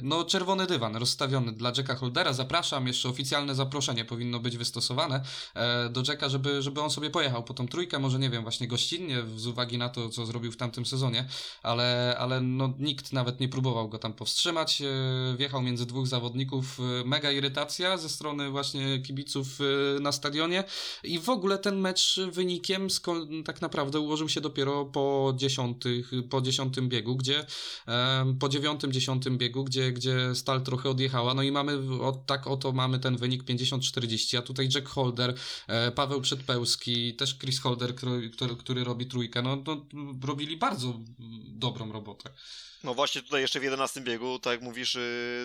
No, czerwony dywan rozstawiony dla Jacka Holdera. Zapraszam, jeszcze oficjalne zaproszenie powinno być wystosowane e, do Jacka, żeby, żeby on sobie pojechał po tą trójkę, może nie wiem, właśnie gościnnie z uwagi na to, co zrobił w tamtym sezonie, ale, ale no, nikt nawet nie próbował go tam powstrzymać. E, Wjechał między dwóch zawodników, e, mega irytacja ze strony właśnie kibiców na stadionie i w ogóle ten mecz wynikiem tak naprawdę ułożył się dopiero po dziesiątych, po dziesiątym biegu, gdzie po dziewiątym, dziesiątym biegu, gdzie, gdzie Stal trochę odjechała, no i mamy, tak oto mamy ten wynik 50-40, a tutaj Jack Holder, e, Paweł Przedpełski, też Chris Holder, który, który, robi trójkę, no, no robili bardzo mm, dobrą robotę. No właśnie tutaj jeszcze w 11 biegu, tak jak mówisz,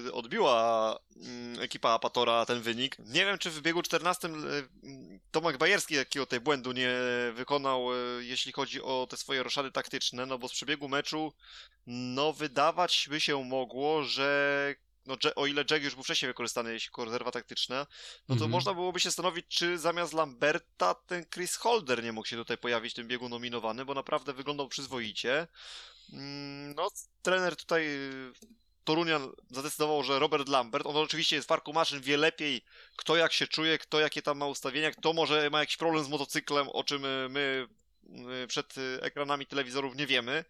yy, odbiła mm, ekipa Apatora ten wynik. Nie wiem, czy w biegu 14 yy, Tomek Bajerski jakiego tej błędu nie wykonał, yy, jeśli chodzi o te swoje roszady taktyczne, no bo z przebiegu meczu, no wydawać by się mogło, że no, o ile Jack już był wcześniej wykorzystany, jeśli rezerwa taktyczna, no to Mhm. można byłoby się zastanowić, czy zamiast Lamberta ten Chris Holder nie mógł się tutaj pojawić w tym biegu nominowany, bo naprawdę wyglądał przyzwoicie. Mm, No, trener tutaj y, Torunian zadecydował, że Robert Lambert, on oczywiście jest farku maszyn, wie lepiej kto jak się czuje, kto jakie tam ma ustawienia, kto może ma jakiś problem z motocyklem, o czym y, my y, przed ekranami telewizorów nie wiemy.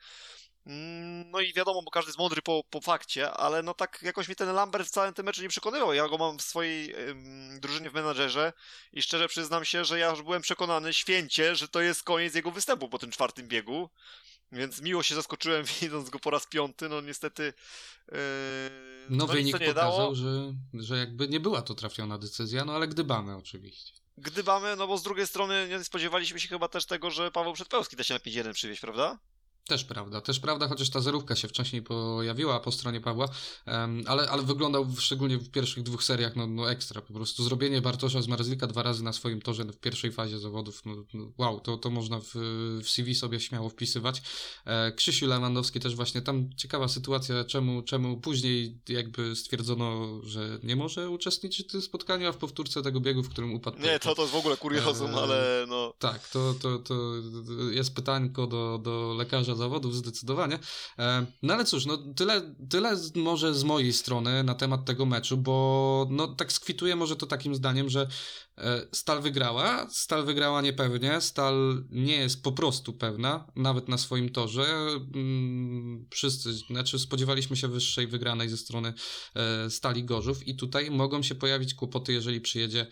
Mm, No i wiadomo, bo każdy jest mądry po, po fakcie, ale no tak jakoś mnie ten Lambert w całym tym meczu nie przekonywał. Ja go mam w swojej ym, drużynie w menadżerze i szczerze przyznam się, że ja już byłem przekonany święcie, że to jest koniec jego występu po tym czwartym biegu. Więc miło się zaskoczyłem, widząc go po raz piąty. No niestety. Yy, No, nic wynik nie pokazał, dało. że, że jakby nie była to trafiona decyzja, no ale gdybamy oczywiście. Gdybamy, no bo z drugiej strony nie spodziewaliśmy się chyba też tego, że Paweł Przedpełski da się na 5-1 przywieźć, prawda? Też prawda, też prawda, chociaż ta zerówka się wcześniej pojawiła po stronie Pawła, ale, ale wyglądał szczególnie w pierwszych dwóch seriach no, no ekstra, po prostu zrobienie Bartosza z Marzlika dwa razy na swoim torze w pierwszej fazie zawodów, no, no, wow, to, to można w, w CV sobie śmiało wpisywać. E, Krzysiu Lewandowski też właśnie, tam ciekawa sytuacja, czemu, czemu później jakby stwierdzono, że nie może uczestniczyć w tym spotkaniu, a w powtórce tego biegu, w którym upadł Nie, to, to jest w ogóle kuriozum, Eee, ale no. tak, to, to, to jest pytanko do, do lekarza zawodów zdecydowanie. E, No ale cóż, no tyle, tyle może z mojej strony na temat tego meczu, bo no tak skwituję może to takim zdaniem, że Stal wygrała, Stal wygrała niepewnie, Stal nie jest po prostu pewna, nawet na swoim torze. Mm, Wszyscy, znaczy spodziewaliśmy się wyższej wygranej ze strony e, Stali Gorzów i tutaj mogą się pojawić kłopoty, jeżeli przyjedzie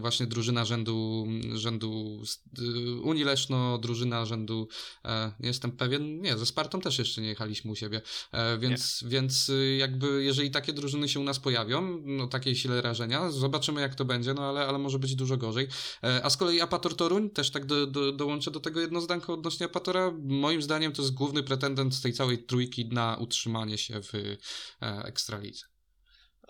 właśnie drużyna rzędu, rzędu y, Unii Leszno, drużyna rzędu, e, nie jestem pewien, nie, ze Spartą też jeszcze nie jechaliśmy u siebie, e, więc, więc jakby jeżeli takie drużyny się u nas pojawią, no takiej sile rażenia, zobaczymy jak to będzie, no ale, ale może być dużo gorzej. E, a z kolei Apator Toruń, też tak do, do, dołączę do tego jedno zdanko odnośnie Apatora, moim zdaniem to jest główny pretendent z tej całej trójki na utrzymanie się w e, Ekstralidze.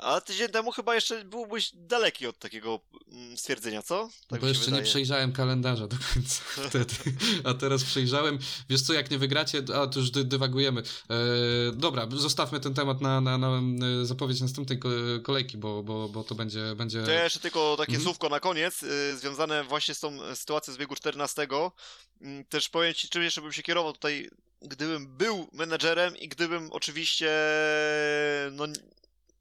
A tydzień temu chyba jeszcze byłbyś daleki od takiego mm, stwierdzenia, co? Tak Bo mi się jeszcze nie wydaje. przejrzałem kalendarza do końca wtedy. A teraz przejrzałem. Wiesz co, jak nie wygracie, a to już dy, dywagujemy. E, dobra, zostawmy ten temat na, na, na e, zapowiedź następnej ko- kolejki, bo, bo, bo to będzie... będzie... To ja jeszcze tylko takie Mhm. słówko na koniec, y, związane właśnie z tą sytuacją z biegu 14. Mm, Też powiem Ci, czym jeszcze bym się kierował tutaj, gdybym był menedżerem i gdybym oczywiście, no,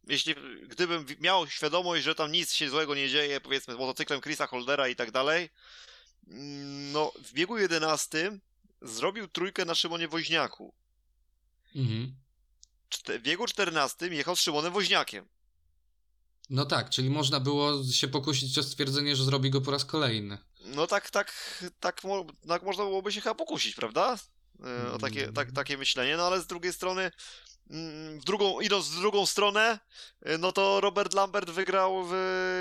jeśli, gdybym miał świadomość, że tam nic się złego nie dzieje, powiedzmy z motocyklem Chrisa Holdera i tak dalej, mm, no, w biegu 11 zrobił trójkę na Szymonie Woźniaku. Mhm. Czte- W biegu 14 jechał z Szymonem Woźniakiem. No tak, czyli można było się pokusić o stwierdzenie, że zrobi go po raz kolejny. No tak, tak, tak, tak można byłoby się chyba pokusić, prawda? E, O takie, Mm. tak, takie myślenie, no ale z drugiej strony, w drugą, idąc w drugą stronę, e, no to Robert Lambert wygrał w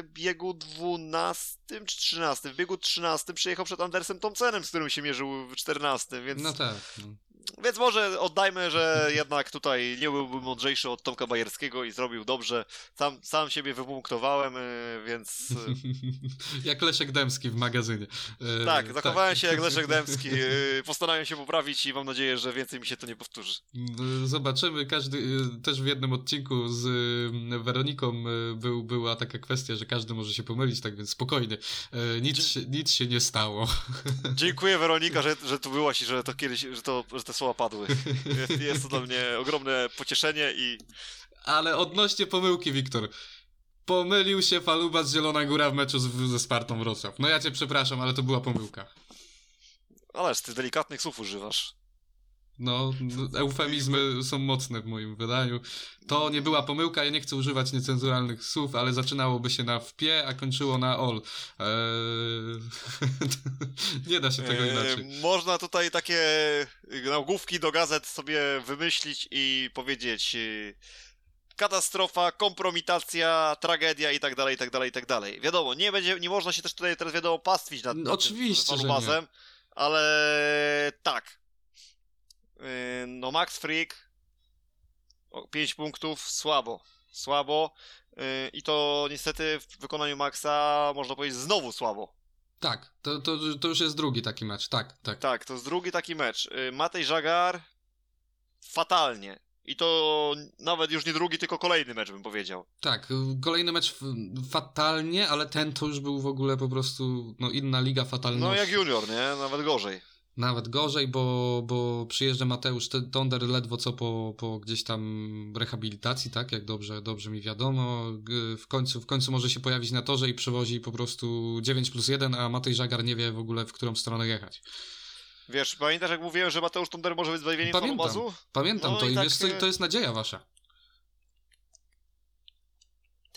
biegu 12 czy 13. W biegu 13 przyjechał przed Andersem Thompsonem, z którym się mierzył w 14, więc, No tak. No. Więc może oddajmy, że jednak tutaj nie byłbym mądrzejszy od Tomka Bajerskiego i zrobił dobrze. Sam, sam siebie wypunktowałem, e, więc... jak Leszek Dębski w magazynie. E, Tak, zachowałem się jak Leszek Dębski. Yy, Postanawiam się poprawić i mam nadzieję, że więcej mi się to nie powtórzy. Y, Zobaczymy, każdy, y, też w jednym odcinku z y, Weroniką y, był, była taka kwestia, że każdy może się pomylić, tak więc spokojnie, Y, nic, się, nic się nie stało. Dziękuję Weronika, że, że tu byłaś i że to kiedyś, że, to, że te słowa padły. Jest, jest to dla mnie ogromne pocieszenie i Ale odnośnie pomyłki, Wiktor, Pomylił się Faluba z Zielona Góra w meczu z, ze Spartą Wrocław. No ja cię przepraszam, ale to była pomyłka. Ależ ty delikatnych słów używasz. No, eufemizmy są mocne w moim wydaniu. To nie była pomyłka, ja nie chcę używać niecenzuralnych słów, ale zaczynałoby się na wpie, a kończyło na ol. Eee... nie da się tego E, inaczej. Można tutaj takie nagłówki do gazet sobie wymyślić i powiedzieć e, katastrofa, kompromitacja, tragedia i tak dalej, i tak dalej, i tak dalej. Wiadomo, nie będzie, nie można się też tutaj teraz wiadomo pastwić nad, No, nad oczywiście, tym że fanubazem, ale tak. E, No Max Freak 5 punktów, słabo. Słabo. E, I to niestety w wykonaniu Maxa można powiedzieć znowu słabo. Tak, to, to, to już jest drugi taki mecz, tak, tak. Tak, to jest drugi taki mecz. Y, Matej Żagar fatalnie. I to nawet już nie drugi, tylko kolejny mecz bym powiedział. Tak, kolejny mecz fatalnie, ale ten to już był w ogóle po prostu no, inna liga fatalności. No jak junior, nie? Nawet gorzej. Nawet gorzej, bo, bo przyjeżdża Mateusz Tonder ledwo co po, po gdzieś tam rehabilitacji, tak? Jak dobrze, dobrze mi wiadomo. W końcu, w końcu może się pojawić na torze i przewozi po prostu 9 plus 1, a Matej Żagar nie wie w ogóle w którą stronę jechać. Wiesz, pamiętasz jak mówiłem, że Mateusz Tonder może być zbawieniem Pamiętam. fanubazu? Pamiętam No to i tak, wiesz co, to jest nadzieja wasza.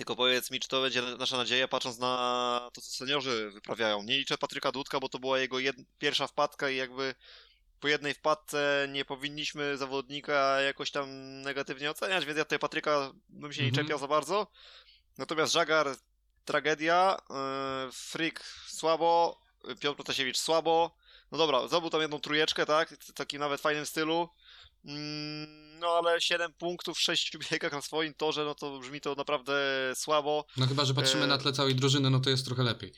Tylko powiedz mi, czy to będzie nasza nadzieja, patrząc na to, co seniorzy wyprawiają. Nie liczę Patryka Dudka, bo to była jego pierwsza wpadka i jakby po jednej wpadce nie powinniśmy zawodnika jakoś tam negatywnie oceniać, więc ja tutaj Patryka bym się nie Mhm. czepiał za bardzo. Natomiast Żagar tragedia, yy, Frick słabo, Piotr Protasiewicz słabo. No dobra, zdobył tam jedną trójeczkę, tak? W takim nawet fajnym stylu. Mm, No ale 7 punktów w 6 biegach na swoim torze, no to brzmi to naprawdę słabo. No chyba, że patrzymy E, na tle całej drużyny, no to jest trochę lepiej.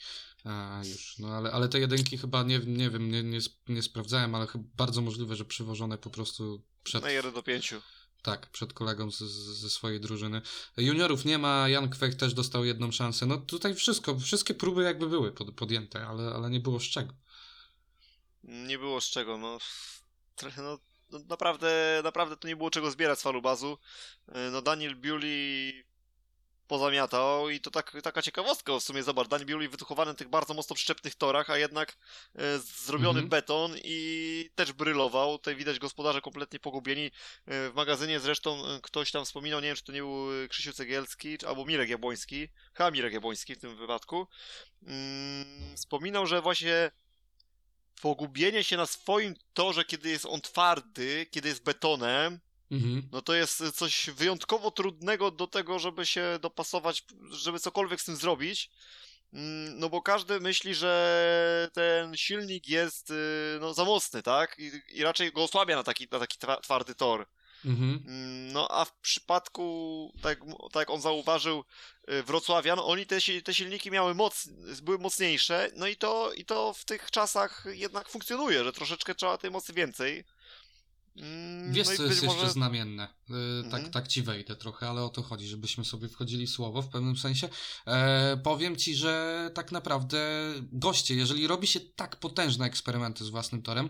A, już, no ale, ale te jedynki chyba, nie, nie wiem, nie, nie, nie sprawdzałem, ale chyba bardzo możliwe, że przywożone po prostu przed, Na 1 do 5. tak, przed kolegą z, z, ze swojej drużyny. Juniorów nie ma, Jan Kwek też dostał jedną szansę. No tutaj wszystko, wszystkie próby jakby były pod, podjęte, ale, ale nie było z czego. Nie było z czego, no. Trochę, no, no naprawdę, naprawdę to nie było czego zbierać z falubazu. Yy, No Daniel Bewley pozamiatał i to tak, taka ciekawostka w sumie, zobacz, Daniel Bewley wychowany na tych bardzo mocno przyczepnych torach, a jednak e, zrobiony Mhm. beton i też brylował. Tutaj widać gospodarze kompletnie pogubieni. E, w magazynie zresztą e, ktoś tam wspominał, nie wiem czy to nie był e, Krzysiu Cegielski, czy, albo Mirek Jabłoński, chyba Mirek Jabłoński w tym wypadku, mm, wspominał, że właśnie pogubienie się na swoim torze, kiedy jest on twardy, kiedy jest betonem, Mhm. no to jest coś wyjątkowo trudnego do tego, żeby się dopasować, żeby cokolwiek z tym zrobić. Mm, No bo każdy myśli, że ten silnik jest y, no, za mocny, tak? I, i raczej go osłabia na taki, na taki twa- twardy tor. Mhm. Mm, No a w przypadku, tak, tak on zauważył, y, Wrocławian, oni te, te silniki miały moc, były mocniejsze, no i to, i to w tych czasach jednak funkcjonuje, że troszeczkę trzeba tej mocy więcej. Mm, Wiesz, no co jest jeszcze może- znamienne? Yy, tak, Mhm. tak ci wejdę trochę, ale o to chodzi, żebyśmy sobie wchodzili w słowo w pewnym sensie. E, powiem ci, że tak naprawdę goście, jeżeli robi się tak potężne eksperymenty z własnym torem,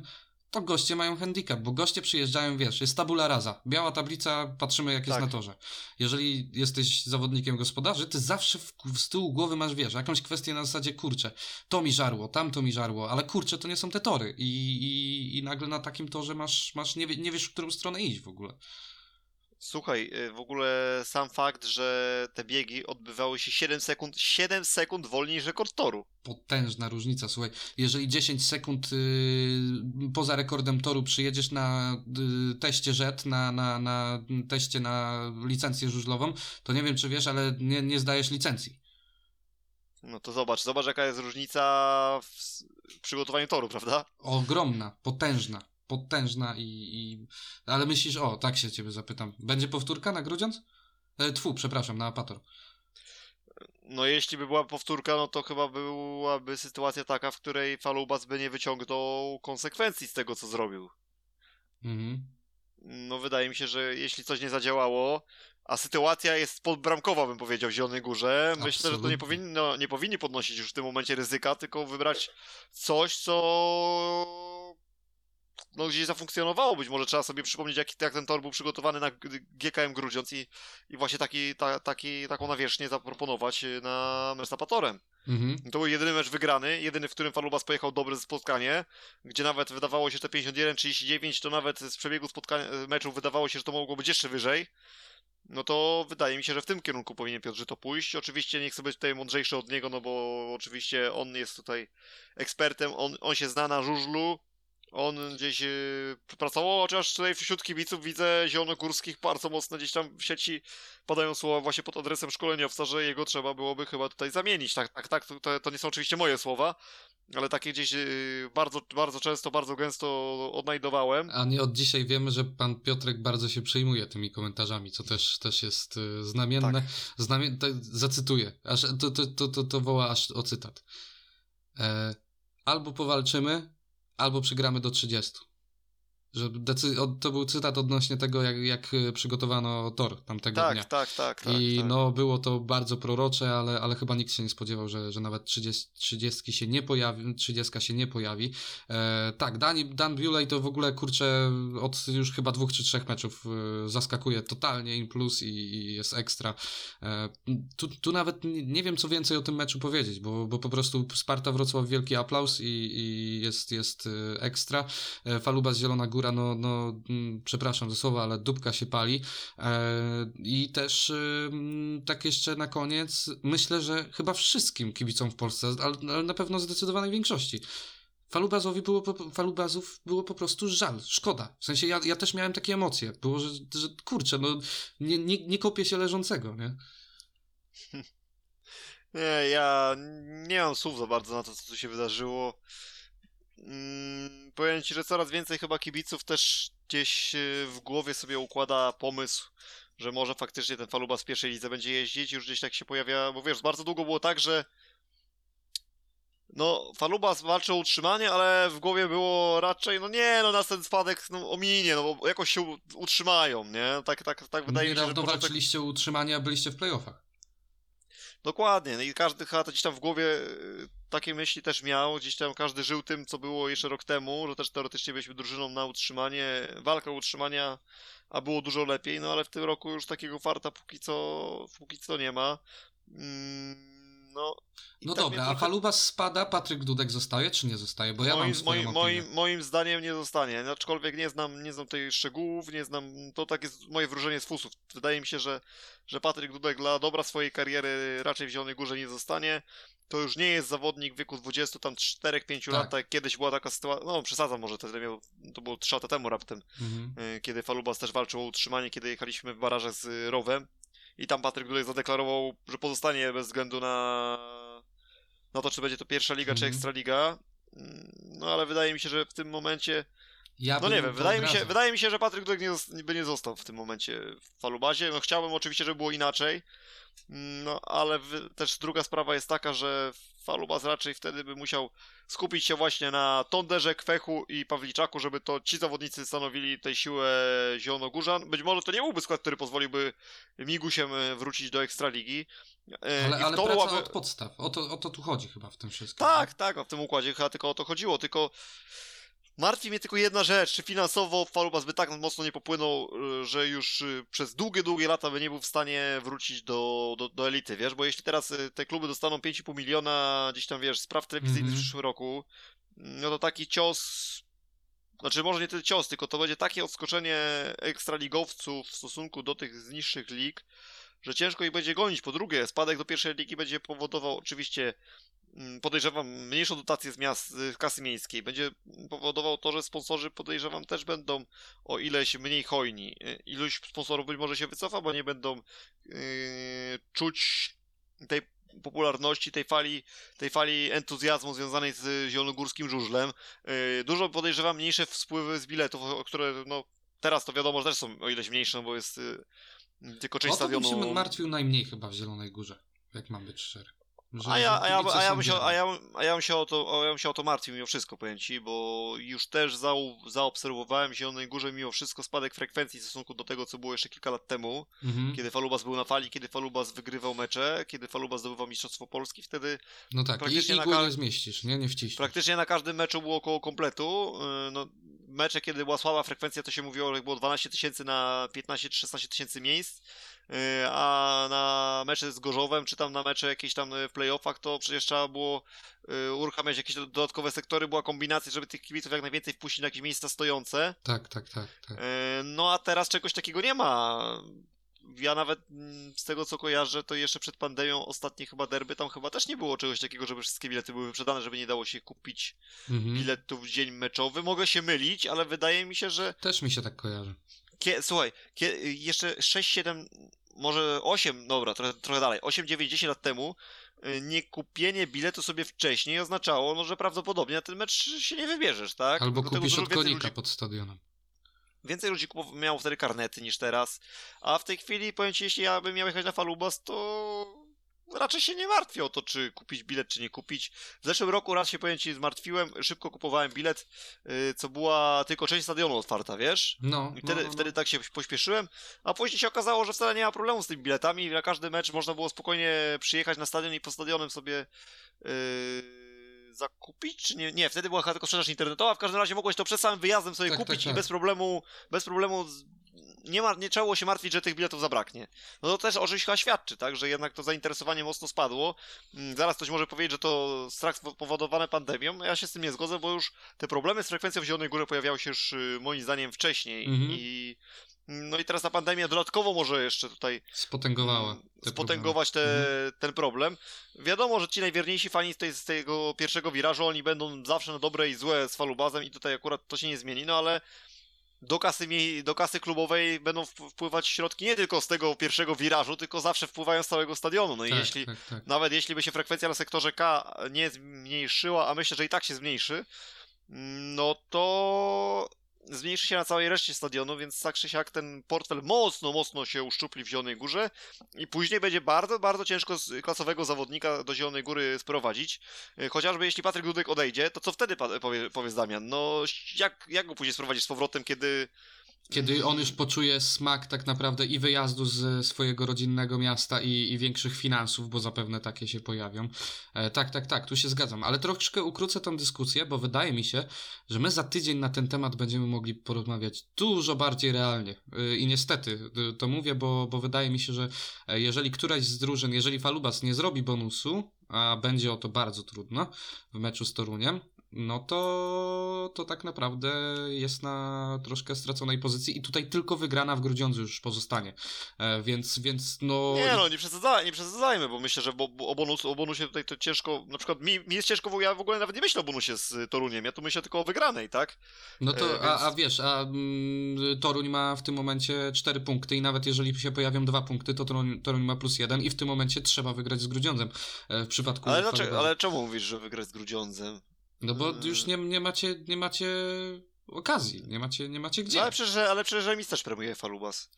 to goście mają handicap, bo goście przyjeżdżają, wiesz, jest tabula rasa, biała tablica, patrzymy jak jest Tak. na torze. Jeżeli jesteś zawodnikiem gospodarzy, ty zawsze w, z tyłu głowy masz, wiesz, jakąś kwestię na zasadzie, kurczę, to mi żarło, tamto mi żarło, ale kurczę, to nie są te tory i, i, i nagle na takim torze masz, masz nie, nie wiesz, w którą stronę iść w ogóle. Słuchaj, y, w ogóle sam fakt, że te biegi odbywały się 7 sekund, 7 sekund wolniej niż rekord toru. potężna różnica. Słuchaj, jeżeli 10 sekund y, poza rekordem toru przyjedziesz na y, teście JET, na, na, na teście na licencję żużlową, to nie wiem, czy wiesz, ale nie, nie zdajesz licencji. No to zobacz, zobacz jaka jest różnica w przygotowaniu toru, prawda? Ogromna, potężna, potężna i, i... Ale myślisz, o, tak się ciebie zapytam, będzie powtórka na Grudziądz? E, tfu, przepraszam, na Apator. No jeśli by była powtórka, no to chyba byłaby sytuacja taka, w której Falubas by nie wyciągnął konsekwencji z tego, co zrobił. Mhm. No wydaje mi się, że jeśli coś nie zadziałało, a sytuacja jest podbramkowa, bym powiedział, w Zielonej Górze, myślę, że to Absolutnie. nie, powinno, nie powinni podnosić już w tym momencie ryzyka, tylko wybrać coś, co no, gdzieś zafunkcjonowało. Być może trzeba sobie przypomnieć, jak, jak ten tor był przygotowany na GKM Grudziądz i, i właśnie taki, ta, taki, taką nawierzchnię zaproponować y, na mecz z. Mhm. To był jedyny mecz wygrany, jedyny, w którym Falubas pojechał dobre spotkanie, gdzie nawet wydawało się, że te 51-39 to nawet z przebiegu spotkania, meczu wydawało się, że to mogło być jeszcze wyżej. No to wydaje mi się, że w tym kierunku powinien Piotr Żyto pójść. Oczywiście nie chcę być tutaj mądrzejszy od niego, no bo oczywiście on jest tutaj ekspertem, on, on się zna na żużlu, on gdzieś yy, pracował, chociaż tutaj wśród kibiców widzę zielonogórskich bardzo mocno gdzieś tam w sieci padają słowa właśnie pod adresem szkoleniowca, że jego trzeba byłoby chyba tutaj zamienić. Tak, tak, tak, to, to nie są oczywiście moje słowa, ale takie gdzieś yy, bardzo, bardzo często, bardzo gęsto odnajdowałem. A nie od dzisiaj wiemy, że pan Piotrek bardzo się przejmuje tymi komentarzami, co też, też jest y, znamienne. Tak. Znamie... tak, zacytuję, aż, to, to, to, to, to woła aż o cytat. E, albo powalczymy, albo przegramy do 30. Że decy... to był cytat odnośnie tego, jak, jak y, przygotowano tor tamtego Tak, dnia. tak, tak, tak. I tak. no, było to bardzo prorocze, ale, ale chyba nikt się nie spodziewał, że, że nawet 30, 30 się nie pojawi, 30 się nie pojawi. E, tak, Dan, Dan Bewley to w ogóle, kurczę, od już chyba dwóch czy trzech meczów e, zaskakuje totalnie in plus i, i jest ekstra. E, tu, tu nawet nie, nie wiem, co więcej o tym meczu powiedzieć, bo, bo po prostu Sparta Wrocław wielki aplauz i, i jest, jest e, ekstra. E, Falubas Zielona Góra, no, no mm, przepraszam za słowa, ale dupka się pali. E, I też tak jeszcze na koniec, myślę, że chyba wszystkim kibicom w Polsce, ale, na pewno zdecydowanej większości. Falubazowi było, Falubazów było po prostu żal, szkoda. W sensie ja, ja też miałem takie emocje. Było, że, że kurczę, no nie, nie, nie kopię się leżącego, nie? Nie, ja nie mam słów za bardzo na to, co tu się wydarzyło. Mm, powiem ci, że coraz więcej chyba kibiców też gdzieś y, w głowie sobie układa pomysł, że może faktycznie ten Falubas w pierwszej lidze będzie jeździć. Już gdzieś tak się pojawia, bo wiesz, bardzo długo było tak, że no, Falubas walczy o utrzymanie, ale w głowie było raczej, no nie, no nas ten spadek no, ominie, no bo jakoś się utrzymają, nie? Tak, tak, tak wydaje mi się, że początek... walczyliście o utrzymanie, a byliście w playoffach. Dokładnie, no i każdy chyba gdzieś tam w głowie y, takie myśli też miał, gdzieś tam każdy żył tym, co było jeszcze rok temu, że też teoretycznie byliśmy drużyną na utrzymanie, walka o utrzymania, a było dużo lepiej, no ale w tym roku już takiego farta póki co, póki co nie ma. Mm, no, No tak dobra, mnie a trochę- Falubas spada, Patryk Dudek zostaje, czy nie zostaje? Bo ja moim, mam moim, moim, moim zdaniem nie zostanie, aczkolwiek nie znam, nie znam tej szczegółów, nie znam, to tak jest moje wróżenie z fusów. Wydaje mi się, że, że Patryk Dudek dla dobra swojej kariery raczej w Zielonej Górze nie zostanie. To już nie jest zawodnik w wieku 20, tam 4-5 Tak. lat, kiedyś była taka sytuacja, no przesadzam może, to, to było 3 lata temu raptem, Mhm. y, kiedy Falubas też walczył o utrzymanie, kiedy jechaliśmy w barażach z y, Rowem i tam Patryk Dudek zadeklarował, że pozostanie bez względu na, na to, czy będzie to pierwsza liga, czy Mhm. ekstraliga. Mm, No ale wydaje mi się, że w tym momencie. Ja No nie wiem, wydaje mi, się, wydaje mi się, że Patryk Dudek nie, by nie został w tym momencie w falubazie. No chciałbym oczywiście, żeby było inaczej. Mm, No ale wy, też druga sprawa jest taka, że Falubas raczej wtedy by musiał skupić się właśnie na Tonderze, Kwechu i Pawliczaku, żeby to ci zawodnicy stanowili tę siłę Zielonogórzan. Być może to nie byłby skład, który pozwoliłby Migusiem e, wrócić do Ekstraligi. E, Ale, i ale to praca byłaby- od podstaw. O to, o to tu chodzi chyba w tym wszystkim. tak, tak, no w tym układzie chyba tylko o to chodziło, tylko martwi mnie tylko jedna rzecz, czy finansowo Falubas by tak mocno nie popłynął, y, że już y, przez długie, długie lata by nie był w stanie wrócić do, do, do elity, wiesz, bo jeśli teraz y, te kluby dostaną 5,5 miliona gdzieś tam, wiesz, spraw telewizyjnych Mhm. w przyszłym roku, no to taki cios, znaczy może nie tyle cios, tylko to będzie takie odskoczenie ekstraligowców w stosunku do tych z niższych lig, że ciężko ich będzie gonić. Po drugie, spadek do pierwszej ligi będzie powodował oczywiście, mm, podejrzewam, mniejszą dotację z miast, z kasy miejskiej. Będzie powodował to, że sponsorzy, podejrzewam, też będą o ileś mniej hojni. Y, Iluś sponsorów być może się wycofa, bo nie będą yy, czuć tej popularności, tej fali, tej fali entuzjazmu związanej z zielonogórskim żużlem. Yy, dużo podejrzewam mniejsze spływy z biletów, które no, teraz to wiadomo, że też są o ileś mniejsze, no bo jest yy, tylko część o to bym stadionu. się martwił najmniej chyba w Zielonej Górze, jak mam być szczery. A ja, a, ja, a, ja bym się, a, ja, a ja bym się o to, a ja bym się o to martwił mimo wszystko, powiem ci, bo już też zau, zaobserwowałem w Zielonej Górze mimo wszystko spadek frekwencji w stosunku do tego, co było jeszcze kilka lat temu, Mhm. kiedy Falubas był na fali, kiedy Falubas wygrywał mecze, kiedy Falubas zdobywał Mistrzostwo Polski, wtedy No tak, i praktycznie na ka- nie zmieścisz, nie? Nie wciśniesz. praktycznie na każdym meczu było około kompletu. Yy, No, mecze, kiedy była słaba frekwencja, to się mówiło, że było 12 tysięcy na 15 czy 16 tysięcy miejsc, yy, a na mecze z Gorzowem, czy tam na mecze jakieś tam yy, w playoffach, to przecież trzeba było yy, uruchamiać jakieś do- dodatkowe sektory, była kombinacja, żeby tych kibiców jak najwięcej wpuścić na jakieś miejsca stojące. Tak, tak, tak. tak. No a teraz czegoś takiego nie ma. Ja nawet mm, z tego co kojarzę, to jeszcze przed pandemią ostatnie chyba derby, tam chyba też nie było czegoś takiego, żeby wszystkie bilety były wyprzedane, żeby nie dało się kupić Mhm. biletów w dzień meczowy. Mogę się mylić, ale wydaje mi się, że. Też mi się tak kojarzy. Kie... Słuchaj, kie... jeszcze 6-7, może 8, dobra, trochę, trochę dalej, 8-9-10 lat temu y, nie kupienie biletu sobie wcześniej oznaczało, no, że prawdopodobnie na ten mecz się nie wybierzesz, tak? Albo Dlatego kupisz dużo od więcej konika ludzi- pod stadionem. Więcej ludzi kupow- miało wtedy karnety niż teraz, a w tej chwili, powiem ci, jeśli ja bym miał jechać na Falubas, to raczej się nie martwię o to, czy kupić bilet, czy nie kupić. W zeszłym roku raz się, powiem ci, zmartwiłem, szybko kupowałem bilet, yy, co była tylko część stadionu otwarta, wiesz? No, I wtedy, no, no, wtedy tak się pośpieszyłem, a później się okazało, że wcale nie ma problemu z tymi biletami. Na każdy mecz można było spokojnie przyjechać na stadion i po stadionem sobie yy, zakupić, czy nie? Nie, wtedy była chyba tylko sprzedaż internetowa. W każdym razie mogłeś to przed samym wyjazdem sobie Tak, kupić tak, i tak. bez problemu, bez problemu nie, ma, nie trzeba było się martwić, że tych biletów zabraknie. No to też o czymś chyba świadczy, tak? Że jednak to zainteresowanie mocno spadło. Mm, Zaraz ktoś może powiedzieć, że to strach spowodowane pandemią. No Ja się z tym nie zgodzę, bo już te problemy z frekwencją w Zielonej Górze pojawiały się już y, moim zdaniem wcześniej Mhm. i no i teraz ta pandemia dodatkowo może jeszcze tutaj Spotęgowała. mm, te spotęgować te, problemy. ten problem. Wiadomo, że ci najwierniejsi fani z, tej, z tego pierwszego wirażu, oni będą zawsze na dobre i złe z falubazem i tutaj akurat to się nie zmieni, no ale do kasy, do kasy klubowej będą wp- wpływać środki nie tylko z tego pierwszego wirażu, tylko zawsze wpływają z całego stadionu. No i Tak, jeśli, tak, tak. nawet jeśli by się frekwencja na sektorze K nie zmniejszyła, a myślę, że i tak się zmniejszy, no to zmniejszy się na całej reszcie stadionu, więc tak czy siak ten portfel mocno, mocno się uszczupli w Zielonej Górze i później będzie bardzo, bardzo ciężko klasowego zawodnika do Zielonej Góry sprowadzić. Y, Chociażby jeśli Patryk Dudek odejdzie, to co wtedy powie, powiesz Damian? No jak, jak go później sprowadzić z powrotem, kiedy Kiedy on już poczuje smak tak naprawdę i wyjazdu z swojego rodzinnego miasta i, i większych finansów, bo zapewne takie się pojawią. E, tak, tak, tak, tu się zgadzam. Ale troszkę ukrócę tą dyskusję, bo wydaje mi się, że my za tydzień na ten temat będziemy mogli porozmawiać dużo bardziej realnie. E, I niestety e, to mówię, bo, bo wydaje mi się, że e, jeżeli któraś z drużyn, jeżeli Falubas nie zrobi bonusu, a będzie o to bardzo trudno w meczu z Toruniem, no to, to tak naprawdę jest na troszkę straconej pozycji i tutaj tylko wygrana w Grudziądzu już pozostanie. E, więc, więc no... Nie no, nie, przesadzaj, nie przesadzajmy, bo myślę, że bo, bo o, bonus, o bonusie tutaj to ciężko, na przykład mi, mi jest ciężko, bo ja w ogóle nawet nie myślę o bonusie z Toruniem, ja tu myślę tylko o wygranej, tak? No to, E, a, więc- a wiesz, a mm, Toruń ma w tym momencie 4 punkty i nawet jeżeli się pojawią dwa punkty, to Toruń, Toruń ma plus jeden i w tym momencie trzeba wygrać z Grudziądzem e, w przypadku Ale, dlaczego, ale czemu mówisz, że wygrać z Grudziądzem? No bo już nie, nie macie, nie macie okazji, nie macie, nie macie gdzie. No, ale przecież, ale przecież remis też premiuje Falubas.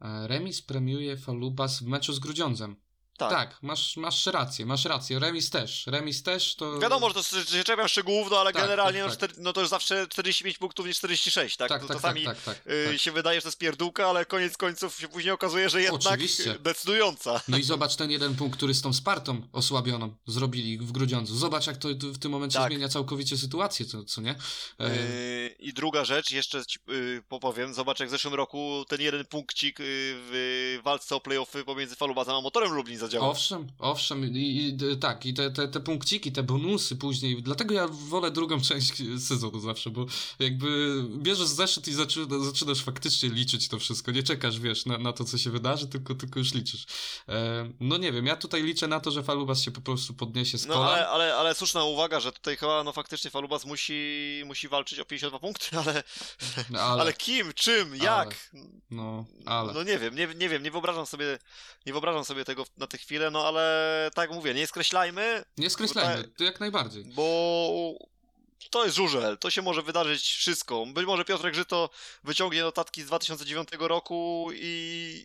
E, Remis premiuje Falubas w meczu z Grudziądzem. Tak. Tak, masz, masz rację, masz rację. Remis też. Remis też to. Wiadomo, że to się czepiam szczegółów, no ale Tak, generalnie tak, no, tak. czter- no to już zawsze 45 punktów niż 46, tak? Tak, to tak, czasami tak, tak, y, się wydaje, że to jest pierdółka, ale koniec końców się później okazuje, że jednak Oczywiście. decydująca. No i zobacz ten jeden punkt, który z tą Spartą osłabioną zrobili w Grudziądzu. Zobacz, jak to w tym momencie zmienia całkowicie sytuację, co, co nie? Yy, I druga rzecz, jeszcze ci yy, popowiem, zobacz jak w zeszłym roku ten jeden punkcik yy, w walce o playoffy pomiędzy Falubazem a Motorem Lublin zadziałał. Owszem, owszem, i, i tak, i te, te, te punkciki, te bonusy później, dlatego ja wolę drugą część sezonu zawsze, bo jakby bierzesz zeszyt i zaczyna, zaczynasz faktycznie liczyć to wszystko, nie czekasz, wiesz, na, na to, co się wydarzy, tylko, tylko już liczysz. E, no nie wiem, ja tutaj liczę na to, że Falubas się po prostu podniesie z No kolan. ale, ale, ale słuszna uwaga, że tutaj chyba no faktycznie Falubas musi, musi walczyć o 52 punkty, ale, ale, ale, kim, czym, jak? no, ale. No nie wiem, nie, nie wiem, nie wyobrażam sobie, nie wyobrażam sobie tego na tę chwilę, no ale tak mówię, nie skreślajmy, Nie skreślajmy, to jak najbardziej. bo to jest żużel, to się może wydarzyć wszystko. Być może Piotrek Żyto wyciągnie notatki z 2009 roku i,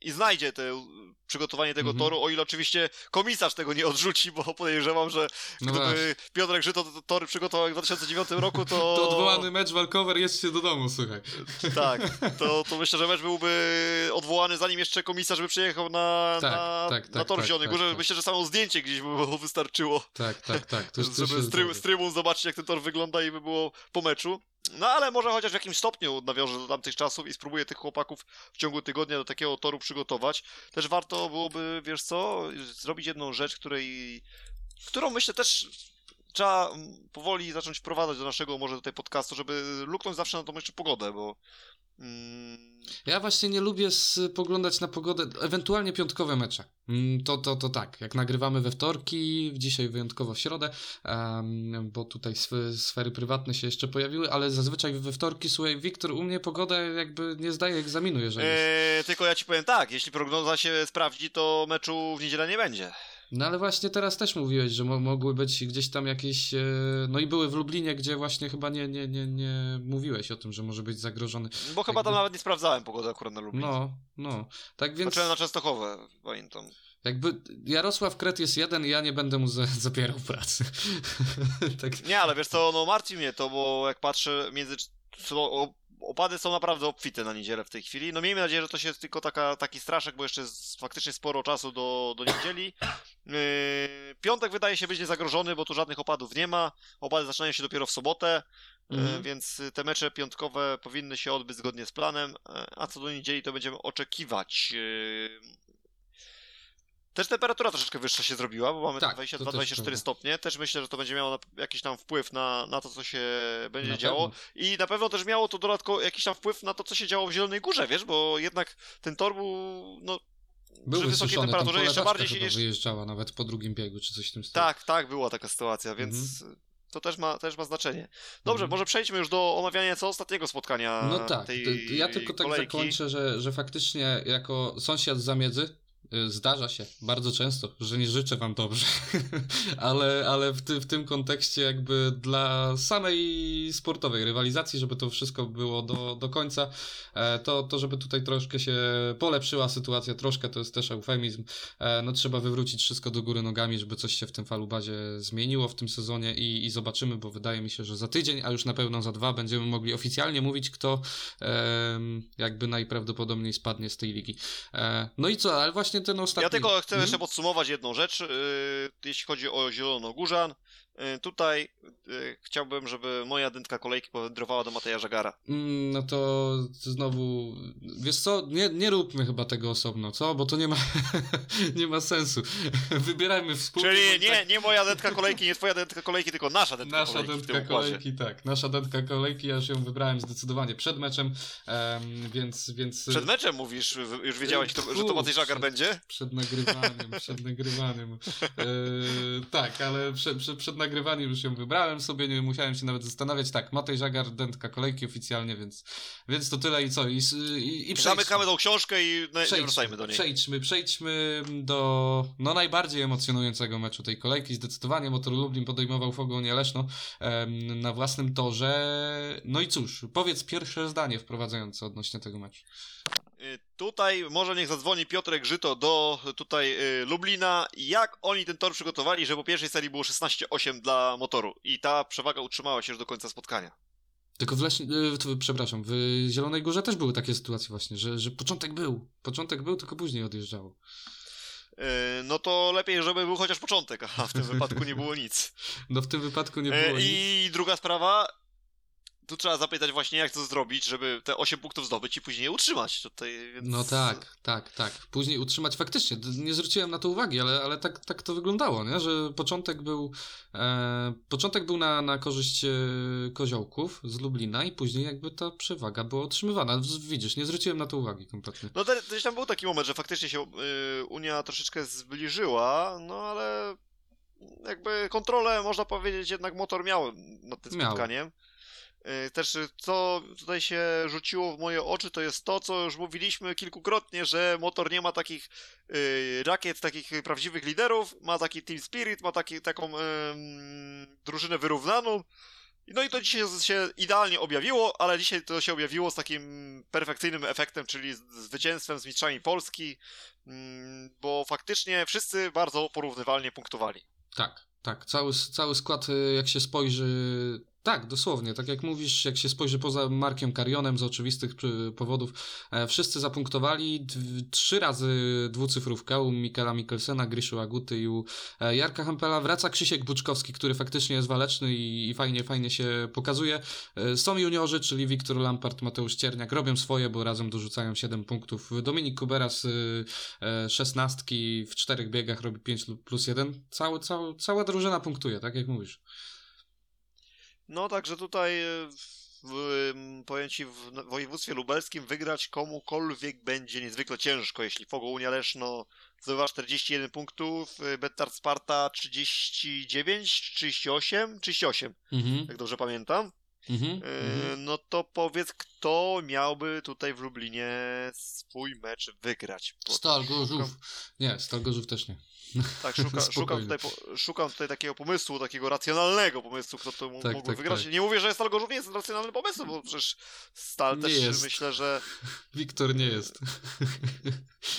i znajdzie te przygotowanie tego Mhm. toru, o ile oczywiście komisarz tego nie odrzuci, bo podejrzewam, że No gdyby Piotrek Żyto te tory przygotował w 2009 roku, to... To odwołany mecz walkover jest się do domu, słuchaj. Tak, to, to myślę, że mecz byłby odwołany zanim jeszcze komisarz by przyjechał na, Tak, na, tak, na tak, tor w tak, Zielonej tak, Górze. tak. Myślę, że samo zdjęcie gdzieś by było wystarczyło, Tak, tak, tak. To, to żeby się z, tryb, zgadza. z trybun zobaczyć jak ten tor wygląda i by było po meczu. No ale może chociaż w jakimś stopniu nawiążę do tamtych czasów i spróbuję tych chłopaków w ciągu tygodnia do takiego toru przygotować. Też warto byłoby, wiesz co, zrobić jedną rzecz, której, którą myślę też trzeba powoli zacząć wprowadzać do naszego może tutaj podcastu, żeby luknąć zawsze na tą jeszcze pogodę, bo mm, Ja właśnie nie lubię spoglądać na pogodę, ewentualnie piątkowe mecze. Mm, To, to, to tak, jak nagrywamy we wtorki, dzisiaj wyjątkowo w środę, bo tutaj sf- sfery prywatne się jeszcze pojawiły, ale zazwyczaj we wtorki, słuchaj, Wiktor, u mnie pogoda jakby nie zdaje egzaminu, jeżeli. Eee, tylko ja ci powiem tak, jeśli prognoza się sprawdzi, to meczu w niedzielę nie będzie. No ale właśnie teraz też mówiłeś, że mo- mogły być gdzieś tam jakieś, e, no i były w Lublinie, gdzie właśnie chyba nie, nie, nie, nie mówiłeś o tym, że może być zagrożony. Bo chyba tam Jakby- nawet nie sprawdzałem pogody akurat na Lublin. No, no, tak więc... Patrzyłem na Częstochowę, pamiętam. Jakby Jarosław Kret jest jeden, ja nie będę mu za, zapierał pracy. tak. Nie, ale wiesz co, no martwi mnie to, bo jak patrzę między... co- o- Opady są naprawdę obfite na niedzielę w tej chwili. No miejmy nadzieję, że to się jest tylko taka, taki straszek, bo jeszcze jest faktycznie sporo czasu do, do niedzieli. Yy, piątek wydaje się być niezagrożony, bo tu żadnych opadów nie ma. Opady zaczynają się dopiero w sobotę, yy, Mhm. więc te mecze piątkowe powinny się odbyć zgodnie z planem. Yy, A co do niedzieli, to będziemy oczekiwać. Też temperatura troszeczkę wyższa się zrobiła, bo mamy Tak, tak, to też 22-24 prawda. stopnie. Też myślę, że to będzie miało jakiś tam wpływ na, na to, co się będzie Na działo. pewno. I na pewno też miało to dodatkowo jakiś tam wpływ na to, co się działo w Zielonej Górze, wiesz, bo jednak ten tor był, no, Był przy wysokiej temperaturze jeszcze bardziej się... Jeszcze... wyjeżdżała nawet po drugim biegu, czy coś w tym stylu. Tak, tak, była taka sytuacja, więc to też ma, też ma znaczenie. Dobrze, Mhm. może przejdźmy już do omawiania co ostatniego spotkania No tak, tej ja tylko tak kolejki. zakończę, że, że faktycznie jako sąsiad z zamiedzy zdarza się bardzo często, że nie życzę wam dobrze, ale, ale w, ty, w tym kontekście jakby dla samej sportowej rywalizacji, żeby to wszystko było do, do końca, e, to, to żeby tutaj troszkę się polepszyła sytuacja, troszkę to jest też eufemizm, e, no trzeba wywrócić wszystko do góry nogami, żeby coś się w tym falubazie zmieniło w tym sezonie i, i zobaczymy, bo wydaje mi się, że za tydzień, a już na pewno za dwa będziemy mogli oficjalnie mówić, kto jakby najprawdopodobniej spadnie z tej ligi. E, no i co, ale właśnie ten ostatni... Ja tylko chcę Mhm. jeszcze podsumować jedną rzecz, yy, jeśli chodzi o Zielonogórzan. Yy, tutaj yy, chciałbym, żeby moja dętka kolejki powędrowała do Mateja Żagara. Mm, No to znowu, wiesz co, nie, nie róbmy chyba tego osobno, co? Bo to nie ma, nie ma sensu. Wybierajmy wspólnie. Czyli nie, tak- nie moja dętka kolejki, nie twoja dętka kolejki, tylko nasza dętka Nasza kolejki w dętka kolejki, tak. Nasza dętka kolejki, ja już ją wybrałem zdecydowanie przed meczem, em, więc... więc Przed meczem mówisz, już wiedziałeś, kto, że to Matej Żagar Przed- będzie? Przed nagrywaniem, przed nagrywaniem. E, tak, ale przed, przed, przed nagrywaniem już ją wybrałem sobie, nie musiałem się nawet zastanawiać. Tak, Matej Żagar, dętka kolejki oficjalnie, więc, więc to tyle i co. I, i, i Zamykamy tą książkę i nie Przejdźmy, wracajmy do niej. Przejdźmy, przejdźmy do no, najbardziej emocjonującego meczu tej kolejki. Zdecydowanie Motor Lublin podejmował Fogonię Leszno em, na własnym torze. No i cóż, powiedz pierwsze zdanie wprowadzające odnośnie tego meczu. Y, Tutaj może niech zadzwoni Piotrek Żyto do tutaj y, Lublina. Jak oni ten tor przygotowali, że po pierwszej serii było 16-8 dla motoru i ta przewaga utrzymała się już do końca spotkania. Tylko w Leśnie, y, przepraszam, w Zielonej Górze też były takie sytuacje właśnie, że, że początek był. Początek był, tylko później odjeżdżało. Y, No to lepiej, żeby był chociaż początek, a w tym wypadku nie było nic. No w tym wypadku nie E, było nic. I druga sprawa. Tu trzeba zapytać właśnie, jak to zrobić, żeby te 8 punktów zdobyć i później je utrzymać. Tutaj, więc... No tak, tak, tak. Później utrzymać faktycznie. Nie zwróciłem na to uwagi, ale, ale tak, tak to wyglądało, nie? że początek był e, początek był na, na korzyść e, koziołków z Lublina i później jakby ta przewaga była utrzymywana. W- Widzisz, nie zwróciłem na to uwagi kompletnie. No te, gdzieś tam był taki moment, że faktycznie się y, Unia troszeczkę zbliżyła, no ale jakby kontrolę, można powiedzieć, jednak motor miał nad tym Miał. spotkaniem. Y, Też y, co tutaj się rzuciło w moje oczy, to jest to, co już mówiliśmy kilkukrotnie, że motor nie ma takich y, rakiet, takich y, prawdziwych liderów, ma taki team spirit, ma taki, taką ym, drużynę wyrównaną No i to dzisiaj się idealnie objawiło, ale dzisiaj to się objawiło z takim perfekcyjnym efektem, czyli zwycięstwem z mistrzami Polski, mm, bo faktycznie wszyscy bardzo porównywalnie punktowali. Tak, tak. Cały, cały skład, y, jak się spojrzy. Tak, dosłownie, tak jak mówisz, jak się spojrzy poza Markiem Karionem z oczywistych powodów, e, wszyscy zapunktowali trzy razy dwucyfrówka u Mikela Mikkelsena, Griszu Aguty i u e, Jarka Hempela. Wraca Krzysiek Buczkowski, który faktycznie jest waleczny i, fajnie, fajnie się pokazuje. E, Są juniorzy, czyli Wiktor Lampart, Mateusz Cierniak, robią swoje, bo razem dorzucają 7 punktów. Dominik Kubera z szesnastki w czterech biegach robi 5 plus 1. Cały, cały, cała drużyna punktuje, tak jak mówisz. No także tutaj e, w, w województwie lubelskim wygrać komukolwiek będzie niezwykle ciężko, jeśli Fogo Unia Leszno zdobywa 41 punktów, e, Bettard Sparta 39, 38, 38, Mhm, jak dobrze pamiętam. mhm, E, mhm. No to powiedz, kto miałby tutaj w Lublinie swój mecz wygrać? Bo Stal Gorzów. Nie, Stal Gorzów też nie. Tak, szuka, szukam, tutaj, szukam tutaj takiego pomysłu, takiego racjonalnego pomysłu, kto to mógłby Tak, tak, wygrać. tak. Nie mówię, że Stal Gorzów nie jest racjonalnym pomysłem, bo przecież Stal Nie też jest. myślę, że... Wiktor nie jest.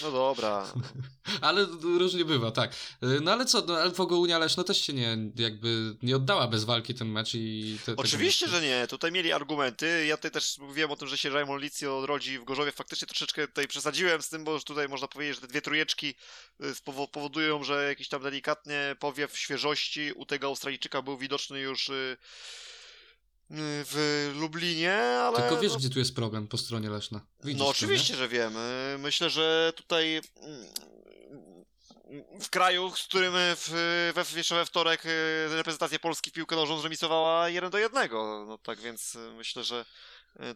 No dobra. ale różnie bywa, tak. No ale co, no, ale Unia Leszno też się nie, jakby nie oddała bez walki ten mecz i... Te, Oczywiście, że nie. Tutaj mieli argumenty. Ja tutaj też mówiłem o tym, że się Raymond Licio odrodzi w Gorzowie. Faktycznie troszeczkę tutaj przesadziłem z tym, bo tutaj można powiedzieć, że te dwie trójeczki y, że jakiś tam delikatnie powiew świeżości u tego Australijczyka był widoczny już y, y, w Lublinie, ale... Tylko wiesz, no, gdzie tu jest problem po stronie Leszna. Widzisz no to, oczywiście, że wiem. Y, Myślę, że tutaj mm, w kraju, z którym w, we, jeszcze we wtorek reprezentacja Polski w piłkę nożną zremisowała 1 do 1. No tak więc myślę, że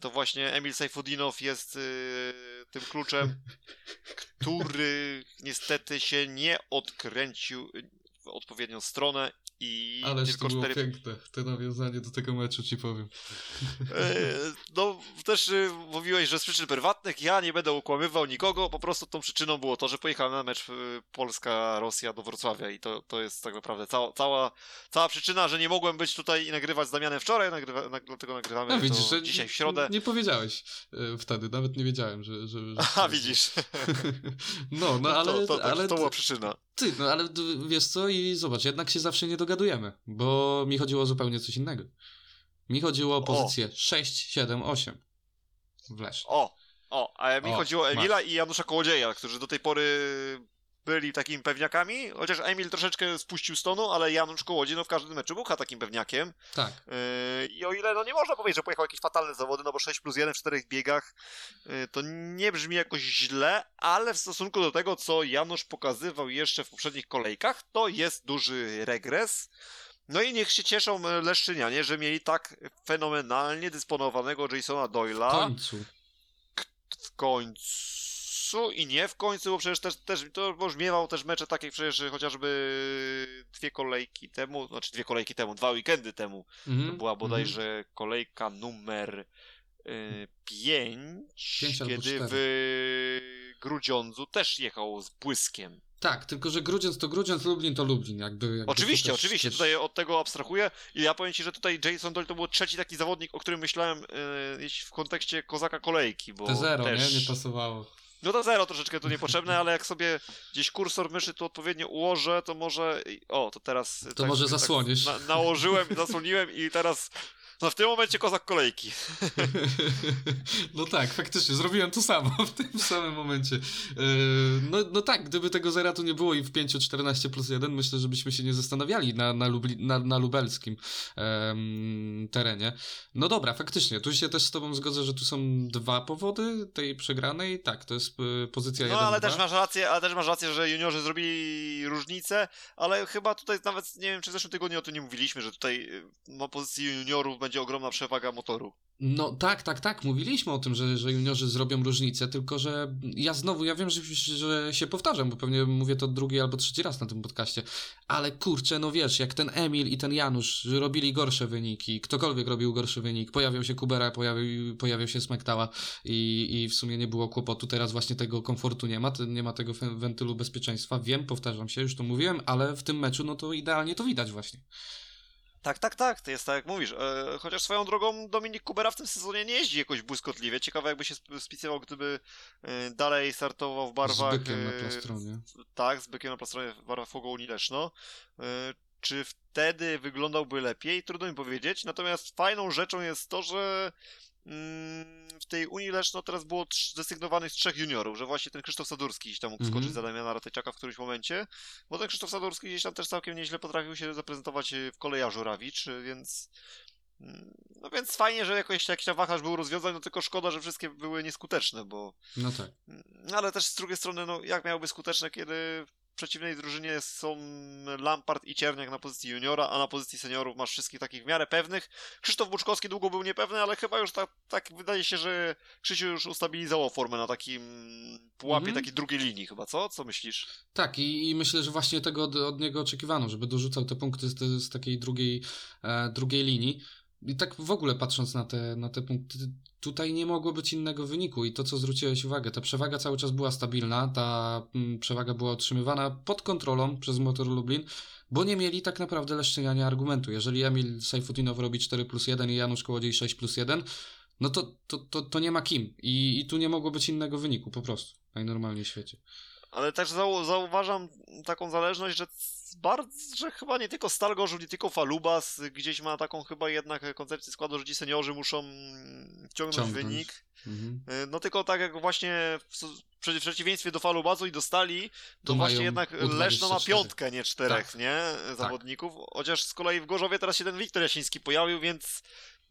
to właśnie Emil Sejfudinow jest y, tym kluczem, który niestety się nie odkręcił w odpowiednią stronę i? Ależ tylko to było cztery piękne, to nawiązanie do tego meczu ci powiem. E, No, też y, mówiłeś, że z przyczyn prywatnych ja nie będę ukłamywał nikogo, po prostu tą przyczyną było to, że pojechałem na mecz y, Polska-Rosja do Wrocławia i to, to jest tak naprawdę cała, cała, cała przyczyna, że nie mogłem być tutaj i nagrywać z Damianem wczoraj, nagrywa, nag, dlatego nagrywamy No widzisz, że dzisiaj w środę. Nie powiedziałeś e, wtedy, nawet nie wiedziałem, że... że, że Aha, widzisz, No, no ale... to, to, tak, ale to była przyczyna. Ty, no ale wiesz co i zobacz, jednak się zawsze nie dogadujemy, bo mi chodziło o zupełnie coś innego. Mi chodziło o pozycję 6, 7, 8 w Lesznie. O, o, a mi O, chodziło o masz. Emila i Janusza Kołodzieja, którzy do tej pory byli takimi pewniakami, chociaż Emil troszeczkę spuścił stonu, ale Janusz Kołodziej no w każdym meczu był takim pewniakiem. Tak. Yy, I o ile no nie można powiedzieć, że pojechał jakieś fatalne zawody, no bo 6 plus 1 w czterech biegach yy, to nie brzmi jakoś źle, ale w stosunku do tego, co Janusz pokazywał jeszcze w poprzednich kolejkach, to jest duży regres. No i niech się cieszą e, Leszczynianie, że mieli tak fenomenalnie dysponowanego Jasona W Doyla końcu. w końcu i nie w końcu, bo przecież też, też to już miewał też mecze takie przecież chociażby dwie kolejki temu, znaczy dwie kolejki temu, dwa weekendy temu, to Mhm. była bodajże kolejka numer 5, Pięć albo kiedy w Grudziądzu też jechał z błyskiem. Tak, tylko że Grudziądz to Grudziądz, Lublin to Lublin. Jakby, jakby Oczywiście, też, oczywiście, też... tutaj od tego abstrahuję i ja powiem Ci, że tutaj Jason Doyle to był trzeci taki zawodnik, o którym myślałem jeśli w kontekście kozaka kolejki, bo Te zero, też... nie? Nie pasowało. No to zero troszeczkę tu niepotrzebne, ale jak sobie gdzieś kursor myszy tu odpowiednio ułożę, to może... O, to teraz... To może zasłonisz. na, nałożyłem, zasłoniłem i teraz... No w tym momencie kozak kolejki. No tak, faktycznie, zrobiłem to samo w tym samym momencie. Yy, No, no tak, gdyby tego zera tu nie było i w 5 14 plus 1, myślę, że byśmy się nie zastanawiali na, na, Lubli, na, na lubelskim em, terenie. No dobra, faktycznie, tu się też z tobą zgodzę, że tu są dwa powody tej przegranej. Tak, to jest y, pozycja 1 No ale też masz rację, ale też masz rację, że juniorzy zrobili różnicę, ale chyba tutaj nawet, nie wiem, czy w zeszłym tygodniu o tym nie mówiliśmy, że tutaj na pozycji juniorów będzie ogromna przewaga motoru. No tak, tak, tak, mówiliśmy o tym, że, że juniorzy zrobią różnicę, tylko że ja znowu, ja wiem, że, że się powtarzam, bo pewnie mówię to drugi albo trzeci raz na tym podcaście, ale kurczę, no wiesz, jak ten Emil i ten Janusz robili gorsze wyniki, ktokolwiek robił gorszy wynik, pojawiał się Kubera, pojawił, pojawiał się Smektała i, i w sumie nie było kłopotu, teraz właśnie tego komfortu nie ma, nie ma tego wentylu bezpieczeństwa, wiem, powtarzam się, już to mówiłem, ale w tym meczu, no to idealnie to widać właśnie. Tak, tak, tak, to jest tak jak mówisz. E, chociaż swoją drogą Dominik Kubera w tym sezonie nie jeździ jakoś błyskotliwie. Ciekawe jakby się sp- spisywał, gdyby e, dalej startował w barwach... Z bykiem na e, plastronie. Tak, z bykiem na plastronie w barwach Fogołuni Leszno. E, czy wtedy wyglądałby lepiej? Trudno mi powiedzieć. Natomiast fajną rzeczą jest to, że w tej Unii Leszno teraz było zdesygnowanych trzech juniorów, że właśnie ten Krzysztof Sadurski gdzieś tam mógł skoczyć za Damiana Ratejczaka w którymś momencie, bo ten Krzysztof Sadurski gdzieś tam też całkiem nieźle potrafił się zaprezentować e, w kolejarzu Rawicz, e, więc mm, no więc fajnie, że jakoś jakiś tam wachlarz był rozwiązań, no tylko szkoda, że wszystkie były nieskuteczne, bo No tak. no ale też z drugiej strony, no jak miałby skuteczne, kiedy przeciwnej drużynie są Lampard i Cierniak na pozycji juniora, a na pozycji seniorów masz wszystkich takich w miarę pewnych. Krzysztof Buczkowski długo był niepewny, ale chyba już tak, tak wydaje się, że Krzysiu już ustabilizował formę na takim pułapie Mhm. takiej drugiej linii chyba, co? Co myślisz? Tak, i, i myślę, że właśnie tego od, od niego oczekiwano, żeby dorzucał te punkty z, z takiej drugiej, e, drugiej linii. I tak w ogóle patrząc na te, na te punkty, tutaj nie mogło być innego wyniku. I to, co zwróciłeś uwagę, ta przewaga cały czas była stabilna, ta mm, przewaga była otrzymywana pod kontrolą przez Motor Lublin, bo nie mieli tak naprawdę leszczyniania argumentu. Jeżeli Emil Sajfutinow robi 4 plus 1 i Janusz Kołodziej 6 plus 1, no to, to, to, to nie ma kim. I, I tu nie mogło być innego wyniku, po prostu. Najnormalniej w świecie. Ale też zau zauważam taką zależność, że bardzo, że chyba nie tylko Stal Gorzów, nie tylko Falubas gdzieś ma taką chyba jednak koncepcję składu, że ci seniorzy muszą wciągnąć Ciągnąć. wynik. Mhm. Y, No tylko tak jak właśnie w, w przeciw- przeciwieństwie do Falubazu i do Stali, to Tu właśnie jednak U24. Leszno ma piątkę, nie czterech, Tak. nie? Zawodników. Chociaż z kolei w Gorzowie teraz się ten Wiktor Jasiński pojawił, więc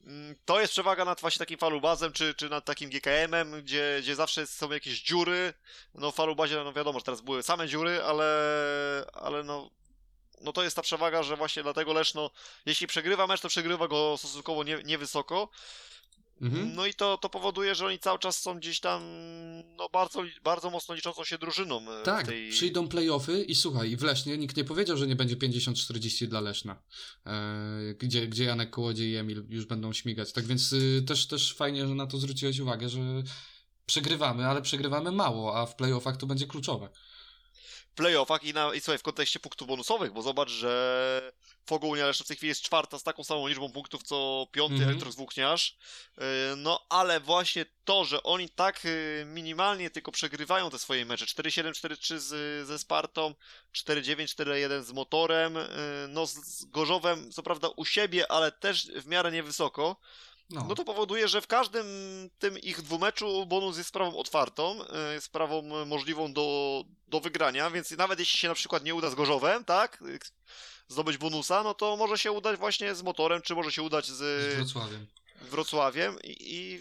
mm, to jest przewaga nad właśnie takim falubazem, czy, czy nad takim GKM-em, gdzie, gdzie zawsze są jakieś dziury. No w falubazie, no wiadomo, że teraz były same dziury, ale, ale no, no to jest ta przewaga, że właśnie dlatego Leszno, jeśli przegrywa mecz, to przegrywa go stosunkowo nie, niewysoko. Mhm. No i to, to powoduje, że oni cały czas są gdzieś tam no bardzo, bardzo mocno liczącą się drużyną. e, Tak, tej... przyjdą playoffy i słuchaj, w Lesznie nikt nie powiedział, że nie będzie 50-40 dla Leszna, e, gdzie, gdzie Janek Kołodziej i Emil już będą śmigać. Tak więc y, też, też fajnie, że na to zwróciłeś uwagę, że przegrywamy, ale przegrywamy mało, a w playoffach to będzie kluczowe. Playoffach i, na, i słuchaj, w kontekście punktów bonusowych, bo zobacz, że Fogołnia Leszno w tej chwili jest czwarta z taką samą liczbą punktów, co piąty Mhm. Elektrok Włókniarz. Yy, No, ale właśnie to, że oni tak yy, minimalnie tylko przegrywają te swoje mecze, 4-7, 4-3 z, ze Spartą, 4-9, 4-1 z Motorem, yy, no z Gorzowem, co prawda u siebie, ale też w miarę niewysoko, No, no to powoduje, że w każdym tym ich dwumeczu bonus jest sprawą otwartą, e, jest sprawą możliwą do, do wygrania, więc nawet jeśli się na przykład nie uda z Gorzowem, tak, e, zdobyć bonusa, no to może się udać właśnie z motorem, czy może się udać z z Wrocławiem. Wrocławiem i, i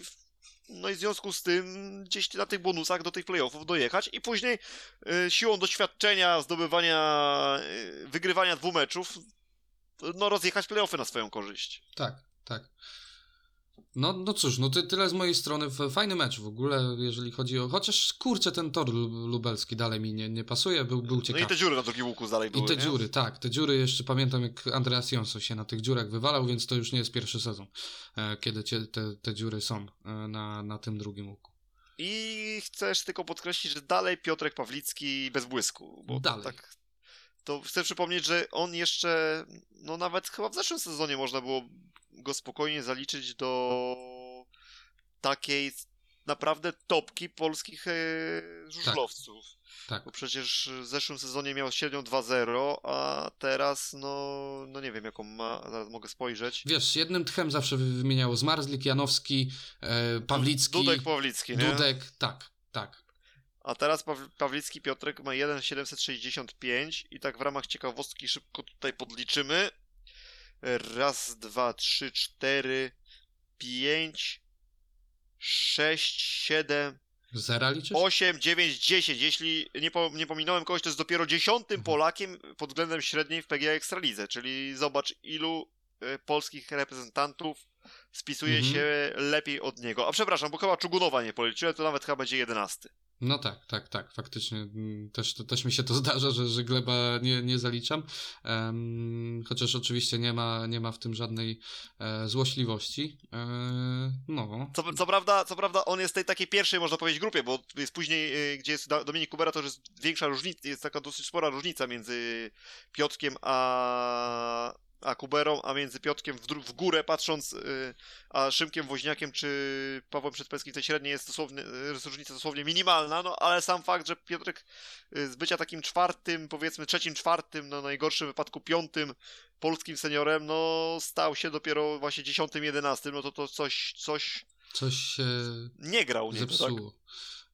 no i w związku z tym gdzieś na tych bonusach do tych playoffów dojechać i później e, siłą doświadczenia, zdobywania, e, wygrywania dwóch meczów, no rozjechać playoffy na swoją korzyść. Tak, tak. No, no cóż, no ty, tyle z mojej strony. Fajny mecz w ogóle, jeżeli chodzi o... Chociaż, kurczę, ten tor lu- lubelski dalej mi nie, nie pasuje, był, był No ciekawy. i te dziury na drugim łuku dalej były, I te nie? dziury, tak, te dziury jeszcze pamiętam jak Andreas Jonsson się na tych dziurach wywalał, więc to już nie jest pierwszy sezon, e, kiedy te, te dziury są e, na, na tym drugim łuku. I chcesz tylko podkreślić, że dalej Piotrek Pawlicki bez błysku. Bo Dalej. Tak, to chcę przypomnieć, że on jeszcze, no nawet chyba w zeszłym sezonie można było go spokojnie zaliczyć do takiej naprawdę topki polskich e, żużlowców. Tak, Bo przecież w zeszłym sezonie miał średnią 2-0, a teraz no, no nie wiem jaką ma, zaraz mogę spojrzeć. wiesz, jednym tchem zawsze wy- wymieniało Zmarzlik, Janowski, e, Pawlicki, Dudek Pawlicki, nie? Dudek, tak, tak. A teraz Paw- Pawlicki Piotrek ma 1,765 i tak w ramach ciekawostki szybko tutaj podliczymy. Raz, dwa, trzy, cztery, pięć, sześć, siedem, Zera liczysz? osiem, dziewięć, dziesięć. Jeśli nie, po, nie pominąłem kogoś, to jest dopiero dziesiątym Mhm. Polakiem pod względem średniej w PGA Ekstralidze, czyli zobacz ilu e, polskich reprezentantów spisuje Mhm. się lepiej od niego. A przepraszam, bo chyba Czugunowa nie policzyłem, to nawet chyba będzie jedenasty. No tak, tak, tak, faktycznie mm, też, też mi się to zdarza, że, że Gleba nie, nie zaliczam, Em, chociaż oczywiście nie ma, nie ma w tym żadnej e, złośliwości. E, no, Co, co, prawda, co prawda on jest tej takiej pierwszej, można powiedzieć, grupie, bo jest później, y, gdzie jest Dominik Kubera, to już jest większa różnica, jest taka dosyć spora różnica między Piotrkiem a, a Kuberą, a między Piotkiem w, w górę patrząc, y, a Szymkiem Woźniakiem czy Pawłem Przedpelskim tej średniej jest dosłownie, y, jest różnica dosłownie minimalna, no ale sam fakt, że Piotrek y, z bycia takim czwartym, powiedzmy trzecim, czwartym, no najgorszym wypadku piątym polskim seniorem, no stał się dopiero właśnie dziesiątym, jedenastym, no to to coś, coś Coś się nie grał u niego, tak? zepsuło.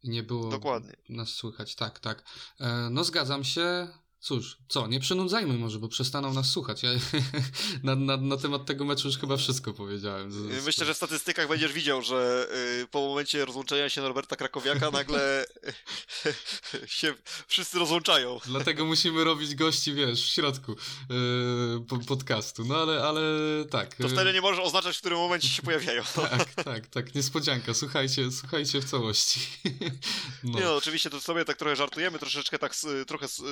I nie było Dokładnie. nas słychać. Tak, tak. E, no zgadzam się. Cóż, co, nie przynudzajmy może, bo przestaną nas słuchać. Ja na, na, na temat tego meczu już chyba wszystko powiedziałem. Myślę, że w statystykach będziesz widział, że y, po momencie rozłączenia się Norberta Krakowiaka nagle się wszyscy rozłączają. Dlatego musimy robić gości, wiesz, w środku po, podcastu. No ale, ale tak. To wtedy nie możesz oznaczać, w którym momencie się pojawiają. Tak, tak, tak, niespodzianka. Słuchajcie, słuchajcie w całości. No. Nie no, oczywiście to sobie tak trochę żartujemy, troszeczkę tak, trochę, s-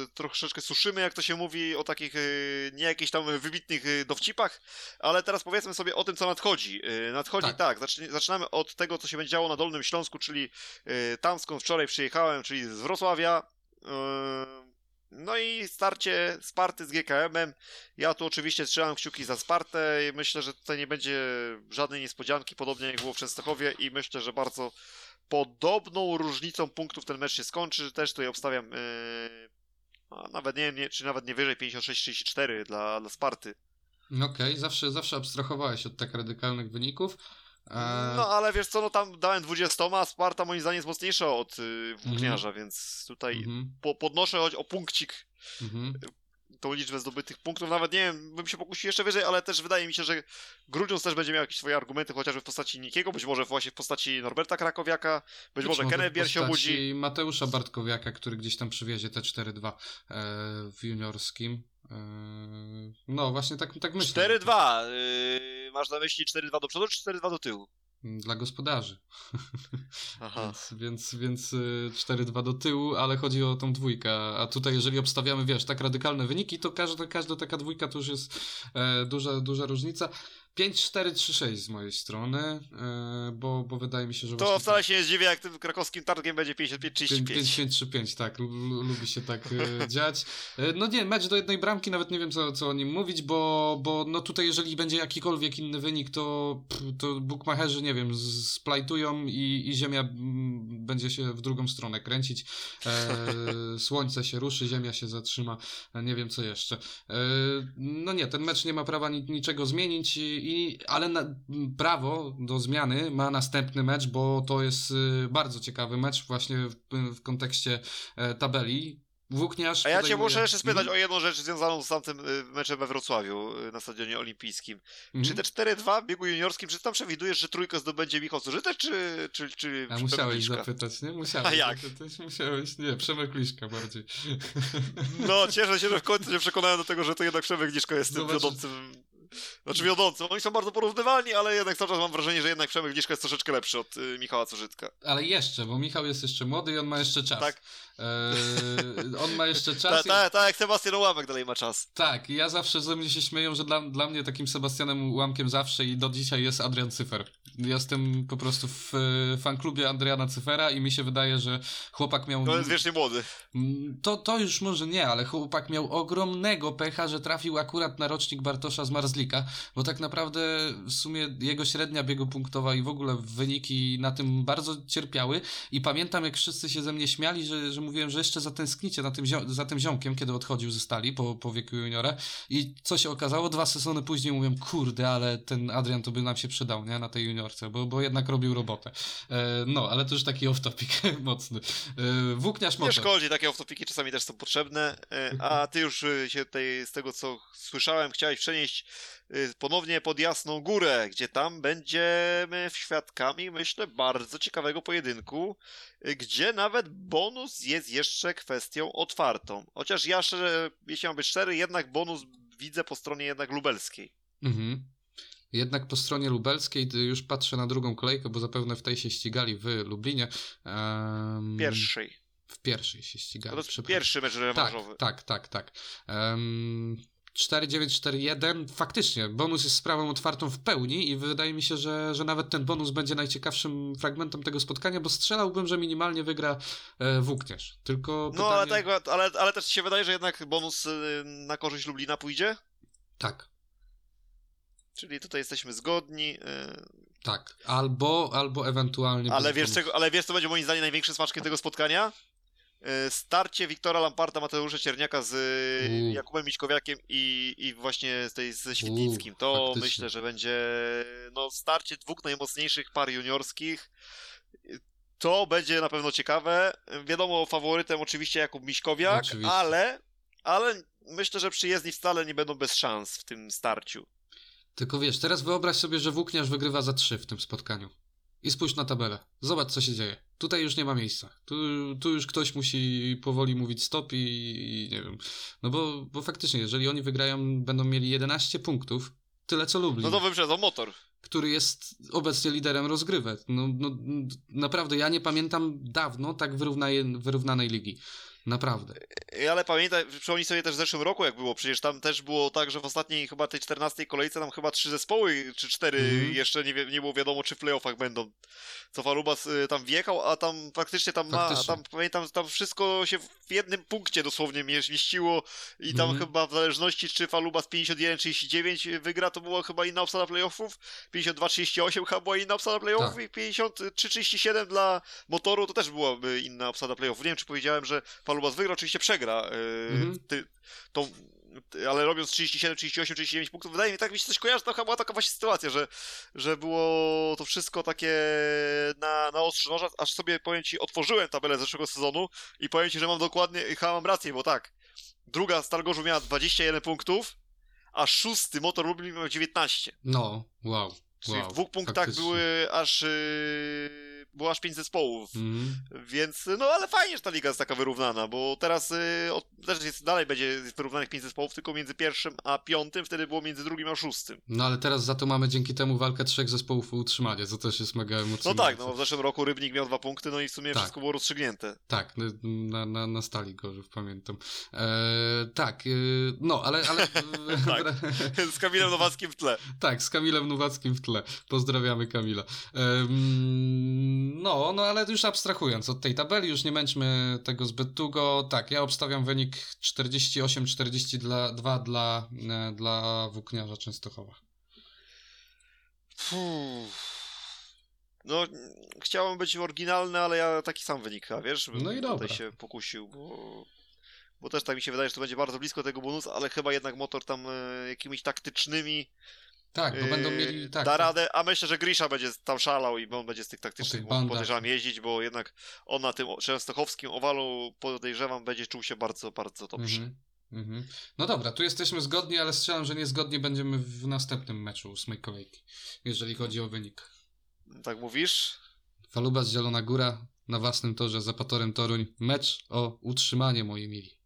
troszeczkę suszymy, jak to się mówi, o takich y, nie jakichś tam wybitnych y, dowcipach, ale teraz powiedzmy sobie o tym, co nadchodzi. Y, Nadchodzi Tak. tak, zaczynamy od tego, co się będzie działo na Dolnym Śląsku, czyli tam, skąd wczoraj przyjechałem, czyli z Wrocławia. No i starcie Sparty z GKM-em. Ja tu oczywiście trzymam kciuki za Spartę i myślę, że tutaj nie będzie żadnej niespodzianki, podobnie jak było w Częstochowie i myślę, że bardzo podobną różnicą punktów ten mecz się skończy. Też tutaj obstawiam a nawet nie, nie, czy nawet nie wyżej 56-34 dla, dla Sparty. Okej, zawsze, zawsze abstrahowałeś od tak radykalnych wyników. E, No ale wiesz co, no tam dałem 20, a Sparta moim zdaniem jest mocniejsza od yy, Włókniarza, więc tutaj mhm, po, podnoszę choć o punkcik mhm. Tą liczbę zdobytych punktów. Nawet nie wiem, bym się pokusił jeszcze wyżej, ale też wydaje mi się, że Grudziądz też będzie miał jakieś swoje argumenty, chociażby w postaci Nikiego, być może właśnie w postaci Norberta Krakowiaka, być, może Kenneth Bier się obudzi. Mateusza Bartkowiaka, który gdzieś tam przywiezie te 4-2 e, w juniorskim. E, no właśnie tak, tak myślę. 4-2. Yy, masz na myśli 4-2 do przodu, czy 4-2 do tyłu? Dla gospodarzy. Więc, więc, więc y, 4-2 do tyłu, ale chodzi o tą dwójkę. A tutaj, jeżeli obstawiamy, wiesz, tak radykalne wyniki, to każda, każda taka dwójka to już jest e, duża, duża różnica. 5-4-3-6 z mojej strony, e, bo, bo wydaje mi się, że To właśnie wcale się nie zdziwię, jak tym krakowskim targiem będzie 55-35. 5-5-3-5, tak, lu- lu- lubi się tak e, dziać. E, no nie, mecz do jednej bramki, nawet nie wiem co, co o nim mówić, bo, bo no tutaj jeżeli będzie jakikolwiek inny wynik, to, to bukmacherzy, nie wiem, splajtują i, i ziemia będzie się w drugą stronę kręcić, e, słońce się ruszy, ziemia się zatrzyma, nie wiem co jeszcze. E, no nie, ten mecz nie ma prawa ni niczego zmienić, i, i, ale na, prawo do zmiany ma następny mecz, bo to jest y, bardzo ciekawy mecz właśnie w, w kontekście e, tabeli. Włókniarz A ja cię muszę jeszcze spytać Mhm, o jedną rzecz związaną z tamtym y, meczem we Wrocławiu y, na stadionie olimpijskim. mhm. Czy te 4-2 w biegu juniorskim, czy tam przewidujesz, że trójkę zdobędzie Michał Zużytek, czy, czy, czy A musiałeś zapytać, nie? Musiałeś A jak? zapytać, musiałeś, nie, Przemek Liszka bardziej. No, cieszę się, że w końcu się przekonałem do tego, że to jednak Przemek Gniszko jest tym Zobacz- wiodącym... Znaczy wiodącym, oni są bardzo porównywalni, ale jednak cały czas mam wrażenie, że jednak Przemek Gniszko jest troszeczkę lepszy od y, Michała Zużytka. Ale jeszcze, bo Michał jest jeszcze młody i on ma jeszcze czas. Tak. E, on ma jeszcze czas. Tak, i- tak, tak, jak Sebastian Ułamek dalej ma czas. Tak, i ja zawsze ze mnie się śmieją, że dla, dla mnie takim Sebastianem Łamkiem zawsze i do dzisiaj jest Adrian Cyfer. Jestem po prostu w e, fanklubie Adriana Cyfera i mi się wydaje, że chłopak miał... To jest wiecznie młody. Mm, To, to już może nie, ale chłopak miał ogromnego pecha, że trafił akurat na rocznik Bartosza z Marzlika, bo tak naprawdę w sumie jego średnia biegu punktowa i w ogóle wyniki na tym bardzo cierpiały i pamiętam jak wszyscy się ze mnie śmiali, że, że mówiłem, że jeszcze zatęsknicie na tym za tym ziomkiem, kiedy odchodził ze stali po, po wieku juniora i co się okazało, dwa sezony później mówię, kurde, ale ten Adrian to by nam się przydał, nie, na tej juniorce, bo, bo jednak robił robotę. E, no, ale to już taki off-topic mocny. E, włókniarz Nie motor. szkodzi, takie off-topiki czasami też są potrzebne, e, a ty już y, się tutaj, z tego co słyszałem, chciałeś przenieść ponownie pod Jasną Górę, gdzie tam będziemy świadkami, myślę, bardzo ciekawego pojedynku, y, gdzie nawet bonus jest jeszcze kwestią otwartą. Chociaż ja, szczerze, jeśli mam być szczery, jednak bonus widzę po stronie jednak lubelskiej. Mhm. Jednak po stronie lubelskiej y, już patrzę na drugą kolejkę, bo zapewne w tej się ścigali w Lublinie. Em, Pierwszej. W pierwszej się To ścigali. jest przepraszam. pierwszy mecz tak, rewanżowy. tak, tak, tak. Um, 4-9-4-1. Faktycznie, bonus jest sprawą otwartą w pełni i wydaje mi się, że, że nawet ten bonus będzie najciekawszym fragmentem tego spotkania, bo strzelałbym, że minimalnie wygra e, Włókniarz. Tylko No, ale, pytanie... tego, ale, ale też ci się wydaje, że jednak bonus y, na korzyść Lublina pójdzie? Tak. Czyli tutaj jesteśmy zgodni. y, Tak, albo, albo ewentualnie... Ale wiesz, czego, ale wiesz, co będzie moim zdaniem największym smaczkiem tego spotkania? Y, Starcie Wiktora Lamparta, Mateusza Cierniaka z U. Jakubem Miśkowiakiem i, i właśnie z tej, ze Świdnickim. To faktycznie. myślę, że będzie no, starcie dwóch najmocniejszych par juniorskich. To będzie na pewno ciekawe. Wiadomo, faworytem oczywiście Jakub Miśkowiak, Oczywiście. ale, ale myślę, że przyjezdni wcale nie będą bez szans w tym starciu. Tylko wiesz, teraz wyobraź sobie, że Włókniarz wygrywa za 3 w tym spotkaniu. I spójrz na tabelę. Zobacz, co się dzieje. Tutaj już nie ma miejsca. Tu, tu już ktoś musi powoli mówić stop i, i nie wiem. No bo, bo faktycznie, jeżeli oni wygrają, będą mieli 11 punktów, tyle co Lublin, No to wyprzedzą motor. który jest obecnie liderem rozgrywek. No, no, naprawdę, ja nie pamiętam dawno tak wyrównaje, wyrównanej ligi. Naprawdę. Ale pamiętaj, przypomnij sobie też w zeszłym roku jak było, przecież tam też było tak, że w ostatniej chyba tej 14 kolejce tam chyba trzy zespoły, czy cztery Mhm. jeszcze nie, nie było wiadomo, czy w playoffach będą. Co Falubas y, tam wjechał, a tam faktycznie tam ma, Faktycznie. tam pamiętam, tam wszystko się w jednym punkcie dosłownie mie- mieściło i tam Mhm. chyba w zależności czy Falubas 51-39 wygra, to była chyba inna obsada playoffów, 52-38 chyba była inna obsada playoffów Tak. i 53-37 dla motoru to też byłaby inna obsada playoffów. Nie wiem, czy powiedziałem, że Falubas wygra, oczywiście przegra. Yy, Mhm. ty, ty, ale robiąc 37, 38, 39 punktów, wydaje mi się, tak mi się coś kojarzy, to była taka właśnie sytuacja, że, że było to wszystko takie na, na ostrzu noża, aż sobie, powiem ci, otworzyłem tabelę zeszłego sezonu i powiem ci, że mam dokładnie, chyba mam rację, bo tak, druga Stal Gorzów miała 21 punktów, a szósty Motor Lublin miał 19. No, wow. Czyli wow, w dwóch punktach faktycznie. były aż, yy, było aż pięć zespołów. Mhm. Więc, no ale fajnie, że ta liga jest taka wyrównana, bo teraz y, od, też jest, dalej będzie wyrównanych pięć zespołów, tylko między pierwszym a piątym, wtedy było między drugim a szóstym. No ale teraz za to mamy dzięki temu walkę trzech zespołów o utrzymanie, co też jest mega No emocjonujące. tak, no w zeszłym roku Rybnik miał dwa punkty, no i w sumie Tak. wszystko było rozstrzygnięte. Tak, na, na, na stali Gorzów, pamiętam. E, tak, e, no, ale... ale Tak. Z Kamilem Nowackim w tle. tak, z Kamilem Nowackim w tle. Pozdrawiamy Kamila. Em, no, no ale już abstrahując od tej tabeli, już nie męczmy tego zbyt długo. Tak, ja obstawiam wynik 48-42 dla, dwa dla, e, dla Włókniarza Częstochowa. Fuh. No, chciałem być oryginalny, ale ja taki sam wynik, a wiesz, bym No i tutaj dobra. się pokusił, bo, bo też tak mi się wydaje, że to będzie bardzo blisko tego bonusu, ale chyba jednak motor tam e, jakimiś taktycznymi Tak, bo będą Yy, mieli... Tak, da tak. radę, a myślę, że Grisza będzie tam szalał i on będzie z tych taktycznych podejrzewam jeździć, bo jednak on na tym częstochowskim owalu podejrzewam będzie czuł się bardzo, bardzo dobrze. Mhm, mhm. No dobra, tu jesteśmy zgodni, ale strzelam, że niezgodni będziemy w następnym meczu ósmej kolejki, jeżeli chodzi o wynik. Tak mówisz? Falubas Zielona Góra na własnym torze za Patorem Toruń. Mecz o utrzymanie, moi mili.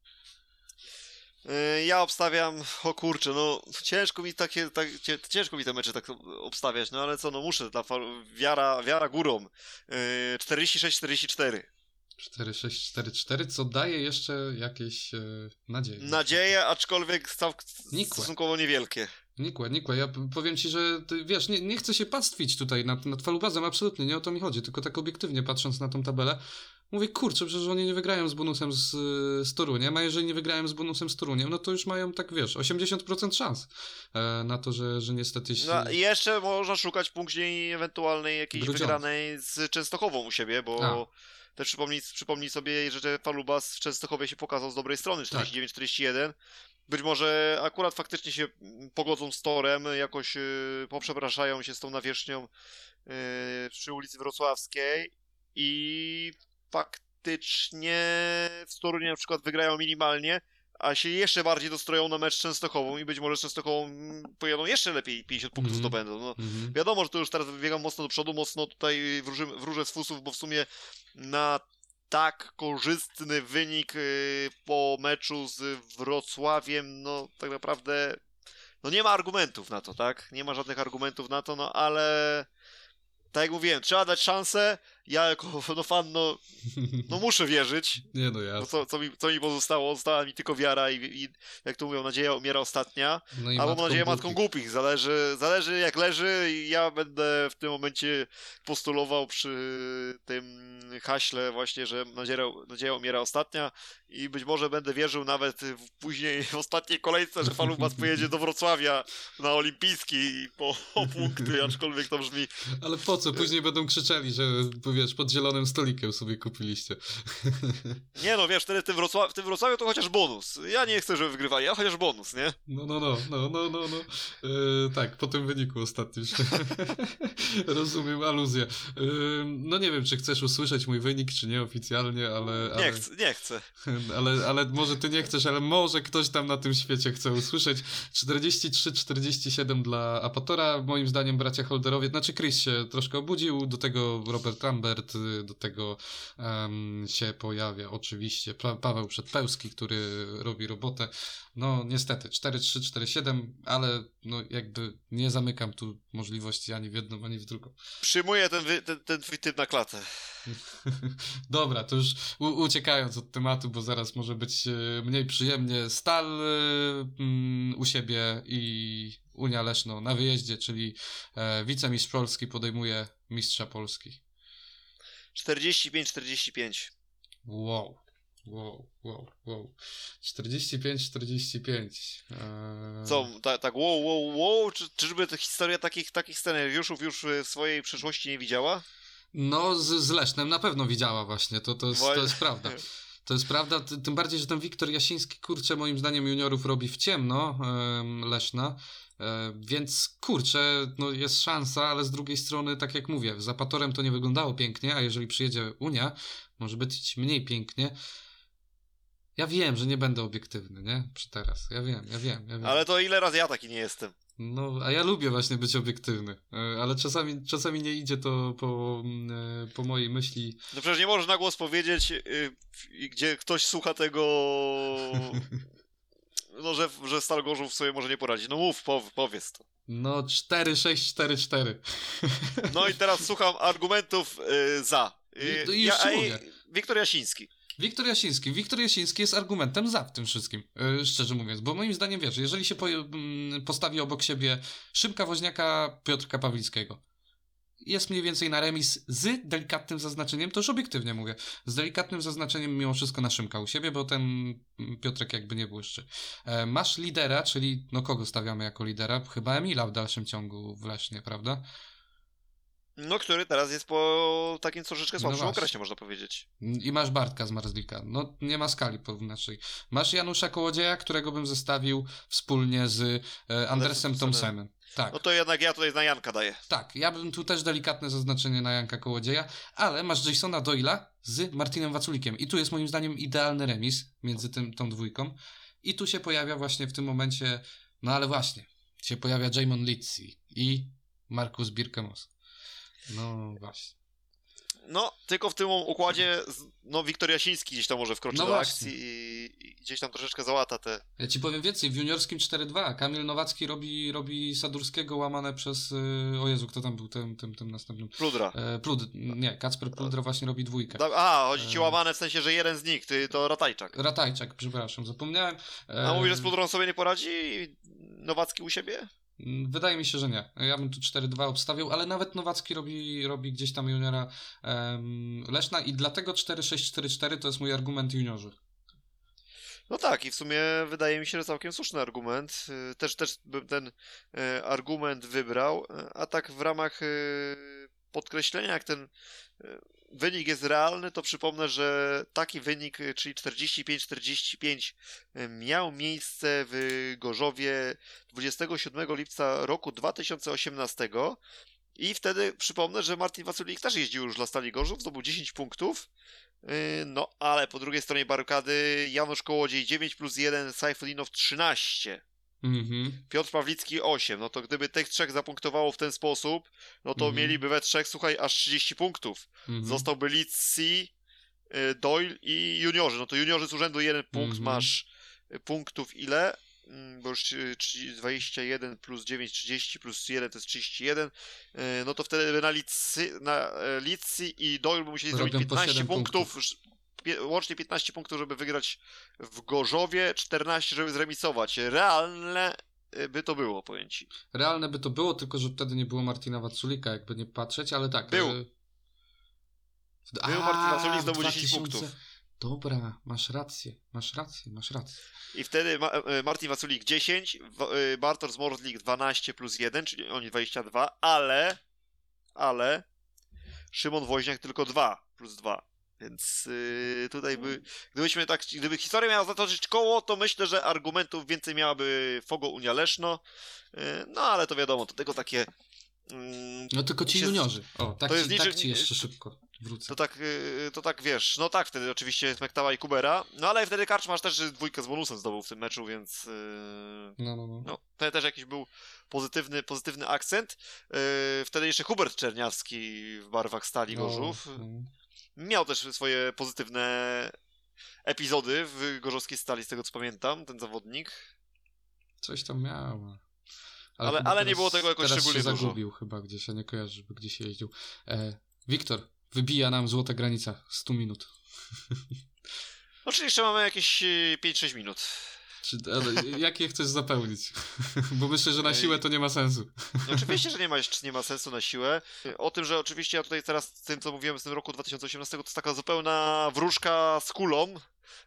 Yy, Ja obstawiam, o kurczę, no ciężko mi takie, tak, ciężko mi te mecze tak obstawiać, no ale co, no muszę, ta fa- wiara, wiara górą. Yy, 46-44. 4-6-4-4, co daje jeszcze jakieś e, nadzieje. Nadzieje, aczkolwiek staw, Nikłe. stosunkowo niewielkie. Nikłe, nikłe. Ja powiem ci, że ty, wiesz, nie, nie chcę się pastwić tutaj nad, nad Falubazem, absolutnie, nie o to mi chodzi, tylko tak obiektywnie patrząc na tą tabelę, mówię, kurczę, przecież oni nie wygrają z bonusem z, z Toruniem, a jeżeli nie wygrają z bonusem z Toruniem, no to już mają, tak wiesz, 80% szans e, na to, że, że niestety się... No i jeszcze można szukać później ewentualnej jakiejś Grudziądz. wygranej z Częstochową u siebie, bo też przypomnij, przypomnij sobie, że Falubas w Częstochowie się pokazał z dobrej strony, Tak. 49-41. Być może akurat faktycznie się pogodzą z torem, jakoś yy, poprzepraszają się z tą nawierzchnią yy, przy ulicy Wrocławskiej i faktycznie w Toruniu na przykład wygrają minimalnie, a się jeszcze bardziej dostroją na mecz z Częstochową i być może z Częstochową mm, pojadą jeszcze lepiej 50 punktów Mhm. zdobędą. No, Mhm. Wiadomo, że to już teraz wybiegam mocno do przodu, mocno tutaj wróży, wróżę z fusów, bo w sumie na tak korzystny wynik y, po meczu z Wrocławiem, no tak naprawdę no nie ma argumentów na to, tak? Nie ma żadnych argumentów na to, no ale tak jak mówiłem, trzeba dać szansę ja jako no, fan, no, no muszę wierzyć, Nie no, jasne. co, co, mi, co mi pozostało? Została mi tylko wiara i, i jak to mówią, nadzieja umiera ostatnia. No i Albo nadzieję matką głupich. głupich. Zależy, zależy jak leży i ja będę w tym momencie postulował przy tym haśle właśnie, że nadzieja, nadzieja umiera ostatnia i być może będę wierzył nawet w, później w ostatniej kolejce, że Falubas pojedzie do Wrocławia na olimpijski po o punkty, aczkolwiek to brzmi Ale po co? Później będą krzyczeli, że wiesz, pod zielonym stolikiem sobie kupiliście. Nie no, wiesz, wtedy w tym, Wrocław, w tym Wrocławiu to chociaż bonus. Ja nie chcę, żeby wygrywali, a chociaż bonus, nie? No, no, no, no, no, no, no. E, tak, po tym wyniku ostatnim. Rozumiem aluzję. E, no nie wiem, czy chcesz usłyszeć mój wynik, czy nie oficjalnie, ale... ale... Nie chcę, nie chcę. Ale, ale może ty nie chcesz, ale może ktoś tam na tym świecie chce usłyszeć. 43-47 dla Apatora. Moim zdaniem bracia Holderowie, znaczy Chris się troszkę obudził, do tego Robert Lambert, y, do tego em, się pojawia oczywiście pa Paweł Przedpełski, który robi robotę. No niestety 4-3, 4-7, ale no jakby nie zamykam tu możliwości ani w jedną, ani w drugą. Przyjmuję ten, ten, ten twój typ na klatę. Dobra, to już uciekając od tematu, bo zaraz może być e, mniej przyjemnie. Stal mm, u siebie i Unia Leszno na wyjeździe, czyli e, wicemistrz Polski podejmuje mistrza Polski. 45-45. Wow. Wow, wow, wow. 45-45. Eee, Co, ta, tak wow, wow, wow, czy, czyżby ta historia takich, takich scenariuszów już w swojej przeszłości nie widziała? No, z, z Lesznem na pewno widziała właśnie, to, to, jest, to jest prawda. To jest prawda, ty- tym bardziej, że ten Wiktor Jasiński, kurczę, moim zdaniem juniorów robi w ciemno em, Leszna, więc kurczę, no jest szansa, ale z drugiej strony, tak jak mówię, z Apatorem to nie wyglądało pięknie, a jeżeli przyjedzie Unia, może być mniej pięknie. Ja wiem, że nie będę obiektywny, nie? Przy teraz. Ja wiem, ja wiem, ja wiem. Ale to ile razy ja taki nie jestem? No, a ja lubię właśnie być obiektywny, e, ale czasami, czasami nie idzie to po, mm, e, po mojej myśli. No przecież nie możesz na głos powiedzieć, yy, gdzie ktoś słucha tego, no że, że Stal Gorzów sobie może nie poradzi. No mów, pow, powiedz to. No, 4, 6, 4, 4. No i teraz słucham argumentów yy, za. Yy, I- ej, mówię. Wiktor Jasiński. Wiktor Jasiński. Wiktor Jasiński jest argumentem za w tym wszystkim, e, szczerze mówiąc, bo moim zdaniem, wiesz, jeżeli się po, postawi obok siebie Szymka Woźniaka, Piotrka Pawlickiego, jest mniej więcej na remis z delikatnym zaznaczeniem, to już obiektywnie mówię, z delikatnym zaznaczeniem mimo wszystko na Szymka u siebie, bo ten mm, Piotrek jakby nie błyszczy. E, masz lidera, czyli no kogo stawiamy jako lidera? Chyba Emila w dalszym ciągu w Lesznie, prawda? No, który teraz jest po takim troszeczkę No słabszym właśnie. okresie, można powiedzieć. I masz Bartka z Marzlika. No nie ma skali porównawczej. Masz Janusza Kołodzieja, którego bym zestawił wspólnie z e, Andersem. Thompsonem. Tak, No to jednak ja tutaj na Janka daję. tak. Ja bym tu też delikatne zaznaczenie na Janka Kołodzieja, ale masz Jasona Doyla z Martinem Waculikiem. I tu jest moim zdaniem idealny remis między tym, tą dwójką. I tu się pojawia właśnie w tym momencie, no ale właśnie, się pojawia Jamon Litzy i Markus Birkemos. No właśnie. No, tylko w tym układzie, no, Wiktor Jasiński gdzieś tam może wkroczy No do właśnie. akcji i, i gdzieś tam troszeczkę załata te... Ja ci powiem więcej, w juniorskim 4-2 Kamil Nowacki robi, robi Sadurskiego łamane przez, yy, o Jezu, kto tam był tym, tym, tym następnym? Pludra. E, Plud, nie, Kacper Pludra właśnie robi dwójkę. Da- A, chodzi ci E. łamane w sensie, że jeden z nich, ty, to Ratajczak. Ratajczak, przepraszam, zapomniałem. E, A mówisz, że z Pludrą sobie nie poradzi? Nowacki u siebie? Wydaje mi się, że nie. Ja bym tu 4-2 obstawiał, ale nawet Nowacki robi, robi gdzieś tam juniora em, Leszna i dlatego 4-6-4-4 to jest mój argument juniorzy. No tak, i w sumie wydaje mi się, że całkiem słuszny argument. Y, Też, też bym ten e, argument wybrał, e, a tak w ramach podkreślenia, jak ten wynik jest realny, to przypomnę, że taki wynik, czyli 45-45, e, miał miejsce w Gorzowie 27 lipca roku 2018. I wtedy przypomnę, że Martin Waculik też jeździł już dla Stali Gorzów, zdobył 10 punktów. Yy, No, ale po drugiej stronie barykady Janusz Kołodziej 9 plus 1, Sajfudinow 13, Mhm. Piotr Pawlicki 8. No to gdyby tych trzech zapunktowało w ten sposób, no to Mhm. mieliby we trzech, słuchaj, aż 30 punktów. Mhm. Zostałby Litsi, yy, Doyle i juniorzy. No to juniorzy z urzędu jeden punkt Mhm. masz y, punktów ile? mm, bo już y, 30 21 plus 9, 30 plus 1 to jest 31, y, no to wtedy na Licy, na Licy i Doyle by musieli Robią zrobić po 15 siedem punktów, pie- łącznie 15 punktów, żeby wygrać w Gorzowie, 14, żeby zremisować. Realne y, by to było, powiem ci. Realne by to było, tylko że wtedy nie było Martina Waculika, jakby nie patrzeć, ale tak. Był. e, w- Był Martin Waculik, zdobył 10 2000 punktów. Dobra, masz rację, masz rację, masz rację. I wtedy Ma- e, Martin Waculik 10, Wa- e, Bartosz Mordlik 12 plus 1, czyli oni 22, ale, ale Szymon Woźniak tylko 2 plus 2. Więc yy, tutaj by, gdybyśmy tak, gdyby historia miała zatoczyć koło, to myślę, że argumentów więcej miałaby Fogo Unia Leszno. Yy, no ale to wiadomo, to tylko takie. mm, No tylko ci się juniorzy. O, tak, to jest ci, tak ci jeszcze szybko wrócę. to tak, yy, to tak wiesz, no tak, wtedy oczywiście Smektała i Kubera, no ale wtedy Karczmasz też dwójkę z bonusem zdobył w tym meczu, więc yy, No, no, no. no, to też jakiś był pozytywny, pozytywny akcent. Yy, wtedy jeszcze Hubert Czerniawski w barwach Stali Gorzów. No, no. Miał też swoje pozytywne epizody w gorzowskiej Stali, z tego co pamiętam, ten zawodnik. Coś tam miał. Ale- chyba ale nie było tego jakoś teraz szczególnie się dużo. zagubił chyba gdzieś, ja nie kojarzę, żeby gdzieś jeździł. E, Wiktor, wybija nam złota granica 100 minut. No czyli jeszcze mamy jakieś e, 5-6 minut. Czy, ale, jak je chcesz zapełnić? Bo myślę, że na siłę to nie ma sensu. Oczywiście, że nie ma, nie ma sensu na siłę. O tym, że oczywiście ja tutaj teraz z tym, co mówiłem z tym roku 2018, to jest taka zupełna wróżka z kulą.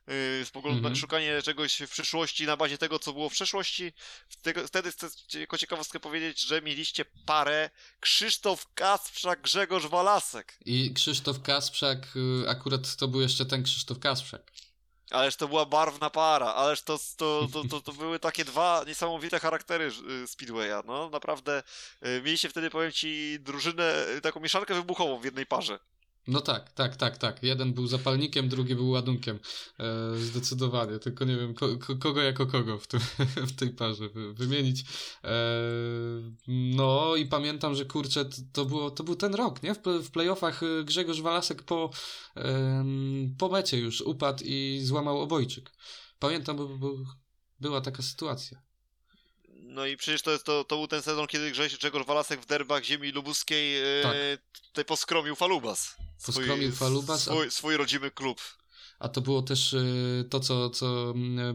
Yy, spogląd Mhm. na szukanie czegoś w przyszłości na bazie tego, co było w przeszłości. Wtedy, wtedy chcę jako ciekawostkę powiedzieć, że mieliście parę Krzysztof Kasprzak, Grzegorz Walasek. I Krzysztof Kasprzak, y, akurat to był jeszcze ten Krzysztof Kasprzak. Ależ to była barwna para, ależ to, to, to, to, to były takie dwa niesamowite charaktery y, Speedwaya. No naprawdę y, mieliście wtedy, powiem ci, drużynę, y, taką mieszankę wybuchową w jednej parze. No tak, tak, tak, tak. Jeden był zapalnikiem, drugi był ładunkiem. E, zdecydowanie. Tylko nie wiem, ko, ko, kogo jako kogo w, tym, w tej parze wy, wymienić. E, no i pamiętam, że kurczę, to, było, to był ten rok, nie? W, w playoffach y, Grzegorz Walasek po, em, po mecie już upadł i złamał obojczyk. Pamiętam, bo, bo była taka sytuacja. No i przecież to, jest, to, to był ten sezon, kiedy Grzegorz Walasek w derbach ziemi lubuskiej e, Tak. tutaj poskromił Falubas. Poskromił Falubas, a- Swój, swój rodzimy klub. A to było też y, to, co, co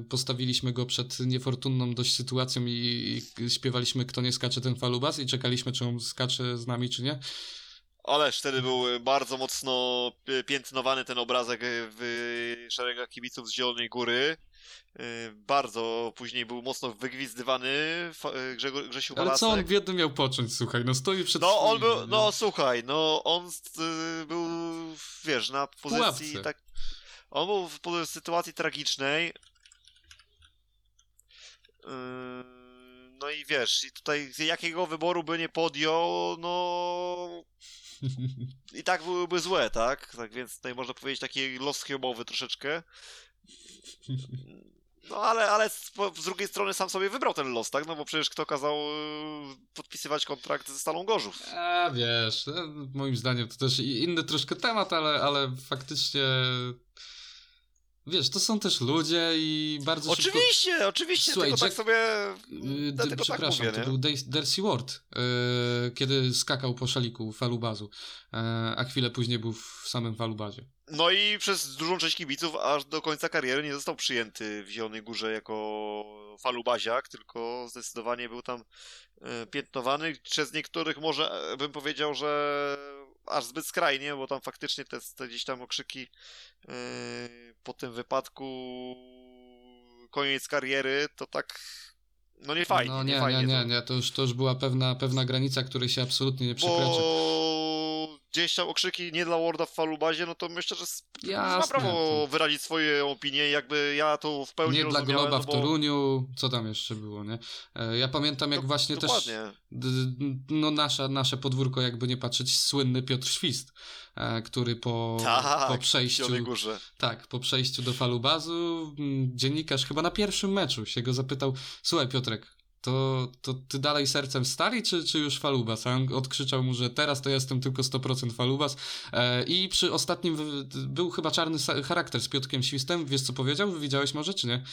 postawiliśmy go przed niefortunną dość sytuacją i, i śpiewaliśmy Kto nie skacze, ten falubas i czekaliśmy, czy on skacze z nami, czy nie. Ależ wtedy był e, bardzo mocno e, piętnowany ten obrazek e, w szeregach kibiców z Zielonej Góry. E, Bardzo później był mocno wygwizdywany fa- e, Grzegor, Grzesiu Ale Walasek. co on biedny miał począć, słuchaj, no stoi przed No on był, no słuchaj, no on y, był, wiesz, na pozycji pułapce. tak. On był w sytuacji tragicznej. No i wiesz, i tutaj jakiego wyboru by nie podjął, no i tak byłyby złe, tak? Tak więc tutaj można powiedzieć taki los schemowy troszeczkę. No ale, ale z, drugiej strony sam sobie wybrał ten los, tak? No bo przecież kto kazał yy, podpisywać kontrakt ze Stalą Gorzów? A wiesz, no, moim zdaniem to też inny troszkę temat, ale, ale faktycznie wiesz, to są też ludzie i bardzo szybko... Oczywiście, oczywiście, Słuchaj, tylko tak Jack- sobie... Yy, Dlatego tak przepraszam, mówię, to był Dej- Darcy Ward, yy, kiedy skakał po szaliku falubazu, yy, a chwilę później był w samym falubazie. No i przez dużą część kibiców aż do końca kariery nie został przyjęty w Zielonej Górze jako falubaziak, tylko zdecydowanie był tam e, piętnowany. Przez niektórych może e, bym powiedział, że aż zbyt skrajnie, bo tam faktycznie te, te gdzieś tam okrzyki e, po tym wypadku koniec kariery, to tak no nie fajnie, no nie, nie, fajnie. nie, nie, to- nie, to już, to już była pewna, pewna granica, której się absolutnie nie przekracza. Bo gdzieś tam okrzyki nie dla Warda w falubazie, no to myślę, że s- ma Jasne, prawo to- wyrazić swoje opinie, jakby ja to w pełni Nie dla Globa no w bo... Toruniu, co tam jeszcze było, nie? E, Ja pamiętam jak Do- właśnie też, Dokładnie. d- no nasza, nasze podwórko jakby nie patrzeć, słynny Piotr Świst, e, który po, Tak, po w przejściu, tak, po przejściu do falubazu, dziennikarz chyba na pierwszym meczu się go zapytał, słuchaj Piotrek, to, to ty dalej sercem stali, czy, czy już falubas? A on odkrzyczał mu, że teraz to jestem tylko 100% falubas. E, I przy ostatnim był chyba czarny charakter z Piotrkiem Świstem. Wiesz co powiedział? Widziałeś może, czy nie?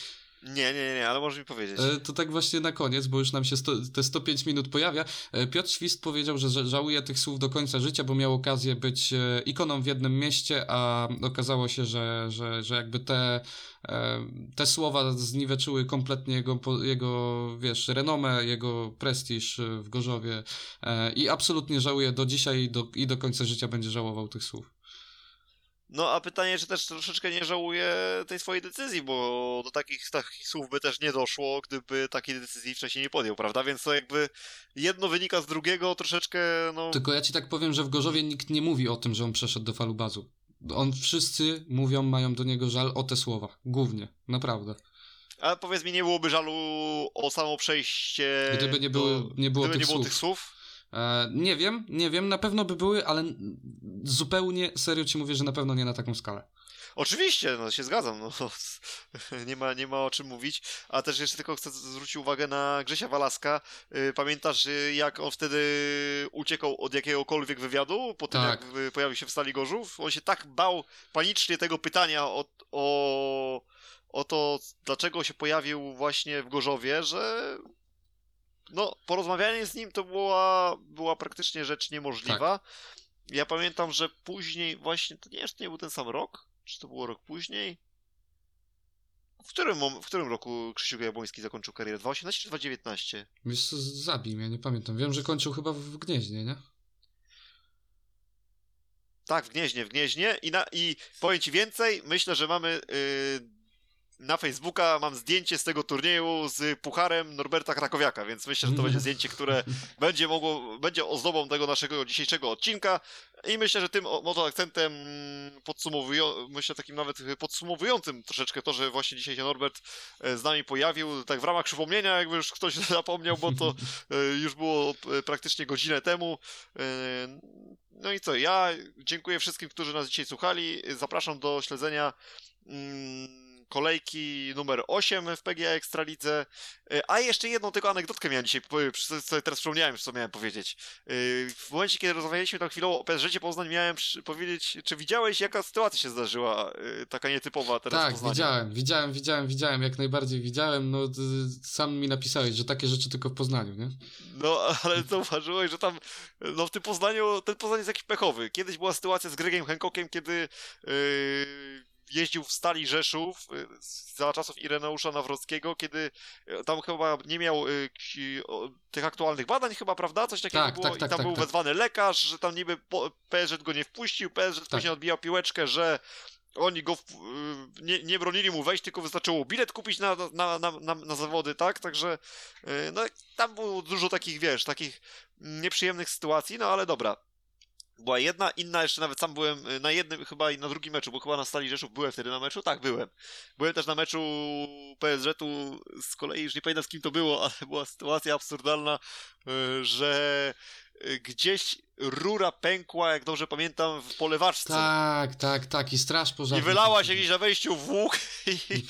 Nie, nie, nie, ale możesz mi powiedzieć. E, To tak właśnie na koniec, bo już nam się sto, te 105 minut pojawia. E, Piotr Świst powiedział, że żałuje tych słów do końca życia, bo miał okazję być e, ikoną w jednym mieście, a okazało się, że, że, że jakby te, te słowa zniweczyły kompletnie jego, jego, wiesz, renomę, jego prestiż w Gorzowie i absolutnie żałuje do dzisiaj do, i do końca życia będzie żałował tych słów. No a pytanie, czy też troszeczkę nie żałuje tej swojej decyzji, bo do takich, takich słów by też nie doszło, gdyby takiej decyzji wcześniej nie podjął, prawda? Więc to jakby jedno wynika z drugiego, troszeczkę, no... Tylko ja ci tak powiem, że w Gorzowie nikt nie mówi o tym, że on przeszedł do falubazu. On wszyscy mówią, mają do niego żal o te słowa. Głównie, naprawdę. Ale powiedz mi, nie byłoby żalu o samo przejście... Gdyby nie do- było- nie było gdyby tych nie było słów. tych słów? E, nie wiem, nie wiem, na pewno by były, ale zupełnie serio ci mówię, że na pewno nie na taką skalę. Oczywiście, no się zgadzam, no nie ma, nie ma o czym mówić, a też jeszcze tylko chcę zwrócić uwagę na Grzesia Walaska. Y, Pamiętasz, y, jak on wtedy uciekał od jakiegokolwiek wywiadu, po tym Tak. jak pojawił się w Stali Gorzów? On się tak bał panicznie tego pytania o, o, o to, dlaczego się pojawił właśnie w Gorzowie, że no, porozmawianie z nim to była, była praktycznie rzecz niemożliwa. Ja pamiętam, że później właśnie, to nie to nie był ten sam rok, czy to było rok później? W którym, w którym roku Krzysiu Jabłoński zakończył karierę? 2018 czy 2019? Wiesz co, zabij mnie, nie pamiętam. Wiem, że kończył chyba w Gnieźnie, nie? Tak, w Gnieźnie, w Gnieźnie i, na, i powiem ci więcej, myślę, że mamy yy, na Facebooka mam zdjęcie z tego turnieju z pucharem Norberta Krakowiaka, więc myślę, że to będzie zdjęcie, które będzie mogło, będzie ozdobą tego naszego dzisiejszego odcinka i myślę, że tym oto akcentem podsumowują, myślę takim nawet podsumowującym troszeczkę to, że właśnie dzisiaj się Norbert e, z nami pojawił, tak w ramach przypomnienia, jakby już ktoś zapomniał, bo to e, już było e, praktycznie godzinę temu. No i co, ja dziękuję wszystkim, którzy nas dzisiaj słuchali, zapraszam do śledzenia mm, kolejki numer 8 w PGA Ekstralidze. E, A jeszcze jedną tylko anegdotkę miałem dzisiaj, sobie teraz przypomniałem, co miałem powiedzieć. E, W momencie, kiedy rozmawialiśmy tam chwilowo o PSG Poznań, miałem powiedzieć, czy widziałeś, jaka sytuacja się zdarzyła, e, taka nietypowa teraz Tak, Poznaniu? widziałem, widziałem, widziałem, widziałem, jak najbardziej widziałem. No, sam mi napisałeś, że takie rzeczy tylko w Poznaniu, nie? No, ale zauważyłeś, że tam, no w tym Poznaniu, ten Poznań jest jakiś pechowy. Kiedyś była sytuacja z Gregiem Hancockiem, kiedy yy, jeździł w Stali Rzeszów yy, za czasów Ireneusza Nawrockiego, kiedy yy, tam chyba nie miał o, tych aktualnych badań chyba, prawda? Coś takiego Tak, było tak, tak, i tam tak, był tak. wezwany lekarz, że tam niby PSG go nie wpuścił, PSG Tak. później odbijał piłeczkę, że oni go nie, nie bronili mu wejść, tylko wystarczyło bilet kupić na, na, na, na, na zawody, tak? Także no tam było dużo takich, wiesz, takich nieprzyjemnych sytuacji, no ale dobra. Była jedna, inna jeszcze nawet sam byłem y, na jednym chyba i na drugim meczu, bo chyba na Stali Rzeszów byłem wtedy na meczu, tak byłem. Byłem też na meczu PSG-tu z kolei, już nie pamiętam z kim to było, ale była sytuacja absurdalna, y, że y, gdzieś rura pękła, jak dobrze pamiętam, w polewaczce. Tak, tak, tak. I straż I pożarna. wylała się gdzieś na wejściu w łuk i,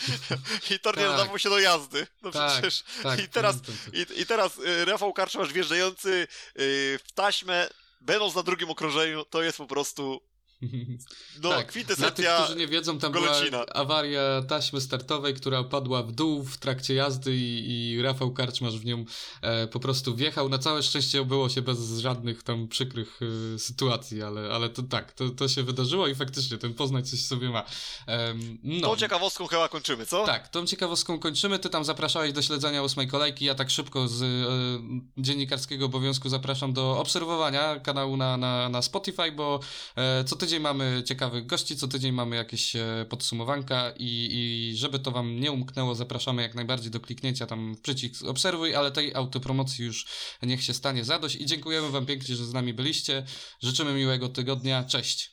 i tor nie Tak. nadawał się do jazdy. No Tak, przecież tak, i teraz- i, I teraz Rafał Karczmasz wjeżdżający w taśmę, będąc na drugim okrążeniu, to jest po prostu no, Tak, Dla tych, kwintesencja którzy nie wiedzą, tam Golecina. była awaria taśmy startowej, która padła w dół w trakcie jazdy i, i Rafał Karczmarz w nią e, po prostu wjechał. Na całe szczęście obyło się bez żadnych tam przykrych e, sytuacji, ale, ale to tak, to, to się wydarzyło i faktycznie ten Poznań coś sobie ma. Em, no. Tą ciekawostką chyba kończymy, co? Tak, tą ciekawostką kończymy. Ty tam zapraszałeś do śledzenia ósmej kolejki. Ja tak szybko z e, dziennikarskiego obowiązku zapraszam do obserwowania kanału na, na, na Spotify, bo e, co tydzień mamy ciekawych gości, co tydzień mamy jakieś e, podsumowanka i, i żeby to wam nie umknęło, zapraszamy jak najbardziej do kliknięcia tam w przycisk obserwuj, ale tej autopromocji już niech się stanie zadość i dziękujemy wam pięknie, że z nami byliście. Życzymy miłego tygodnia. Cześć!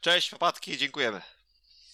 Cześć, papatki, dziękujemy.